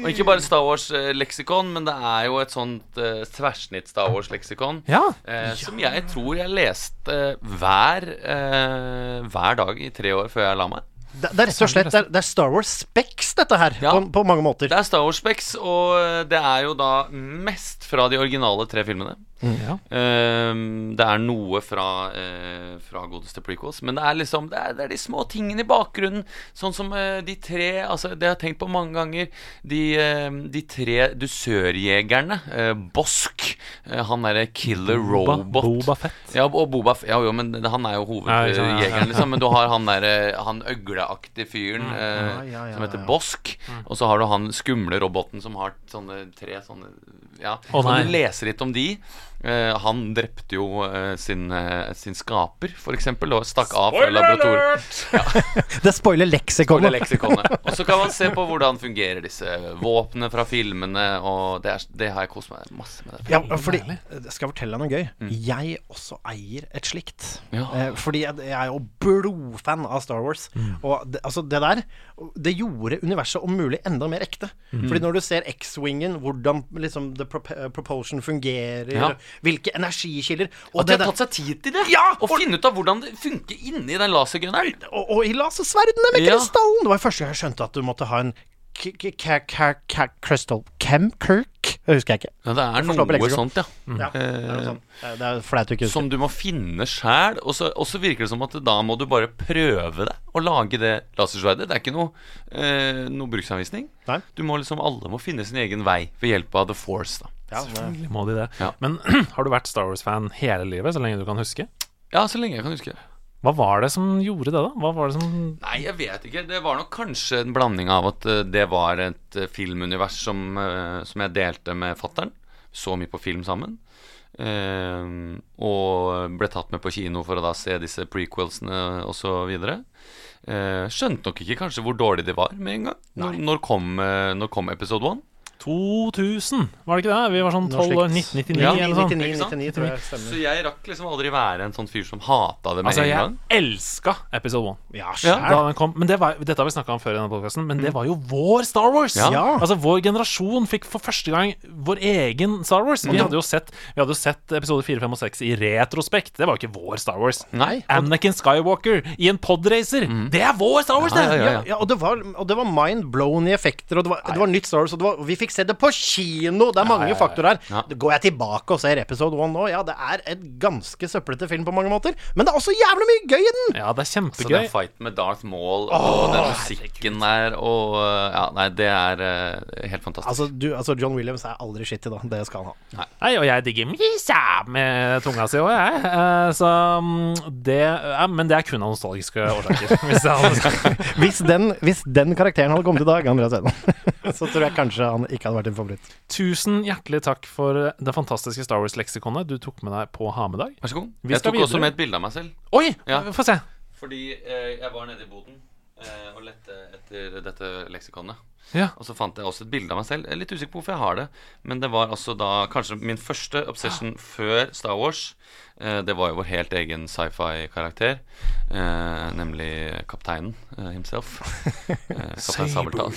Og ikke bare Star Wars-leksikon, men det er jo et sånt uh, tverrsnitt Star Wars-leksikon. Ja. uh, Som jeg tror jeg leste hver, uh, hver dag i tre år før jeg la meg. Det, det er rett og slett det er, det er Star Wars Specs, dette her, Ja. på, på mange måter. Det er Star Wars Specs, og det er jo da mest fra de originale tre filmene. Ja. um, det er noe fra, uh, fra godeste prequels, men det er liksom det er, det er de små tingene i bakgrunnen. Sånn som uh, de tre Altså, det har jeg tenkt på mange ganger. De, uh, de tre dusørjegerne. Eh, Bosk, han derre killer Boba, robot. Boba Fett. Ja, og Boba Fett, Ja, jo, men han er jo ikke ja, ja. hovedjegeren, liksom. Men du har han derre Han øgleaktige fyren ja, som heter. Bosk. Og så har du han skumle roboten som har sånne tre sånne Ja. Oh, så du leser litt om de. Eh, han drepte jo eh, sin, eh, sin skaper, eksempel, og stakk av fra laboratoriet. Det spoiler På det leksikonet. leksikonet. Og så kan man se på hvordan fungerer disse våpnene fra filmene, og det, er, det har jeg kost meg masse med. Det. Ja, fordi Jeg skal fortelle deg noe gøy. Jeg også eier et slikt. Ja. Eh, fordi jeg, jeg er jo blodfan av Star Wars. Og det, altså det der Det gjorde universet om mulig enda mer ekte. Fordi når du ser X-wingen, hvordan liksom the prop propulsion fungerer, Ja. Hvilke energikilder og, At de har tatt seg tid til det! Ja, Og finne ut av hvordan det funker inni den lasergunneren. og, og i lasersverdene med Ja. krystallen! Det var første gang jeg skjønte at du måtte ha en crystal Chemkirk? Det husker jeg ikke. Ja, det er noe sånt, ja. Ja, det, er er flaut å ikke. Som du må finne sjæl. Og så og så virker det som at da må du bare prøve det. Å lage det lasersverdet. Det er ikke noe, eh, noe bruksanvisning. Nei. Du må liksom Alle må finne sin egen vei ved hjelp av The Force. da Ja, Selvfølgelig må de det. Ja. Men har du vært Star Wars-fan hele livet, så lenge du kan huske? Ja, så lenge jeg kan huske. Hva var det som gjorde det, da? Hva var det som Nei, jeg vet ikke. Det var nok kanskje en blanding av at eh, det var et eh, filmunivers som, eh, som jeg delte med fattern. Så mye på film sammen. Eh, og ble tatt med på kino for å da se disse prequelsene osv. Uh, skjønte nok ikke kanskje hvor dårlig de var med en gang. Når, når, kom, eh, når kom episode one? 2000, var det ikke det? Vi var sånn 12 år, 1999 Ja, eller sånn. 99, 99 tror jeg Så jeg rakk liksom aldri være en sånn fyr som hata det med Altså, en jeg gang. elska episode 1. Ja, Da den kom, men det var, dette har vi snakka om før i denne podcasten, men det var jo vår Star Wars! Ja. Ja. Altså Vår generasjon fikk for første gang vår egen Star Wars. Vi hadde jo sett, vi hadde jo sett episode 4, 5 og 6 i retrospekt. Det var jo ikke vår Star Wars. Nei. Anakin Skywalker i en podracer! Det er vår Star Wars, det! Ja, ja, ja. Ja, og det var, og det var mind-blown i effekter, og det var, det var nytt Star Wars, og det var, og vi fikk se det på kino! Det er mange faktorer her. Ja. Går jeg tilbake og ser episode one nå, ja, det er et ganske søplete film på mange måter, men det er også jævlig mye gøy i den! Ja, det er Så den kjempegøy. fighten med Darth Maul og den musikken der og uh, Ja, nei, det er uh, helt fantastisk. Altså, du, altså, John Williams er aldri skittig, da. Det skal han ha. Nei, og jeg digger Misa med tunga si òg, jeg. Uh, Så mm, det ja, Men det er kun av nostalgiske årsaker. Hvis hadde Hvis den, hvis den karakteren hadde kommet i dag, Andreas Edman, så tror jeg kanskje han ikke hadde vært en favoritt. Tusen hjertelig takk for det fantastiske Star Wars-leksikonet du tok med deg på ha med-dag. Vær så god. Vi Jeg tok tok også med et bilde av meg selv. Oi! Ja. Få se. Fordi eh, jeg var nede i boden eh, og lette etter dette leksikonet. Ja. Og så fant jeg også et bilde av meg selv. Jeg er litt usikker på hvorfor jeg har det. Men det var altså da kanskje min første obsession før Star Wars. Eh, det var jo vår helt egen sci-fi-karakter. Eh, nemlig kapteinen eh, himself. Eh, Kaptein Sabeltann.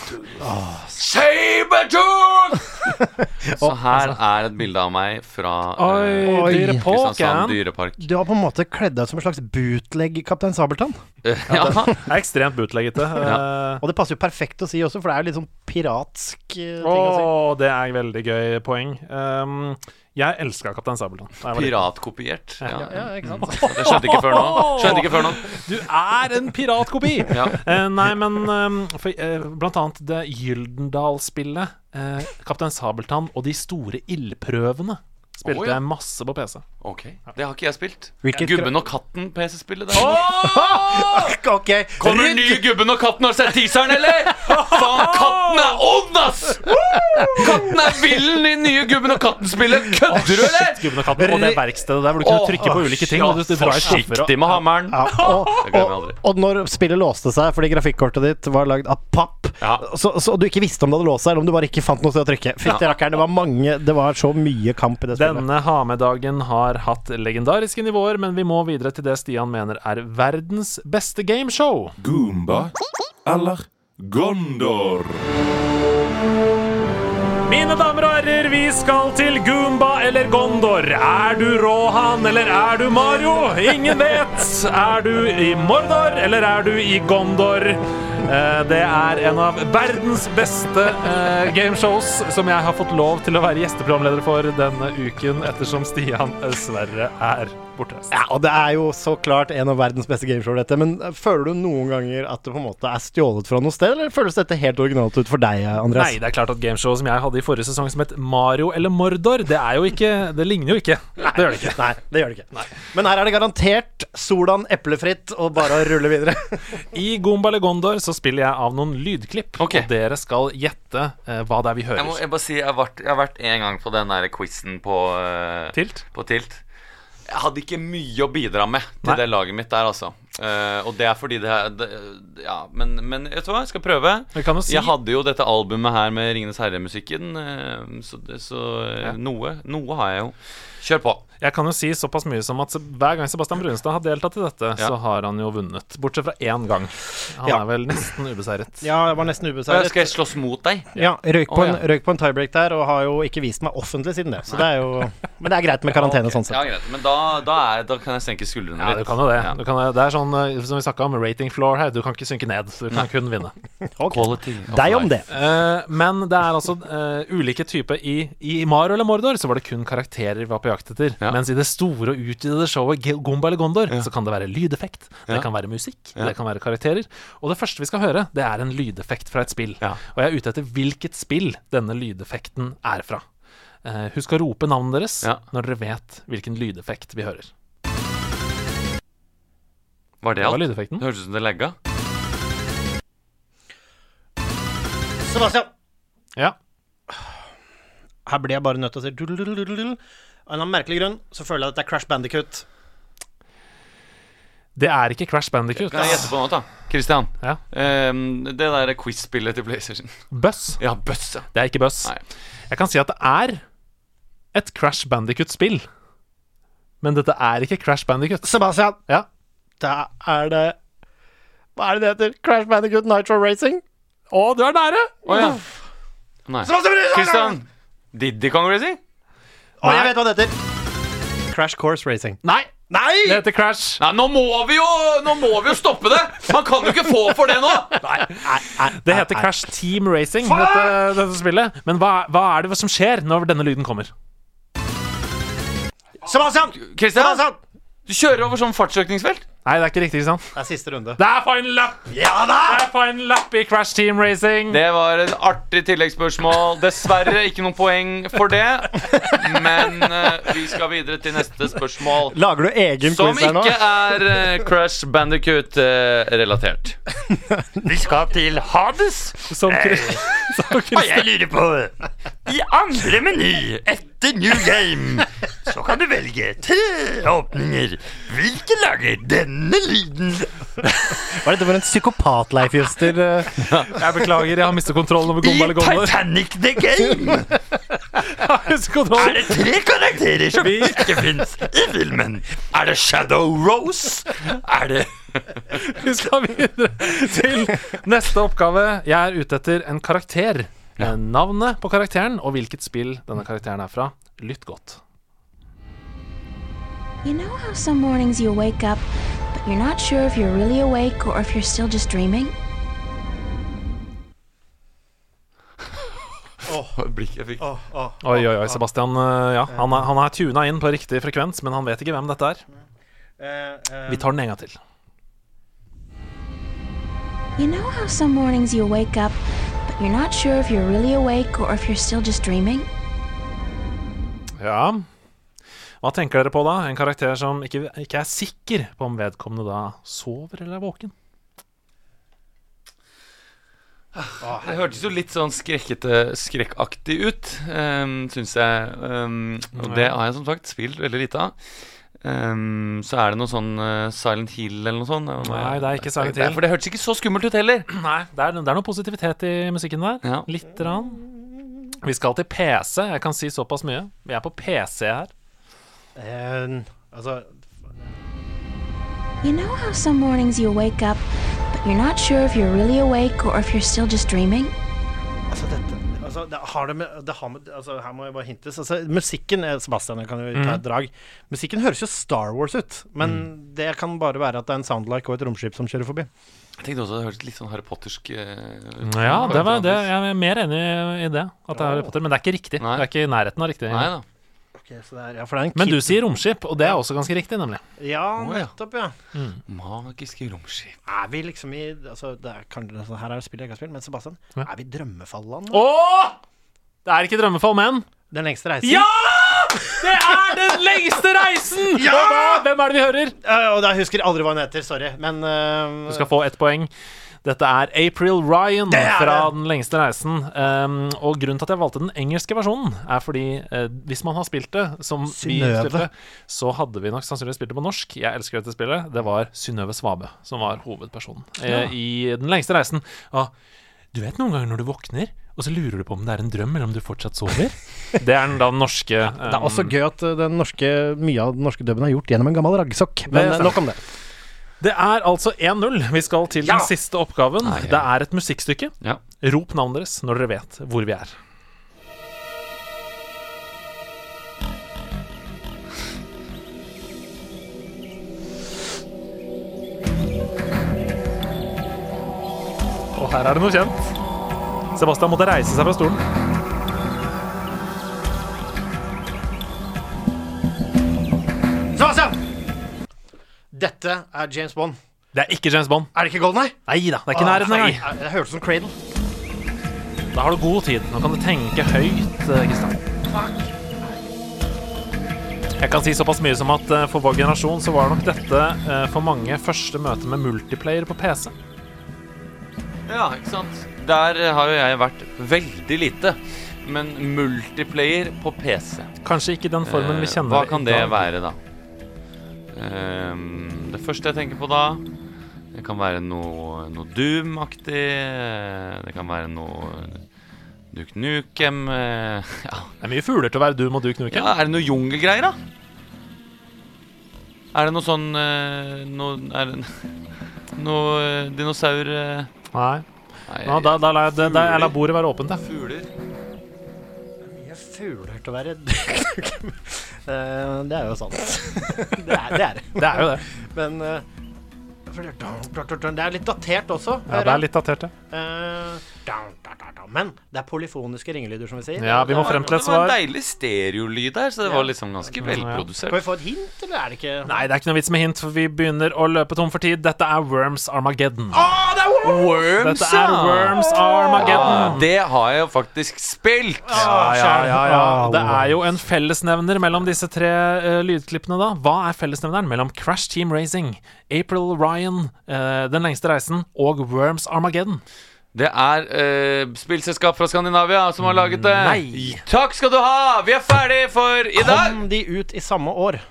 Sabertooth! så her er et bilde av meg fra Oi, eh, Kristiansand dyrepark. Du har på en måte kledd deg ut som en slags bootleg Kaptein Sabeltann. Eh, ja. Det er ekstremt bootleggete. Ja. Og det passer jo perfekt å si også, for det er jo litt sånn piratsk eh, ting Å, å Åh, det er veldig gøy poeng. Um, jeg elska Kaptein Sabeltann. Piratkopiert. Ja. Ja, ja, ikke sant? Det skjønte ikke før nå. Skjønte ikke før nå. Du er en piratkopi! Ja. uh, nei, men um, for, uh, blant annet det Gyldendal-spillet, uh, Kaptein Sabeltann og de store ildprøvene, spilte oh, ja. jeg masse på PC. Ok, Det har ikke jeg spilt. Hvilket Gubben og katten PC-spillet Oh! Ok, Kommer ny Gubben og katten? Har du sett teaseren, eller? Faen, katten er ond, ass! Katten er villen i nye Gubben og katten-spillet. Kødder du, eller? Gubben og katten og det verkstedet der hvor du kunne trykke på ulike ting. Og du, du drar i skuffer og Forsiktig med hammeren. Ja, og, og, og når spillet låste seg fordi grafikkortet ditt var lagd av papp, Ja. så, så du ikke visste om det hadde låst seg, eller om du bare ikke fant noe sted å trykke Fytti rakkeren, det var mange Det var så mye kamp i det spillet. Denne ha-med-dagen har hatt legendariske nivåer, men vi må videre til det Stian mener er verdens beste gameshow. Goomba eller Gondor? Mine damer og herrer, vi skal til Goomba eller Gondor. Er du Rohan eller er du Mario? Ingen vet. Er du i Mordor eller er du i Gondor? Eh, Det er en av verdens beste eh, gameshows som jeg har fått lov til å være gjesteprogramleder for denne uken, ettersom Stian dessverre er bortreist. Ja, og det er jo så klart en av verdens beste gameshow, dette. Men eh, føler du noen ganger at det på en måte er stjålet fra noe sted, eller føles dette helt originalt ut for deg, Andreas? Nei, det er klart at gameshowet som jeg hadde i forrige sesong som het Mario eller Mordor, det er jo ikke Det ligner jo ikke. Det gjør det ikke. Nei, det gjør det ikke. Men her er det garantert Solan eplefritt og bare å rulle videre. I Gomba eller Gondor så spiller jeg av noen lydklipp, okay. og dere skal gjette uh, hva det er vi hører. Jeg må jeg bare si, jeg har vært, jeg har vært en gang på den der quizen på uh, Tilt? På Tilt. Jeg hadde ikke mye å bidra med til Nei. det laget mitt der, altså. Eh, og det er fordi det, er- det Ja, men, men vet du hva, jeg skal prøve. Jeg, si Jeg hadde jo dette albumet her med Ringenes herre-musikken, uh, så, så eh, Ja. noe, noe har jeg jo. Kjør på. Jeg kan jo si såpass mye som at hver gang Sebastian Brunstad har deltatt i dette, Ja. så har han jo vunnet. Bortsett fra én gang. Han Ja. er vel nesten ubeseiret. Ja, jeg var nesten ubeseiret. skal jeg slåss mot deg? Ja, røyk på, oh, en, røyk på en tiebreak der, og har jo ikke vist meg offentlig siden det. Så det er jo Men det er greit med karantene sånn sett. Ja, greit. Men da, da, er, da kan jeg senke skuldrene Ja, du kan jo det. Ja. Du kan, det er sånn eh, som vi snakka om, rating floor her. Du kan ikke synke ned. Så du kan kun vinne. Quality Deg om det. Uh, men det er altså uh, ulike typer i, I Mario eller Mordor så var det kun karakterer vi var på jakt etter. Ja. Mens i det store og utvidede showet Gomba eller Gondor så kan det være lydeffekt, det kan være musikk, Ja. det kan være karakterer. Og det første vi skal høre, det er en lydeffekt fra et spill. Ja. Og jeg er ute etter hvilket spill denne lydeffekten er fra. Uh, husk å rope navnet deres Ja. når dere vet hvilken lydeffekt vi hører. Var det Det var alt? Det hørtes ut som det legga. Sebastian! Ja. Her blir jeg bare nødt til å si. Av en eller annen merkelig grunn så føler jeg at det er Crash Bandicut. Det er ikke Crash Bandicoot. Kan jeg gjette på noe, da? Christian. Ja. Um, det der quiz-spillet til PlayStation. Buss. Ja, Buss. ja. Det er ikke Buss. Nei. Jeg kan si at det er et Crash Bandicut-spill. Men dette er ikke Crash Bandicut. Sebastian! Ja. Da er det Hva er det det heter? Crash Bandicoot Nitro Racing? Å, du er nære! Å ja. Nei. Christian! Diddy Kong Racing? Å, jeg vet hva det heter. Crash Course Racing. Nei! Nei! Det heter Crash. Nei, nå må vi jo Nå må vi jo stoppe det! Man kan jo ikke få for det nå! Nei, nei, nei Det heter Crash Team Racing, dette, dette spillet. Men hva, hva er det som skjer når denne lyden kommer? Sebastian! Christian, Sebastian! du kjører over sånn fartsøkningsfelt. Nei, det er ikke riktig, ikke sant? Det er siste runde. Det er final lap! Ja da! Det er final lap i Crash Team Racing. Det var et artig tilleggsspørsmål. Dessverre ikke noen poeng for det. Men uh, vi skal videre til neste spørsmål. Lager du egen Som quiz her nå? ikke er uh, Crash Bandicoot-relatert. Vi skal til Hades. Som, Chris- som Og jeg lurer på I andre meny etter New Game så kan du velge tre åpninger. Hvilke lager denne lyden? Hva er dette for en psykopat-Leif Juster? eh? Jeg beklager, jeg har mistet kontrollen over I Gomba eller Gondor. Titanic The Game er det tre karakterer som ikke fins i filmen. Er det Shadow Rose? Er det Vi skal videre til neste oppgave. Jeg er ute etter en karakter. Eh, Navnet på karakteren og hvilket spill denne karakteren er fra. Lytt godt. You know how some mornings you wake up, but you're not sure if you're really awake or if you're still just dreaming? Blikket jeg fikk. Oi, oi, oi, Sebastian. eh, Ja, han er, han er tuna inn på riktig frekvens, men han vet ikke hvem dette er. Vi tar den en gang til. You know how some mornings you wake up, you're not sure if you're really awake or if you're still just dreaming? Ja Hva tenker dere på da? En karakter som ikke, ikke er sikker på om vedkommende da sover eller er våken? Det hørtes jo litt sånn skrekkete, skrekkaktig ut, um, syns jeg. Um, og det har jeg som sagt spilt veldig lite av. Um, så er det noe sånn uh, Silent Hill eller noe sånt? Nei, det er ikke Silent Hill. For det hørtes ikke så skummelt ut heller. Nei, det er, det er noe positivitet i musikken der. Ja. Litt. Rann. Vi skal til PC. Jeg kan si såpass mye. Vi er på PC her. Um, altså You know how some mornings you wake up, but you're not sure if you're really awake or if you're still just dreaming? Altså, dette Altså, det har det med, det har med altså, Her må jeg bare hintes. Altså, musikken eh, Sebastian, jeg kan jo ta et drag. Musikken høres jo Star Wars ut, men det kan bare være at det er en soundlike og et romskip som kjører forbi. Jeg tenkte også det hørtes litt sånn Harry Pottersk ut. Ja, det var det. Jeg er mer enig i det. At det er Harry Potter, Men det er ikke riktig. Nei. Det er ikke i nærheten av riktig. Nei da. Ok, så det er, ja, for det er en Men du sier romskip, og det er også ganske riktig, nemlig. Ja, nettopp, ja. ja. Magiske romskip. Er vi liksom i altså, det er, kan, altså, Her er det spill jeg ikke har spilt, men Sebastian, Ja. er vi i drømmefallland? Åh! Det er ikke drømmefall, men Den lengste reisen? Ja! Det er den lengste reisen! Ja! Hvem er det vi hører? Uh, og jeg husker aldri hva hun heter, sorry. Men uh, Du skal få ett poeng. Dette er April Ryan fra! Den lengste reisen. Um, og grunnen til at jeg valgte den engelske versjonen, er fordi uh, hvis man har spilt det som vi spilte, så hadde vi nok sannsynligvis spilt det på norsk. Jeg elsker dette spillet. Det var Synnøve Svabe som var hovedpersonen eh, i Den lengste reisen. Og du vet noen ganger når du våkner, og så lurer du på om det er en drøm, eller om du fortsatt sover? Det er den da norske det er også gøy at eh, den norske, mye av den norske dubben er gjort gjennom en gammel raggsokk. Men nok om det. Det er altså 1-0. Vi skal til den siste oppgaven. Nei, ja. Det er et musikkstykke. Ja. Rop navnet deres når dere vet hvor vi er. Og her er det noe kjent. Sebastian måtte reise seg fra stolen. Dette er James Bond. Det er ikke James Bond. Er det ikke Golden Eye? Nei da, det er ikke nærheten engang. Det hørtes som Cradle. Da har du god tid. Nå kan du tenke høyt, eh, Kristian. Jeg kan si såpass mye som at eh, for vår generasjon så var nok dette eh, for mange første møte med multiplayer på PC. Ja, ikke sant. Der eh, har jo jeg vært veldig lite. Men multiplayer på PC Kanskje ikke den formen vi Eh, kjenner Hva kan det være, da? Ehm, det første jeg tenker på da Det kan være noe, noe Doom-aktig. eh, Det kan være noe Duke Nukem. eh, Ja. Det er mye fugler til å være Doom og Duke Nukem. ja, er det noe jungelgreier, da? Er det noe sånn eh, Noe Er det noe dinosaur... Nei. Nei, Ja, da, da, la da, jeg lar bordet være åpent, jeg. Fugler. Det er Mye fugler til å være Eh, Det er jo sant. det, er, det er det. Er jo det. Men eh, det er litt datert også. Ja, det er litt datert, det. Men det er polyfoniske ringelyder, som vi sier. Ja, vi må frem til et Det var en svar. deilig stereolyd her, så det var liksom ganske velprodusert. Kan vi få et hint, eller er det ikke Nei, det er ikke noe vits med hint, for vi begynner å løpe tom for tid. Dette er Worms Armageddon. Worms, Dette er Worms Armageddon. Armageddon. det har jeg jo faktisk spilt. Ja, ja, ja, ja. Det er jo en fellesnevner mellom disse tre uh, lydklippene, da. Hva er fellesnevneren mellom Crash Team Racing, April Ryan, uh, Den lengste reisen og Worms Armageddon? Det er uh, spillselskap fra Skandinavia som har laget det. Nei. Takk skal du ha! Vi er ferdig for i dag. Kom de ut i samme år?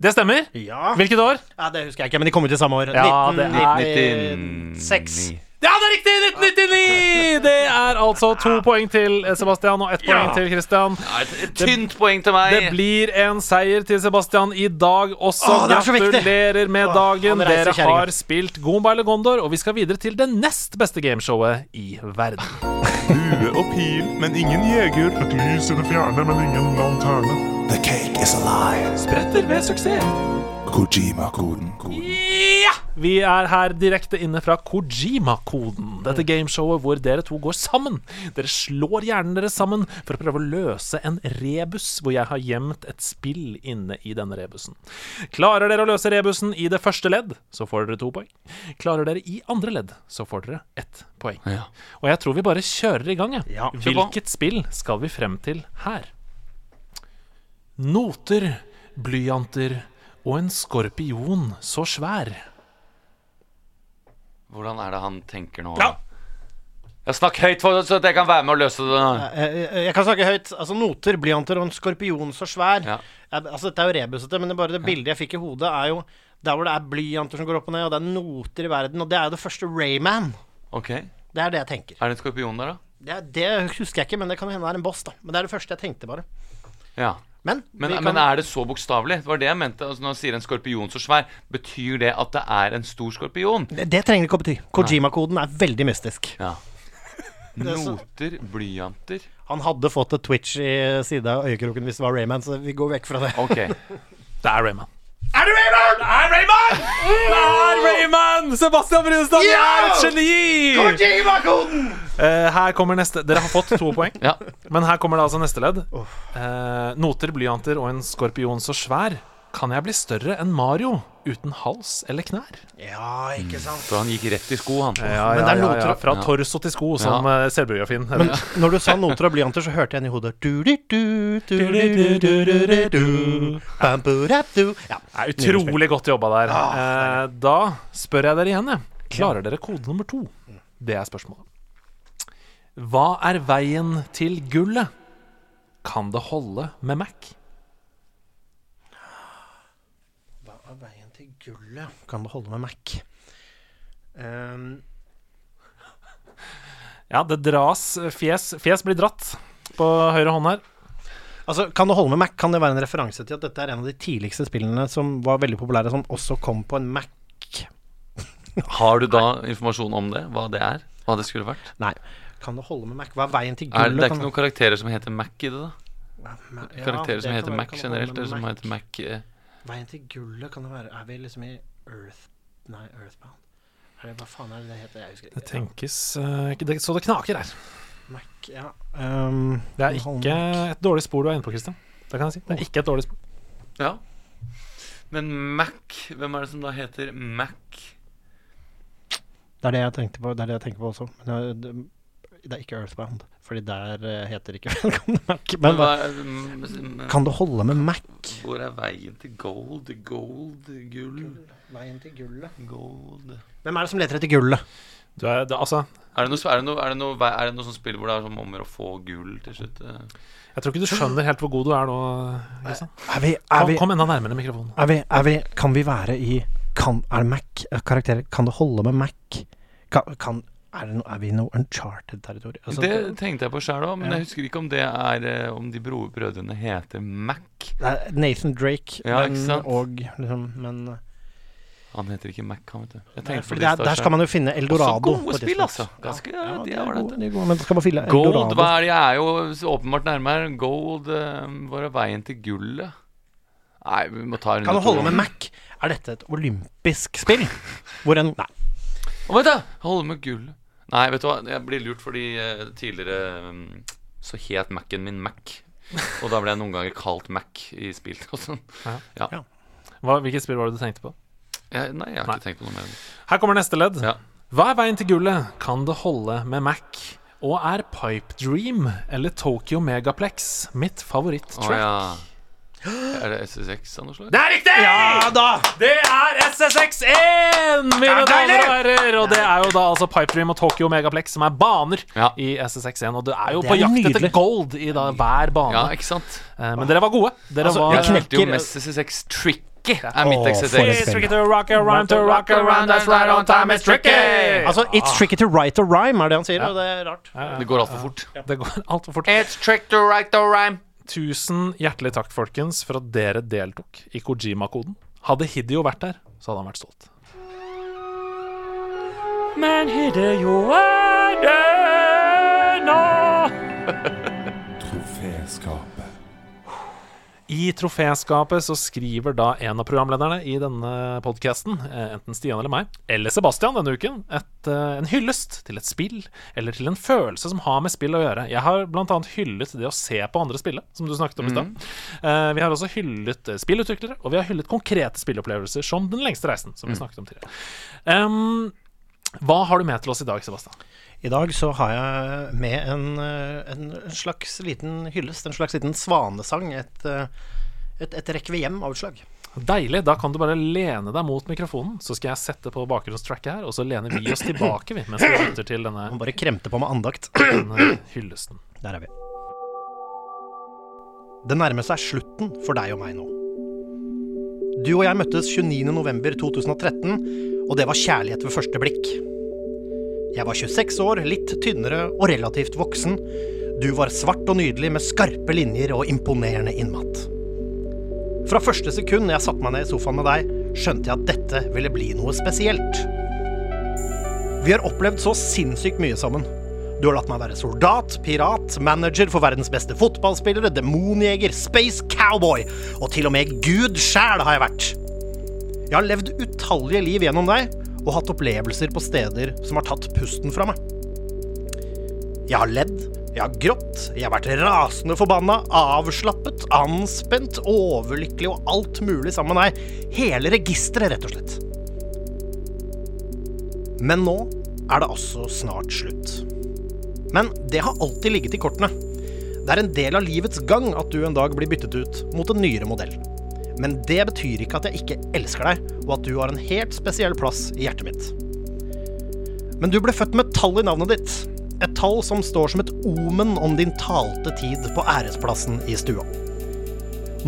Det stemmer. Ja. Hvilket år? ja Det husker jeg ikke, men de kom ut i samme år. Ja, det er 1996. Ja, det er riktig! 1999! Det er altså to poeng til eh, Sebastian og ett poeng til Christian. Ja, et, et tynt poeng til meg. Det blir en seier til Sebastian i dag også. Åh, er så. Gratulerer med Åh, dagen. Dere har spilt Gomba eller Gondor, og vi skal videre til det nest beste gameshowet i verden. Bue og pil, men ingen jeger. Et lys i det fjerne, men ingen lanterne. The cake is a lie. Spretter ved suksess. Kojima-koden. Ja! Vi er her direkte inne fra Kojima-koden. Dette gameshowet hvor dere to går sammen. Dere slår hjernen deres sammen for å prøve å løse en rebus hvor jeg har gjemt et spill inne i denne rebusen. Klarer dere å løse rebusen i det første ledd, så får dere to poeng. Klarer dere i andre ledd, så får dere ett poeng. Ja. Og jeg tror vi bare kjører i gang, jeg. Ja. Hvilket spill skal vi frem til her? Noter, blyanter og en skorpion så svær. Hvordan er det han tenker nå? Ja. Jeg Snakk høyt, for, så jeg kan være med og løse det. Jeg, Jeg kan snakke høyt. Altså Noter, blyanter og en skorpion så svær. Ja. Jeg, Altså Dette er jo rebusete, men det, bare det bildet jeg fikk i hodet, er jo der hvor det er blyanter som går opp og ned, og det er noter i verden. Og det er jo det første Rayman. Okay. Det er det jeg tenker. Er det en skorpion der, da? Det, det husker jeg ikke, men det kan hende det er en boss, da. Men det er det første jeg tenkte, bare. Ja. Men, Men, kan, men er det så bokstavelig? Det var det jeg mente. Altså, når han sier en skorpion så svær, betyr det at det er en stor skorpion? det, det trenger det ikke å bety. Kojima-koden er veldig mystisk. Ja. Er Noter, blyanter Han hadde fått et twitch i side av øyekroken hvis det var Rayman, så vi går vekk fra det. Okay. Det er Rayman. Er det Rayman?! Det er Rayman! Det er Rayman! Sebastian Brunstad, du er et geni! Eh, her kommer neste Dere har fått to poeng, Ja. men her kommer det altså neste ledd. Eh, noter, blyanter og en skorpion så svær. Kan jeg bli større enn Mario uten hals eller knær. Ja, ikke mm. sant For han gikk rett i sko, han. Ja, Men det er noter fra torso til sko, som ja. Eh, selvbiografien Men når du sa noter og blyanter, så hørte jeg den i hodet. Ja, utrolig godt jobba der. Ah, eh, da spør jeg dere igjen, jeg. Klarer dere kode nummer to? Det er spørsmålet. Hva er veien til gullet? Kan det holde med Mac? Gullet? Kan det holde med Mac? Um, Ja, det dras fjes. Fjes blir dratt på høyre hånd her. altså, kan det holde med Mac? Kan det være en referanse til at dette er en av de tidligste spillene som var veldig populære, som også kom på en Mac? Har du da informasjon om det? Hva det er? Hva det skulle vært? Nei. Kan det holde med Mac? Hva er veien til Er, det, det er Kan ikke noen karakterer som heter Mac i det, da? Ja, Karakterer det som heter Mac generelt, eller som heter Mac eh, Veien til gullet, kan det være Er vi liksom i Earth Nei, Earthbound? Er det, hva faen er det det heter? Jeg husker Det tenkes uh, det, Så det knaker her. Mac, ja. Um, Det er ikke Mac. et dårlig spor du er inne på, Christian. Det kan jeg si. Det er ikke et dårlig spor. Ja. Men Mac Hvem er det som da heter Mac? Det er det jeg tenkte på, det er det jeg tenker på også. Men det, det er ikke Earthbound, Fordi der eh, heter det ikke Velkommen Mac. Men men, hva, mm, kan det holde med Mac? Hvor er veien til gold? Gold, gull, Veien til gullet. gold Hvem er det som leter etter gullet? Du er, det, altså, Er det noe, er det noe, er det noe, er det noe sånt spill hvor det er som om å få gull til slutt? eh? jeg tror ikke du skjønner helt hvor god du er nå. Er vi, er Kom, vi, kom enda nærmere mikrofonen. er vi, er vi Kan vi være i kan, Er det Mac eh, karakterer? Kan det holde med Mac? Kan, kan er, det no, er vi i noe uncharted-territorium? Altså, det tenkte jeg på sjøl òg, men Ja. jeg husker ikke om det er eh, Om de brødrene heter Mac. er Nathan Drake Ja, men, og liksom Men Han heter ikke Mac, han, vet du. Jeg tenkte på der, det der skal man jo finne Eldorado. gode spill, altså. Ganske- ja, de er ålreite. gode, de gode, men skal man finne Gold, Eldorado hva er det? Jeg er jo åpenbart nærmere. Gold, eh, hvor er veien til gullet? Nei, vi må ta en Kan du holde med Mac? Er dette et olympisk spill? Hvor en Nei. Å, vent da! Holde med gullet. Nei, vet du hva, jeg blir lurt fordi eh, tidligere mm, så het Mac-en min Mac. Og da ble jeg noen ganger kalt Mac i spill og sånn. Hva, hvilket spill var det du tenkte på? Jeg, nei, jeg har Nei. ikke tenkt på noe mer. Her kommer neste ledd. Ja. Hva er veien til gullet? Kan det holde med Mac? Og er Pipe Dream eller Tokyo Megaplex mitt favoritt-track? ja. Er det SSX av noe slag? Det er riktig! Ja da! Det er SSX1, mine damer og herrer! Og det er jo da altså Pipe Dream og Tokyo Megaplex som er baner Ja. i SSX1. Og du er jo Det på er jakt nydelig. etter gold i da hver bane. Ja, ikke sant? Eh, Men dere var gode. Dere Altså, var jeg knekker jo mest SSX Tricky. Er mitt. It's tricky to rock a to rock a that's right on time, it's tricky! Altså, it's tricky to write a rhyme, er det han sier, og det er rart. Det går altfor fort. Det går altfor fort. It's trick to write a rhyme. Tusen hjertelig takk, folkens, for at dere deltok i Kojima-koden. Hadde Hideo vært der, så hadde han vært stolt. Men Hideo er død nå. Troféskapet. I troféskapet så skriver da en av programlederne i denne podkasten, enten Stian eller meg, eller Sebastian denne uken, et, eh, en hyllest til et spill eller til en følelse som har med spill å gjøre. Jeg har annet hyllet det å se på andre spille, som du snakket om i stad. Eh, vi har også hyllet eh, spillutviklere, og vi har hyllet konkrete spillopplevelser, som Den lengste reisen, som vi snakket om tidligere. Em, hva har du med til oss i dag, Sebastian? I dag så har jeg med en, eh, en slags liten hyllest, en slags liten svanesang, et, eh, et, et rekviem av et slag. Deilig. Da kan du bare lene deg mot mikrofonen, så skal jeg sette på bakgrunnstracket her, og så lener vi oss tilbake vi, mens vi lytter til denne, Man bare kremte på med andakt. denne hyllesten. Der er vi. Det nærmer seg slutten for deg og meg nå. Du og jeg møttes 29.11.2013, og det var kjærlighet ved første blikk. Jeg var 26 år, litt tynnere og relativt voksen. Du var svart og nydelig med skarpe linjer og imponerende innmat. Fra første sekund jeg satte meg ned i sofaen med deg, skjønte jeg at dette ville bli noe spesielt. Vi har opplevd så sinnssykt mye sammen. Du har latt meg være soldat, pirat, manager for verdens beste fotballspillere, demonjeger, space cowboy og til og med gud sjæl har jeg vært. Jeg har levd utallige liv gjennom deg og hatt opplevelser på steder som har tatt pusten fra meg. Jeg har ledd, jeg har grått, jeg har vært rasende forbanna, avslappet, anspent, overlykkelig og alt mulig sammen med deg. Hele registeret, rett og slett. Men nå er det altså snart slutt. Men det har alltid ligget i kortene. Det er en del av livets gang at du en dag blir byttet ut mot en nyere modell. Men det betyr ikke at jeg ikke elsker deg, og at du har en helt spesiell plass i hjertet mitt. Men du ble født med tall i navnet ditt. Et tall som står som et omen om din talte tid på æresplassen i stua.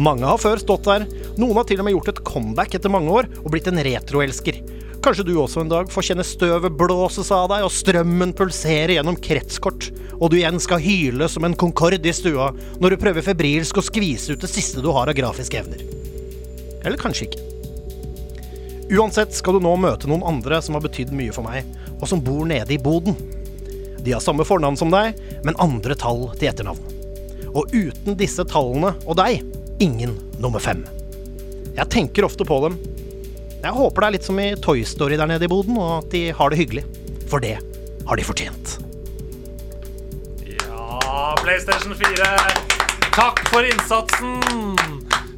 Mange har før stått der, noen har til og med gjort et comeback etter mange år og blitt en retroelsker. Kanskje du også en dag får kjenne støvet blåses av deg og strømmen pulsere gjennom kretskort, og du igjen skal hyle som en Concorde i stua når du prøver febrilsk å skvise ut det siste du har av grafiske evner. Eller kanskje ikke. Uansett skal du nå møte noen andre som har betydd mye for meg, og som bor nede i boden. De har samme fornavn som deg, men andre tall til etternavn. Og uten disse tallene og deg, ingen nummer fem. Jeg tenker ofte på dem. Jeg håper det er litt som i Toy Story der nede i boden, og at de har det hyggelig. For det har de fortjent. Ja, PlayStation 4. Takk for innsatsen.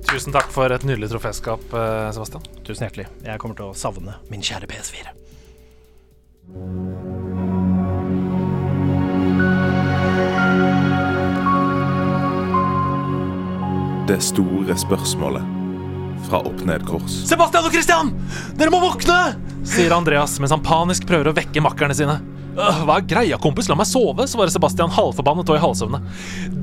Tusen takk for et nydelig troféskap, eh, Sebastian. Tusen hjertelig. Jeg kommer til å savne min kjære PS4. Det store spørsmålet fra Opp Ned Kors. Sebastian og Christian! Dere må våkne! Sier Andreas mens han panisk prøver å vekke makkerne sine. «Øh, Hva er greia, kompis? La meg sove, svarer Sebastian halvforbannet og i halvsøvne.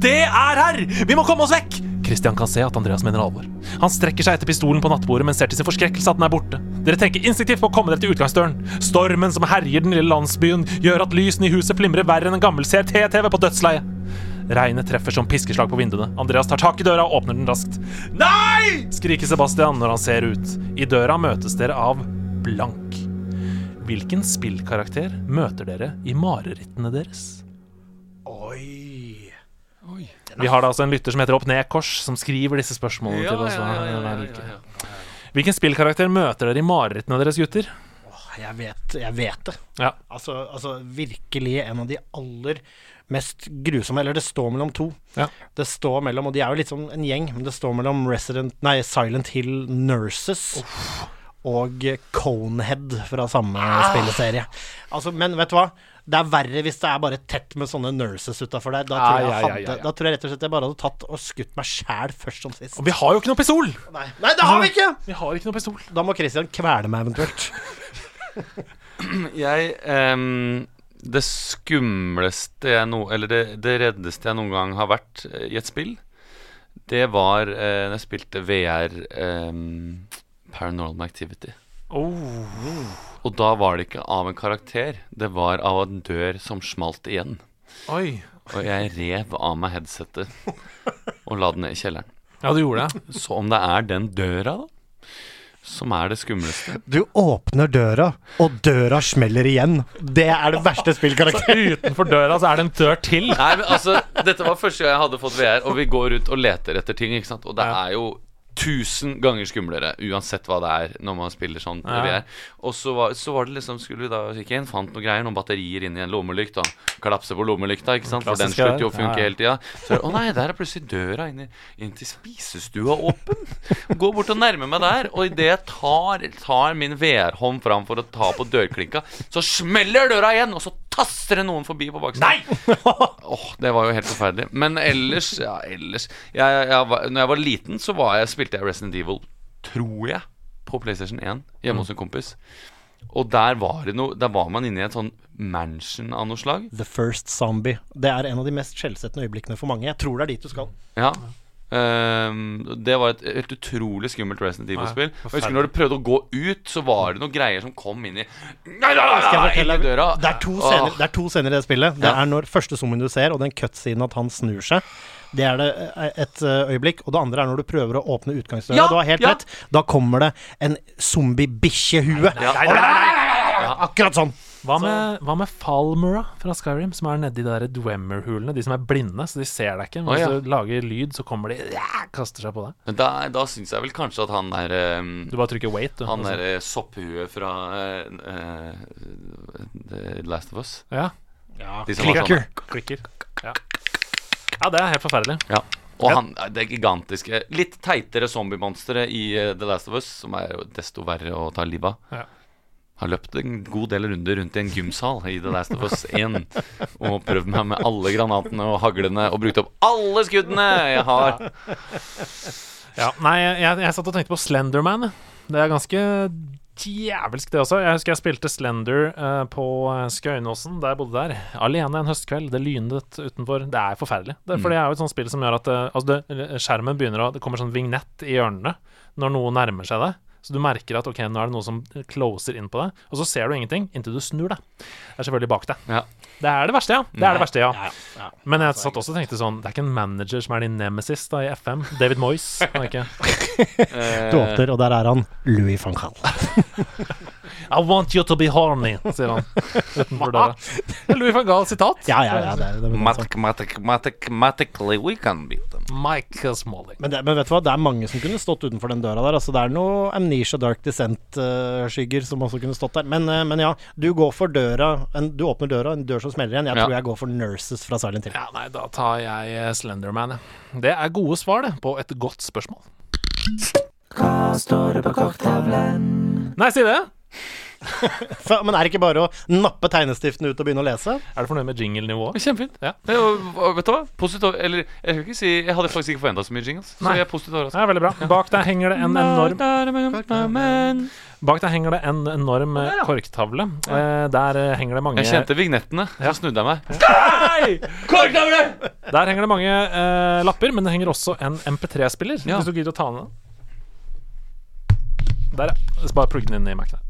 Det er her! Vi må komme oss vekk! Christian kan se at Andreas mener alvor. Han strekker seg etter pistolen på nattbordet, men ser til sin forskrekkelse at den er borte. Dere tenker instinktivt på å komme dere til utgangsdøren. Stormen som herjer den lille landsbyen, gjør at lysene i huset flimrer verre enn en gammel CRT-TV på dødsleiet. Regnet treffer som piskeslag på vinduene. Andreas tar tak i døra og åpner den raskt. Nei! skriker Sebastian når han ser ut. I døra møtes dere av blank. Hvilken spillkarakter møter dere i marerittene deres? Oi. Vi har da altså en lytter som heter Opp Ned Kors, som skriver disse spørsmålene til oss. Ja, ja, Hvilken spillkarakter møter dere i marerittene deres, gutter? Jeg vet, jeg vet det. Ja. Altså, altså virkelig en av de aller mest grusomme Eller det står mellom to. Ja. Det står mellom, og de er jo litt sånn en gjeng, men det står mellom Resident Nei, Silent Hill Nurses og Conehead fra samme spilleserie. Altså, men vet du hva? Det er verre hvis det er bare tett med sånne nurses utafor der. Da tror, jeg Ja, ja, ja, da tror jeg rett og slett jeg bare hadde tatt og skutt meg sjæl først som sist. Og vi har jo ikke noe pistol! Nei, Nei det har vi ikke! Vi har ikke noe pistol. Da må Christian kvele meg eventuelt. Jeg ehm, Det skumleste jeg no, Eller det, det reddeste jeg noen gang har vært eh, i et spill, det var da eh, jeg spilte VR eh, Paranormal Activity. Oh. Og da var det ikke av en karakter, det var av en dør som smalt igjen. Oi. Og jeg rev av meg headsetet og la det ned i kjelleren. Ja, du gjorde det. Så om det er den døra, da, som er det skumleste Du åpner døra, og døra smeller igjen. Det er det verste spillkarakteren. Utenfor døra så er det en dør til. Nei, men altså Dette var første gang jeg hadde fått VR, og vi går ut og leter etter ting. Ikke sant? Og det er jo tusen ganger skumlere, uansett hva det er, når man spiller sånn Ja. Og så var, så var det liksom Skulle vi da kikke inn, fant noen greier, noen batterier inn i en lommelykt, og klapse på lommelykta, ikke sant, for den slutter jo å funke Ja, hele tida. Så å nei, der er plutselig døra inn, i, inn til spisestua åpen. Gå bort og nærme meg der, og idet jeg tar, tar min VR-hånd fram for å ta på dørklinka, så smeller døra igjen, og så taster det noen forbi på baksiden. Åh, det var jo helt forferdelig. Men ellers, ja, ellers jeg, jeg, jeg Når jeg var liten, så var jeg, spilte jeg Resident Evil, tror jeg, på PlayStation 1 hjemme hos en kompis. Og der var det noe Der var man inne i et sånn mansion av noe slag. The First Zombie. Det er en av de mest skjellsettende øyeblikkene for mange. Jeg tror det er dit du skal. Ja. Ehm, det var et helt utrolig skummelt Resident Evil-spill. Og husker når du prøvde å gå ut, så var det noen greier som kom inn i Nei, nei, nei, inn i døra. Det er to scener, det er to scener i det spillet. Det Ja. er når første zoomien du ser, og den cut-siden at han snur seg. Det er det eh, et eh, øyeblikk. Og det andre er når du prøver å åpne utgangsdøra. Ja, du har helt ja. rett. Da kommer det en zombie-bikkjehue. Ja. Akkurat sånn. Hva med, hva med Falmura fra Skyrim, som er nedi de der Dwemer-hulene? De som er blinde, så de ser deg ikke. Men Å, ja. hvis du lager lyd, så kommer de ja, kaster seg på deg. Men da, da syns jeg vel kanskje at han der um, Du bare trykker wait, du. Han og så- derre sopphuet fra uh, eh, The Last of Us. Ja. ja. Klikker. sånn- Klikker. Ja. ja, det er helt forferdelig. Ja. Og han, det gigantiske, litt teitere zombiemonsteret i eh, The Last of Us, som er jo desto verre å ta livet av. Ja. Har løpt en god del runder rundt i en gymsal i The Last of Us 1. Og prøvd meg med alle granatene og haglene og brukt opp alle skuddene jeg har. Ja, nei, jeg, jeg satt og tenkte på Slenderman. Det er ganske djevelsk, det også. Jeg husker jeg spilte Slender uh, på eh, Skøyenåsen, da jeg bodde der. Alene en høstkveld. Det lynet utenfor. Det er forferdelig. Det, for det er jo et sånt spill som gjør at uh, altså det, skjermen begynner å Det kommer sånn vignett i hjørnene når noe nærmer seg deg. Så du merker at ok, nå er det noe som closer inn på deg, og så ser du ingenting inntil du snur deg. Det er selvfølgelig bak deg. Ja. Det er det verste, ja. Det er det verste, ja. Ja, ja. Men jeg satt også og tenkte sånn Det er ikke en manager som er din nemesis da i FM. David Moyes. Ikke Du åpner, og der er han Louis van Gaal. I want you to be horny, sier han utenfor døra. Louis van Gaal-sitat. Ja, ja, ja. Det er, det er, Matic, matic, matic, matically we can beat them. Michael Smalling. men, det, men vet du hva, det er mange som kunne stått utenfor den døra der. Altså, det er noe Amnesia Dark Descent-skygger som også kunne stått der. Men, eh, men ja, du går for døra en, Du åpner døra, en dør som smeller igjen. Jeg Ja. tror jeg går for Nurses fra Silent Hill. Ja, nei, da tar jeg eh, Slenderman, jeg. Det er gode svar, det, på et godt spørsmål. Hva står det på kokktavlen? Nei, si det! For, men er det ikke bare å nappe tegnestiften ut og begynne å lese? Er du fornøyd med jingle-nivået? Kjempefint. Ja. Det jo- og vet du hva? Positivt Eller jeg skal ikke si Jeg hadde faktisk ikke forventa så mye jingles. Så Nei. jeg er positivt overrasket. Det er veldig bra. Bak deg henger det en enorm Bak deg henger det en enorm korktavle. Eh, der eh, henger det mange Jeg kjente vignettene, så snudde jeg meg. Der henger det mange eh, lapper, men det henger også en MP3-spiller. Ja. Hvis du gidder å ta den. Der, ja. Bare plugg den inn i Mac-en.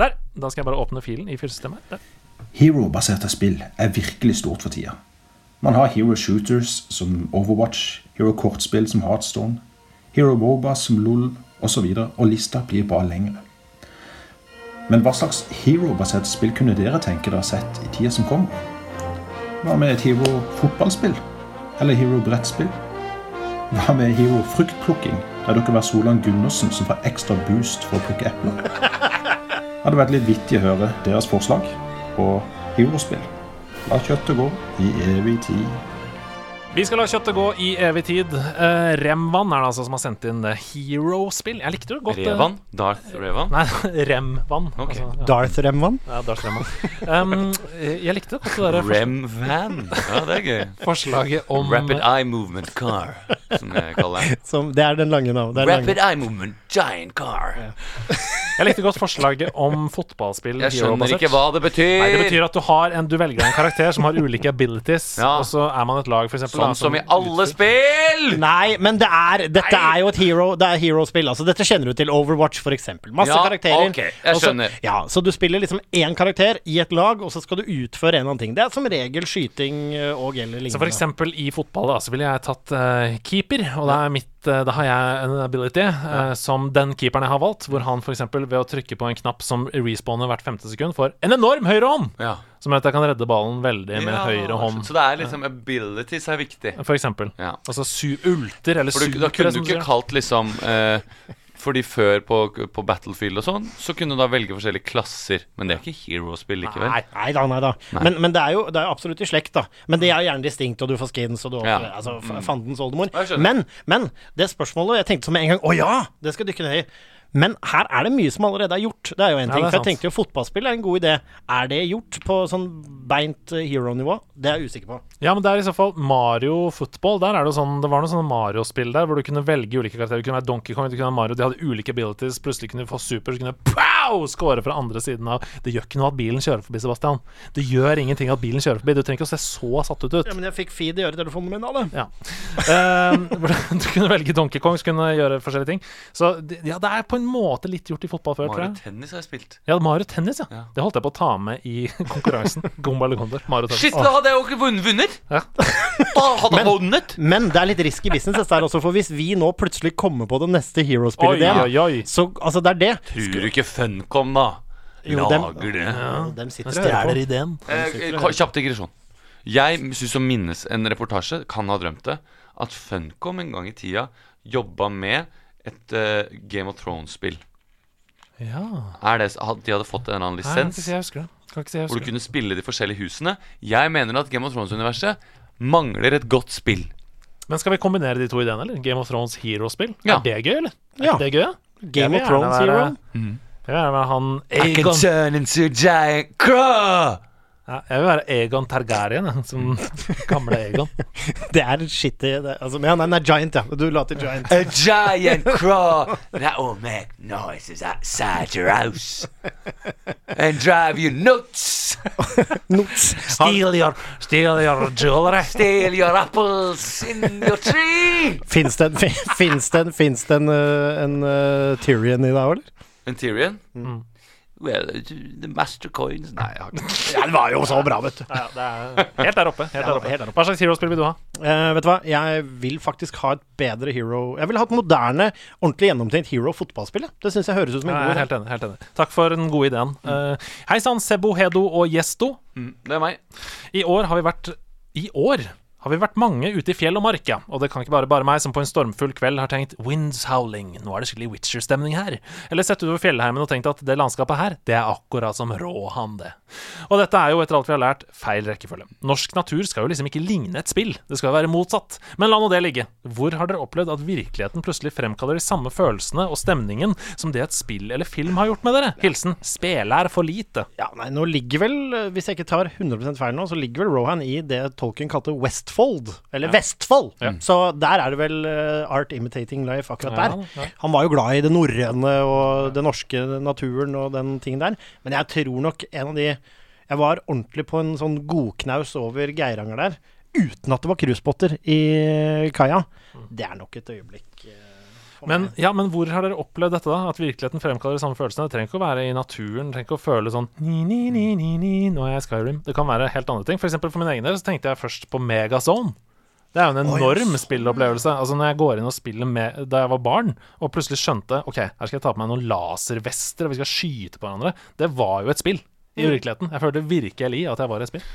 Der. Da skal jeg bare åpne filen i filsystemet. Hero-baserte spill er virkelig stort for tida. Man har hero shooters som Overwatch, hero kortspill som Heartstone, hero Boba som LOL osv., og, og lista blir bare lengre. Men hva slags hero-baserte spill kunne dere tenke dere sett i tida som kommer? Hva med et hero fotballspill? Eller hero brettspill? Hva med hero fruktplukking, der dere var Solan Gundersen som får ekstra boost for å plukke epler? Det hadde vært litt vittig å høre deres forslag på Hero-spill. La kjøttet gå i evig tid. Vi skal la kjøttet gå i evig tid. Uh, Remvan er det altså som har sendt inn Hero-spill. Jeg likte det godt. eh. Revan? Darth Revan? Nei, Remvan. Okay. Altså, ja. Darth Remvan? Ja, Darth Remvan. Um, jeg likte det godt, det der Ja, det er gøy. forslaget om Rapid Eye Movement Car, som jeg kaller den. Som, det er den lange navnet. Det lange. Rapid Eye Movement Giant Car. Jeg likte godt forslaget om fotballspill. Jeg skjønner ikke hva det betyr. Nei, Det betyr at du, har en, du velger en karakter som har ulike abilities, Ja. og så er man et lag, f.eks. Sånn da, som i alle spill! Nei, men det er, dette er jo et hero Det er hero-spill. Altså, dette kjenner du til. Overwatch, for eksempel. Masse Ja, karakterer. Okay, jeg skjønner. så- ja, så du spiller liksom én karakter i et lag, og så skal du utføre en eller annen ting. Det er som regel skyting eh, og eller lignende. Så for eksempel i fotball da, så ville jeg tatt uh, keeper, og det er mitt, da har jeg en ability eh, som den keeperen jeg har valgt, hvor han eksempel ved å trykke på en knapp som respawner hvert femte sekund, får en enorm høyre hånd! Ja. Som gjør at jeg kan redde ballen veldig med Ja, høyre hånd, Så det er liksom abilities er viktig. for eksempel. Ja. Altså ulter, eller For du, da kunne du ikke kalt liksom eh, Fordi før på, på Battlefield og sånn, så kunne du da velge forskjellige klasser. Men det er ikke hero-spill likevel. Nei, nei da, nei da. Men, men det, er jo, det er jo absolutt i slekt, da. Men det er jo gjerne distinkt, og du får skins, og du Ja. altså, fandens oldemor. Men, men det spørsmålet Jeg tenkte som med en gang Å ja! Det skal dykke ned i. Men her er det mye som allerede er gjort. Det er jo en ting. er for jeg tenkte jo fotballspill er en god idé. Er det gjort på sånn beint eh, hero-nivå? Det er jeg usikker på. Ja, men det er i så fall Mario Football. Der er det jo sånn Det var noen sånne Mario-spill der hvor du kunne velge ulike karakterer. Du kunne være Donkey Kong, du kunne være Mario. De hadde ulike abilities. Plutselig kunne du få super, så kunne du pow! score fra andre siden av Det gjør ikke noe at bilen kjører forbi, Sebastian. Det gjør ingenting at bilen kjører forbi. Du trenger ikke å se så satt ut ut. Ja, men jeg fikk feed i øretelefonen min av det. Ja. Uh, du kunne velge Donkey Kong, så kunne gjøre forskjellige ting. Så ja, det er på en måte litt gjort i fotball før, tror Mario. Tennis har jeg spilt. Ja, Mario Tennis, ja. Ja. Det holdt jeg på å ta med i konkurransen. Gomba eller Gondor. Mario Tennis. Shit, da hadde jeg jo ikke vunnet! Ja. Da hadde jeg vunnet! Men det er litt risky business, dette her også. For hvis vi nå plutselig kommer på den neste Hero-spillet. Så altså, det er det. Tror du ikke Funcom, da? Jo, dem- lager det. Ja, dem sitter og stjeler ideen. Eh, Kjapp digresjon. Jeg syns å minnes en reportasje, kan ha drømt det, at Funcom en gang i tida jobba med et uh, Game of Thrones-spill. Ja. Er det, de hadde fått en eller annen jeg lisens Nei, jeg si jeg hvor du kunne spille de forskjellige husene. Jeg mener at Game of Thrones-universet mangler et godt spill. Men skal vi kombinere de to ideene, eller? Game of Thrones Hero-spill? Ja. Er det gøy, eller? Ja. Er det gøy? ja? Game of Thrones være- Hero. Jeg vil være han Aegon turn into giant crow! ja, Jeg vil være Egon Targaryen, som gamle Egon. Det er shitty det, altså, Men han er giant, ja. Du la til giant. A giant crow that will make noises outside your house and drive you nuts. Nuts. Steal your, steal your jewelry. Steal your apples in your tree. Fins det en, fin- finnes det en, finnes det en, uh, en uh, Tyrion i deg òg, eller? En Tyrion? Well, the master coins Nei, jeg har ikke Ja, det var jo så bra, vet du. Ja, det er helt der oppe. Helt der oppe. Hva slags Hero-spill vil du ha? Uh, vet du hva, jeg vil faktisk ha et bedre hero Jeg vil ha et moderne, ordentlig gjennomtenkt hero-fotballspill. Det syns jeg høres ut som en god idé. helt enig. helt enig Takk for den gode ideen. Uh, Hei sann, Sebo, Hedo og Gjesto. Mm, Det er meg. I år har vi vært I år har vi vært mange ute i fjell og mark, ja. Og det kan ikke bare bare meg som på en stormfull kveld har tenkt Winds howling, nå er det skikkelig Witcher-stemning her. Eller sett utover fjellheimen og tenkt at det landskapet her, det er akkurat som Råhan, det. Og dette er jo, etter alt vi har lært, feil rekkefølge. Norsk natur skal jo liksom ikke ligne et spill, det skal jo være motsatt. Men la nå det ligge. Hvor har dere opplevd at virkeligheten plutselig fremkaller de samme følelsene og stemningen som det et spill eller film har gjort med dere? Hilsen spelær for lite. Ja, nei, nå ligger vel, eh, hvis jeg ikke tar 100% feil nå, så ligger vel Rohan i det Tolkien kalte Westfold. Eller Vestfold! Så der er det vel eh, art imitating life akkurat der. Han var jo glad i det norrøne og den norske naturen og den tingen der. Men jeg tror nok en av de Jeg var ordentlig på en sånn godknaus over Geiranger der, uten at det var cruisebåter i kaia. Det er nok et øyeblikk. Men, ja, men hvor har dere opplevd dette, da? At virkeligheten fremkaller de samme følelsene? Det trenger ikke å være i naturen. Det trenger ikke å føle sånn ni, ni, ni, ni, ni, Nå er jeg Skyrim. Det kan være helt andre ting. For eksempel for min egen del så tenkte jeg først på Megazone. Det er jo en enorm spillopplevelse. Altså Når jeg går inn og spiller med da jeg var barn, og plutselig skjønte Ok, her skal jeg ta på meg noen laservester, og vi skal skyte på hverandre. Det var jo et spill i virkeligheten. Jeg følte virkelig at jeg var i et spill.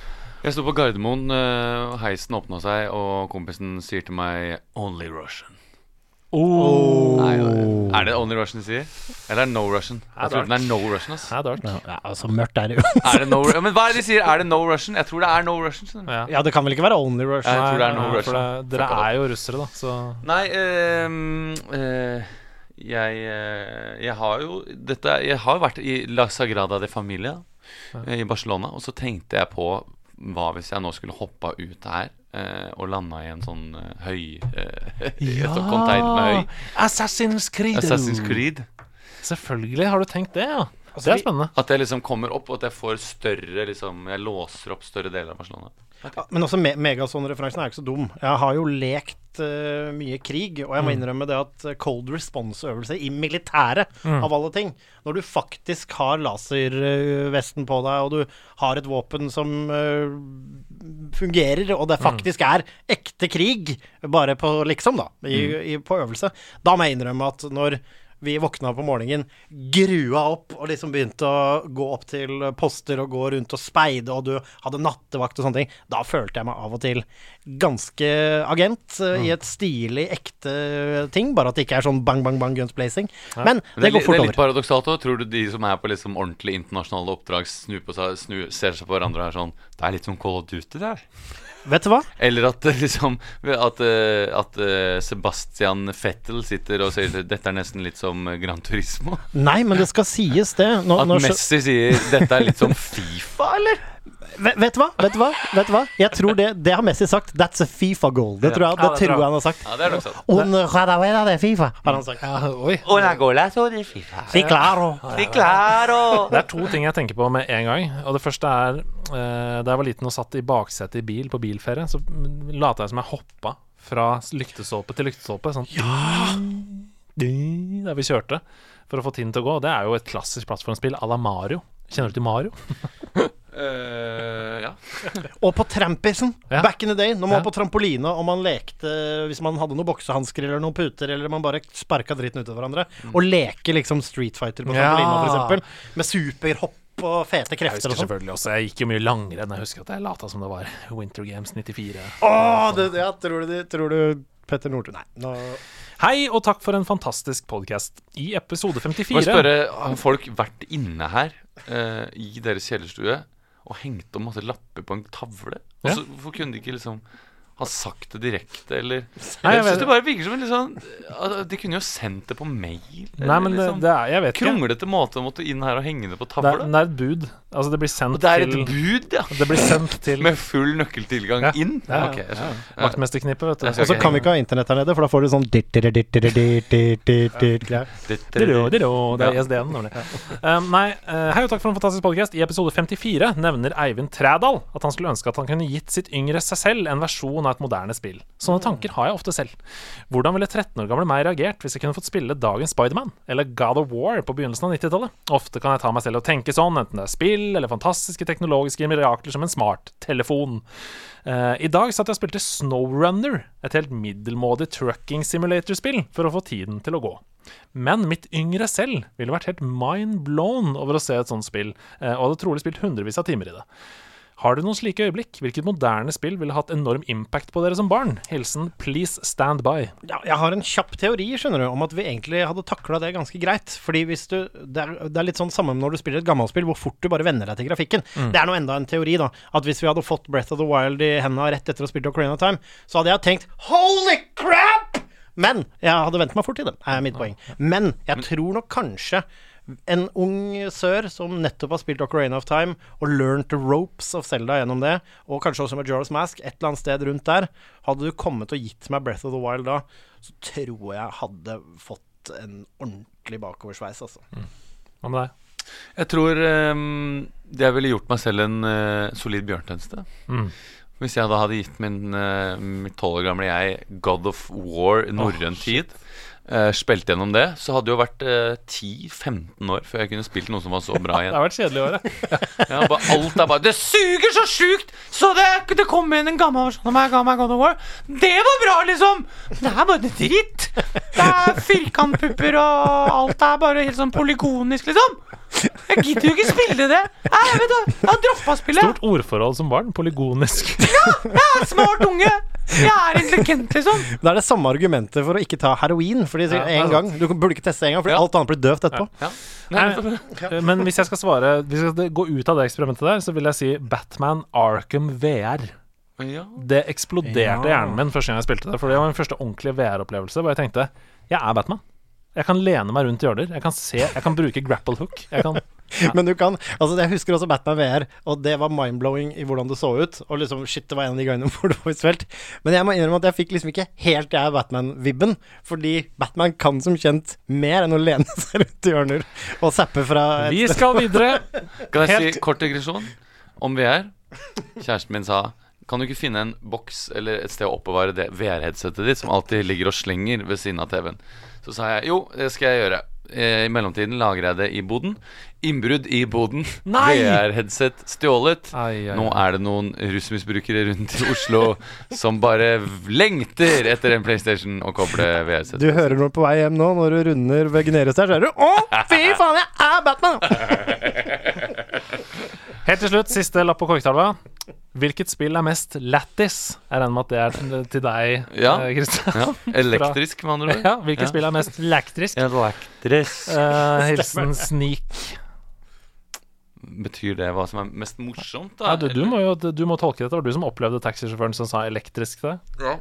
Jeg sto på Gardermoen, eh, heisen åpna seg, og kompisen sier til meg 'Only Russian'. Oh. Nei, er det Only Russian de sier? Eller er det No Russian? Jeg tror den er No Russian, ass. Ja, altså mørkt er det jo. Er det no, men hva er det de sier? Er det No Russian? Jeg tror det er No Russian. Ja. Ja, det kan vel ikke være Only Russian Jeg tror det er No nei, Russian. for det, Dere er jo russere, da, så Nei, ehm, eh, jeg, eh, jeg har jo dette, Jeg har jo vært i La Sagrada de Familia eh, i Barcelona, og så tenkte jeg på hva hvis jeg nå skulle hoppa ut her eh, og landa i en sånn eh, høy eh, Ja! et container med høy. Assassin's Creed. Assassin's Creed. Selvfølgelig har du tenkt det, ja. Altså, det er spennende. At jeg liksom kommer opp, og at jeg får større liksom, Jeg låser opp større deler av Barcelona. Ja, Men også me Megason-referansen er ikke så dum. Jeg har jo lekt uh, mye krig, og jeg må innrømme det at eh, cold response-øvelse i militæret, av alle ting Når du faktisk har laservesten på deg, og du har et våpen som uh, fungerer, og det faktisk er ekte krig, bare på liksom, da, i, i, på øvelse, da må jeg innrømme at når vi våkna på morgenen, grua opp og liksom begynte å gå opp til poster og gå rundt og speide, og du hadde nattevakt og sånne ting. Da følte jeg meg av og til ganske agent eh, i et stilig, ekte ting. Bare at det ikke er sånn bang, bang, bang, guns blazing. Men Men det er, går fort fort det er litt over. paradoksalt òg. Tror du de som er på liksom ordentlig internasjonale oppdrag, snur på seg, snur, ser seg på hverandre og er sånn Det er litt som Call of Duty, det her. Vet du hva? Eller at liksom At, eh, at eh, Sebastian Fettel sitter og sier dette er nesten litt som eh, Gran Turismo. Nei, men det skal sies, det. Nå, At Messi sier dette er litt som Fifa, eller? Vet, du hva? Vet du hva? Vet du hva? Jeg tror det, det har Messi sagt. That's a Fifa goal. Det tror jeg, Ja, det tror jeg han har sagt. Ja, det er nok sant. Un jugador de FIFA, har han sagt. oi. Una golazo de FIFA. Si claro. Si claro. Det er to ting jeg tenker på med en gang. Og det første er eh, Da jeg var liten og satt i baksetet i bil på bilferie, så lata jeg som jeg hoppa fra lyktestolpe til lyktestolpe. Sånn Der vi kjørte for å få tiden til å gå. Og det er jo et klassisk plattformspill à la Mario. Kjenner du til Mario? Eh, ja. Og på trampisen, Ja. back in the day, når man Ja. var på trampoline og man lekte Hvis man hadde noen boksehansker eller noen puter, eller man bare sparka dritten ut av hverandre, og leke liksom Street Fighter på Ja. trampolina, for eksempel, med superhopp og fete Jeg krefter husker og sånn. selvfølgelig også Jeg gikk jo mye langrenn. Jeg husker at jeg lata som det var Winter Games 94. Åh, det, ja, tror du, tror du Petter Northug Nei, nå Hei, og takk for en fantastisk podkast. I episode Må jeg 54 spørre, har folk vært inne her eh, i deres kjellerstue og hengte om masse lapper på en tavle? Og Ja. Hvorfor kunne de ikke liksom ha sagt det direkte, eller Nei, jeg Jeg syns det bare virker som en litt sånn De kunne jo sendt det på mail. Nei, men det, liksom, det er Jeg vet ikke. Kronglete måte å måtte inn her og henge det på Det er, tavla. det er et bud. Altså, det blir sendt Og det er et til bud, ja! Det blir sendt til Med full nøkkeltilgang Ja. inn? Ja, Ok, jeg skjønner. Ja. vaktmesterknippet, vet du. Jeg Og så kan vi ikke ha internett her nede, for da får du sånn diro, Det er Ja. ISD-en, nemlig. Um, nei, eh, hei og takk for en fantastisk podcast. I episode 54 nevner Eivind Trædal at han skulle ønske at han kunne gitt sitt yngre seg selv en versjon av et moderne spill. Sånne tanker har jeg ofte selv. Hvordan ville 13 år gamle meg reagert hvis jeg kunne fått spille dagens Spiderman eller God of War på begynnelsen av 90-tallet? Ofte kan jeg ta meg selv og tenke sånn, enten det er spill eller fantastiske teknologiske mirakler som en smarttelefon. Uh, I dag satt jeg og spilte Snowrunner, et helt middelmådig trucking simulator-spill, for å få tiden til å gå. Men mitt yngre selv ville vært helt mind blown over å se et sånt spill, eh, og hadde trolig spilt hundrevis av timer i det. Har du noen slike øyeblikk? Hvilket moderne spill ville hatt enorm impact på dere som barn? Hilsen Please Stand By. Ja, jeg har en kjapp teori skjønner du, om at vi egentlig hadde takla det ganske greit. Fordi hvis du, det, er, det er litt sånn samme når du spiller et gammelt spill, hvor fort du bare venner deg til grafikken. Det er nå enda en teori, da. At hvis vi hadde fått Breath of the Wild i hendene rett etter å ha spilt Ocarina of Time, så hadde jeg tenkt Holy crap! Men jeg hadde vent meg fort til det, er mitt poeng. Men jeg tror nok kanskje en ung sør som nettopp har spilt Ocarina of Time og learned the ropes of Zelda gjennom det, og kanskje også med Joros Mask, et eller annet sted rundt der, hadde du kommet og gitt meg Breath of the Wild da, så tror jeg hadde fått en ordentlig bakoversveis, altså. Hva med deg? Jeg tror um, jeg ville gjort meg selv en uh, solid bjørntjeneste. Mm. Hvis jeg da hadde gitt min uh, mitt tolv år gamle jeg God of War norrøn tid, eh, spilt gjennom det, så hadde det jo vært uh, 10-15 år før jeg kunne spilt noe som var så bra igjen. Det har vært kjedelig år, ja. Ja, bare, alt er bare Det suger så sjukt! Så det, det kom inn en gammel versjon av meg, ga God of War. Det var bra, liksom! Det er bare dritt. Det er firkantpupper, og alt er bare helt sånn polygonisk, liksom. Jeg gidder jo ikke spille det. Jeg vet du, jeg har droppa spillet. Stort ordforhold som barn. Polygonisk. Jeg er smart unge. Jeg er intelligent, liksom. Det er det samme argumentet for å ikke ta heroin, fordi Ja, en gang, du burde ikke teste en gang, fordi Ja. alt annet blir døvt etterpå. Ja. Nei, men hvis jeg skal svare Hvis jeg skal gå ut av det eksperimentet der, så vil jeg si Batman Arkham VR. Ja. Det eksploderte Ja. hjernen min første gang jeg spilte det. For det var min første ordentlige VR-opplevelse hvor jeg tenkte jeg er Batman. Jeg kan lene meg rundt hjørner. Jeg kan se, jeg kan bruke grapple hook. Jeg kan, Men du kan Altså, jeg husker også Batman VR, og det var mind-blowing i hvordan det så ut. Og liksom, shit, det var en av de gangene hvor det var visuelt. Men jeg må innrømme at jeg fikk liksom ikke helt jeg Batman-vibben. Fordi Batman kan som kjent mer enn å lene seg rundt i hjørner og zappe fra et vi skal videre. Kan jeg Helt- si kort digresjon om VR? Kjæresten min sa Kan du ikke finne en boks eller et sted å oppbevare det VR-headsetet ditt, som alltid ligger og slenger ved siden av TV-en? Så sa jeg jo, det skal jeg gjøre. Eh, I mellomtiden lagrer jeg det i boden. Innbrudd i boden. VR-headset stjålet. Ai, ai, Nå er det noen rusmisbrukere rundt i Oslo som bare lengter etter en PlayStation og koble VR-headset. Du hører noe på vei hjem nå, når du runder ved Gunerius der, så er du Å, fy faen, jeg er Batman! Helt til slutt, siste lapp på korktavla. Hvilket spill er mest lættis? Jeg regner med at det er til- til deg, Ja. Kristian. Ja, elektrisk, med andre ord. Ja, hvilket Ja. spill er mest elektrisk? Elektrisk. Uh, hilsen Sneak. Betyr det hva som er mest morsomt, da? Ja, du, du må jo du må tolke dette. Det var du som opplevde taxisjåføren som sa elektrisk til deg. Ja.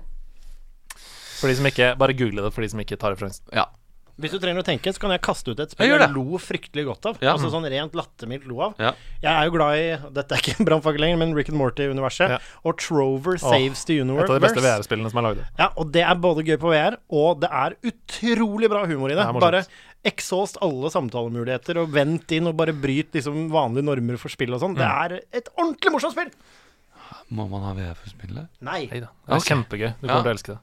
For de som ikke Bare google det for de som ikke tar referansen. ja. Hvis du trenger å tenke, så kan jeg kaste ut et spill jeg, jeg lo fryktelig godt av. Ja. Altså sånn rent lattermildt lo av. Ja. Jeg er jo glad i Dette er ikke en brannfakkel lenger, men Rick and Morty-universet. Ja. Og Trover Saves the Universe. Et av de beste VR-spillene som er lagd. Ja, og det er både gøy på VR, og det er utrolig bra humor i det. Det bare exhaust alle samtalemuligheter, og vent inn, og bare bryt liksom vanlige normer for spill og sånn. Det Mm. er et ordentlig morsomt spill! Må man ha VR for spillet? Nei. Neida. Det er okay. kjempegøy. Du Ja. kommer til å elske det.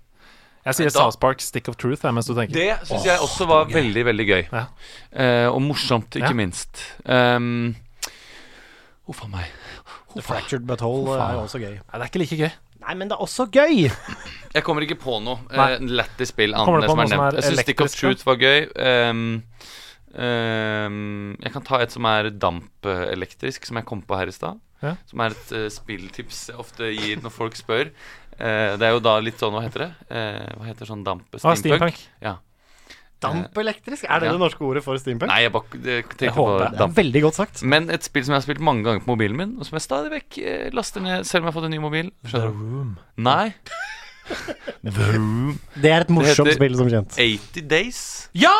Jeg sier Da- South Park Stick of Truth jeg, mens du tenker. Det syns jeg også var veldig, veldig gøy. Ja. Uh, og morsomt, ikke Ja. minst. Um, Huff a meg. The Fractured But Whole er jo også gøy. Nei, det er ikke like gøy. Nei, men det er også gøy! Jeg kommer ikke på noe uh, eh, lættis spill annet enn det som er nevnt. Jeg syns Stick of? Truth var gøy. Um, um, jeg kan ta et som er dampelektrisk, som jeg kom på her i stad. Ja. Som er et uh, spilltips jeg ofte gir når folk spør. Eh, det er jo da litt sånn, hva heter det? Eh, hva heter sånn damp? Ah, steampunk. Ja. Dampelektrisk? Er det Ja. det norske ordet for steampunk? Nei, jeg bare jeg tenkte på det. Det er damp. veldig godt sagt. Men et spill som jeg har spilt mange ganger på mobilen min, og som jeg stadig vekk eh, laster ned selv om jeg har fått en ny mobil. Skjønner du? Room. Nei. Det er et morsomt heter- spill, som kjent. 80 Days. Ja!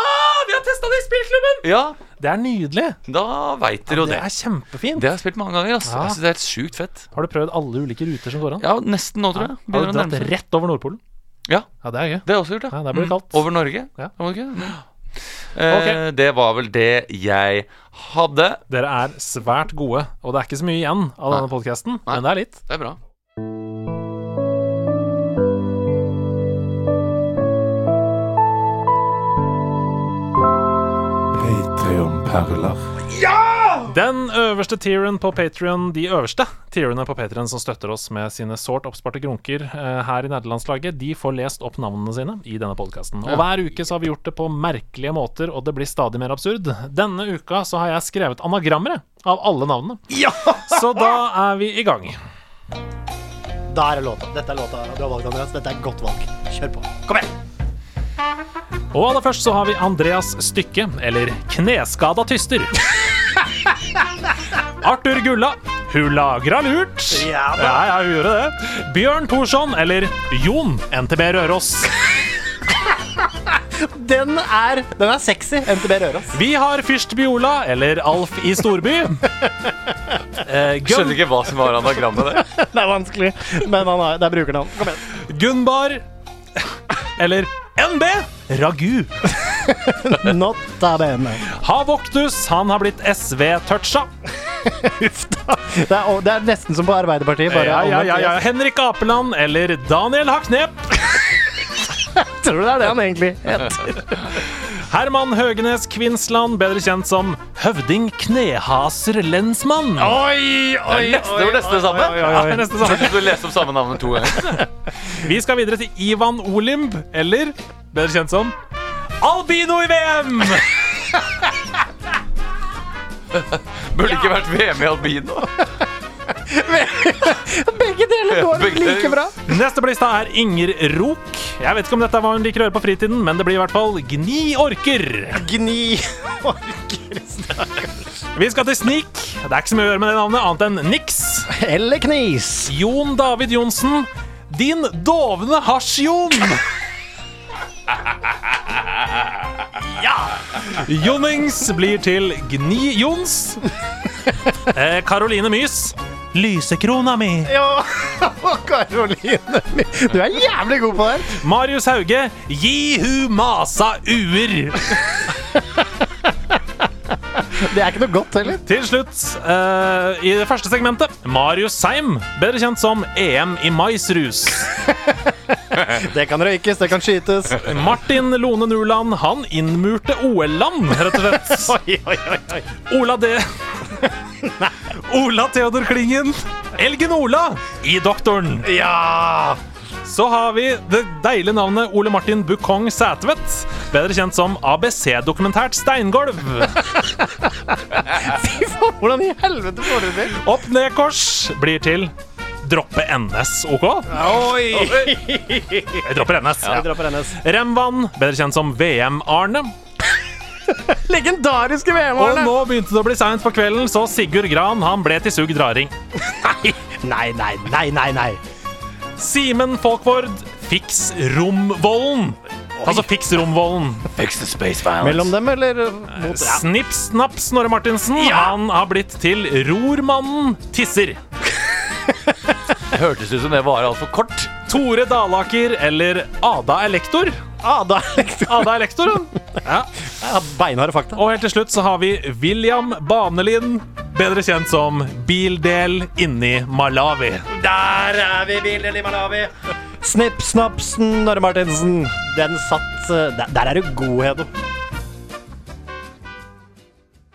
Vi har testa det i spillklubben! Ja, Det er nydelig. da veit dere jo det det. er kjempefint. Det har jeg spilt mange ganger. ass Ja. Jeg synes det er helt sjukt fett. Har du prøvd alle ulike ruter som går an? Ja, nesten nå, tror jeg. Har Begynner du å dratt nærme seg. rett over Nordpolen? Ja, Ja, det er gøy. det har jeg også gjort, ja. Ja, der blir det Mm. kaldt. Over Norge. Ja. Var det ikke det? Eh, Det var vel det jeg hadde. Dere er svært gode, og det er ikke så mye igjen av denne podkasten, men det er litt. Det er bra. Patreon-perler. Den øverste tieren på Patreon, de øverste tierene på Patreon som støtter oss med sine sårt oppsparte grunker eh, her i nederlandslaget, de får lest opp navnene sine i denne podkasten. Og hver uke så har vi gjort det på merkelige måter, og det blir stadig mer absurd. Denne uka så har jeg skrevet anagrammer av alle navnene. Så da er vi i gang. Da er det låta. Dette er låta du har valgt, Andreas. Dette er godt valg. Kjør på. Kom igjen! Og aller først så har vi Andreas Stykke, eller Kneskada tyster. Arthur Gulla. Hun lagra lurt. Ja da. ja, ja, hun gjorde det. Bjørn Thorsson, eller Jon NTB Røros. Den er, den er sexy. NTB Røros. Vi har Fyrst Biola, eller Alf i storby. Eh, Gun Skjønner ikke hva som var anagrammet Det Det er vanskelig, men han har, det er brukernavn. Kom igjen. Gunbar, eller NB Ragu. Nota bene. Havoktus, han har blitt SV-toucha. Uff da. Det er, det er nesten som på Arbeiderpartiet. Bare Ja, ja, ja, ja. Henrik Apeland, eller Daniel Haknep. Tror du det er det han egentlig heter? Herman Høgenes Kvinsland, bedre kjent som Høvding Knehaser Lensmann. Oi, Det oi! det var nesten det samme. Ja, det er samme. Du leste opp samme navnet to ganger. Vi skal videre til Ivan Olimb, eller bedre kjent som Albino i VM! Burde ikke vært VM i albino. Begge deler går Begge like bra. Neste på lista er Inger Rok. Jeg vet ikke om dette er hva hun liker å gjøre på fritiden, men det blir i hvert fall Gni orker. Gni orker Vi skal til Snik. Det er ikke så mye å gjøre med det navnet, annet enn niks. Eller knis. Jon David Johnsen. Din dovne hasj-Jon. Ja! Jonnings blir til Gni-Jons. Eh, Karoline Mys. Lysekrona mi. Ja, Karoline. Du er jævlig god på det. Marius Hauge. Gi hu masa uer. Det er ikke noe godt heller. Til slutt, eh, i det første segmentet, Marius Seim. Bedre kjent som EM i maisrus. Det kan røykes, det kan skytes. Martin Lone Nuland, han innmurte OL-land, rett og slett. Oi, oi, oi, oi. Ola D. Ola Theodor Klingen. Elgen Ola i Doktoren. Ja! Så har vi det deilige navnet Ole Martin Bukong Sætvedt. Bedre kjent som ABC-dokumentært steingolv. Fy faen, hvordan i helvete får du det til? Opp-ned-kors blir til droppe NS, OK? Oi! Jeg dropper NS. Ja. rennes. Remvann, bedre kjent som VM-Arne. Legendariske Og VM-årene. nå begynte det å bli seint på kvelden, så Sigurd Gran han ble til sugd raring. Nei, nei, nei, nei, nei. Simen Folkvord, Fiks Romvollen. Altså Fiks Romvollen. Fix the space violence. Mellom dem, eller mot ja. Snipp Snapp Snorre Martinsen. Han har blitt til Rormannen Tisser. Hørtes ut som det var altfor kort. Tore Dalaker eller Ada Elektor. Ada Ada Elektor, ja. Ja, Beinharde fakta. Og helt til slutt så har vi William Banelin, bedre kjent som Bildel inni Malawi. Der er vi, Bildel i Malawi. Snipp, snapp, Snorre Martinsen. Den satt eh, Der, der er du god, Hedo.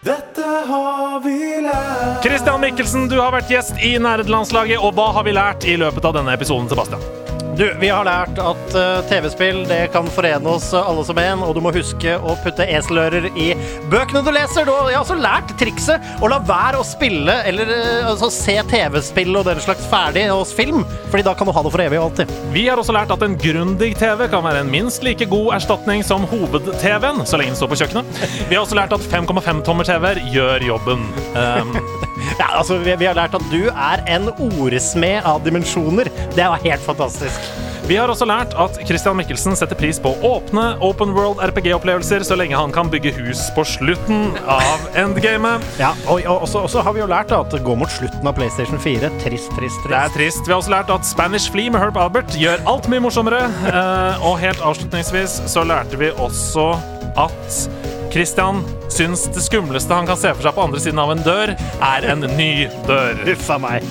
Dette har vi lært? Christian Mikkelsen, du har vært gjest i Nerdelandslaget, og hva har vi lært i løpet av denne episoden, Sebastian? Du, vi har lært at uh, TV-spill det kan forene oss eh, alle som en, og du må huske å putte eselører i bøkene du leser. Du jeg har også lært trikset å la være å spille eller uh, altså, se TV-spill og den slags ferdig hos film, Fordi da kan du ha det for evig og alltid. Vi har også lært at en grundig TV kan være en minst like god erstatning som hoved-TV-en, så lenge den står på kjøkkenet. Vi har også lært at 5,5-tommer-TV-er gjør jobben. Um, Ja, altså, vi, vi har lært at du er en ordsmed av dimensjoner. Det var helt fantastisk. vi har også lært at Christian Mikkelsen setter pris på åpne open world RPG-opplevelser så lenge han kan bygge hus på slutten av endgamet. Ja, og, og, så- har vi jo lært at det går mot slutten av PlayStation 4. Trist, trist, trist. Det er trist. Vi har også lært at Spanish Flea med Herb Albert gjør alt mye morsommere. Eh, og helt avslutningsvis så lærte vi også at Christian syns det skumleste han kan se for seg på andre siden av en dør, er en ny dør. Uffa meg.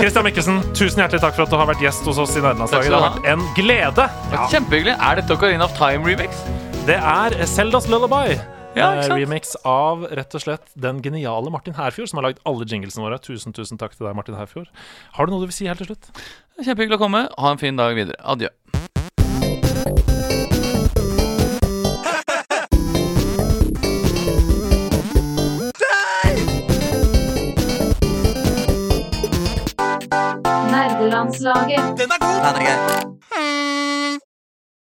Christian Mikkelsen, tusen hjertelig takk for at du har vært gjest hos oss i Nederlandslaget. Det har vært en glede. Kjempehyggelig. Er dette Ocarina of Time remix? Det er Seldas Lullaby. Ja, ikke Eh, sant? remix av rett og slett den geniale Martin Herfjord, som har lagd alle jinglesene våre. Tusen, tusen takk til deg, Martin Herfjord. Har du noe du vil si helt til slutt? Kjempehyggelig å komme. Ha en fin dag videre. Adjø. Landslaget. Den er god! Den er gøy.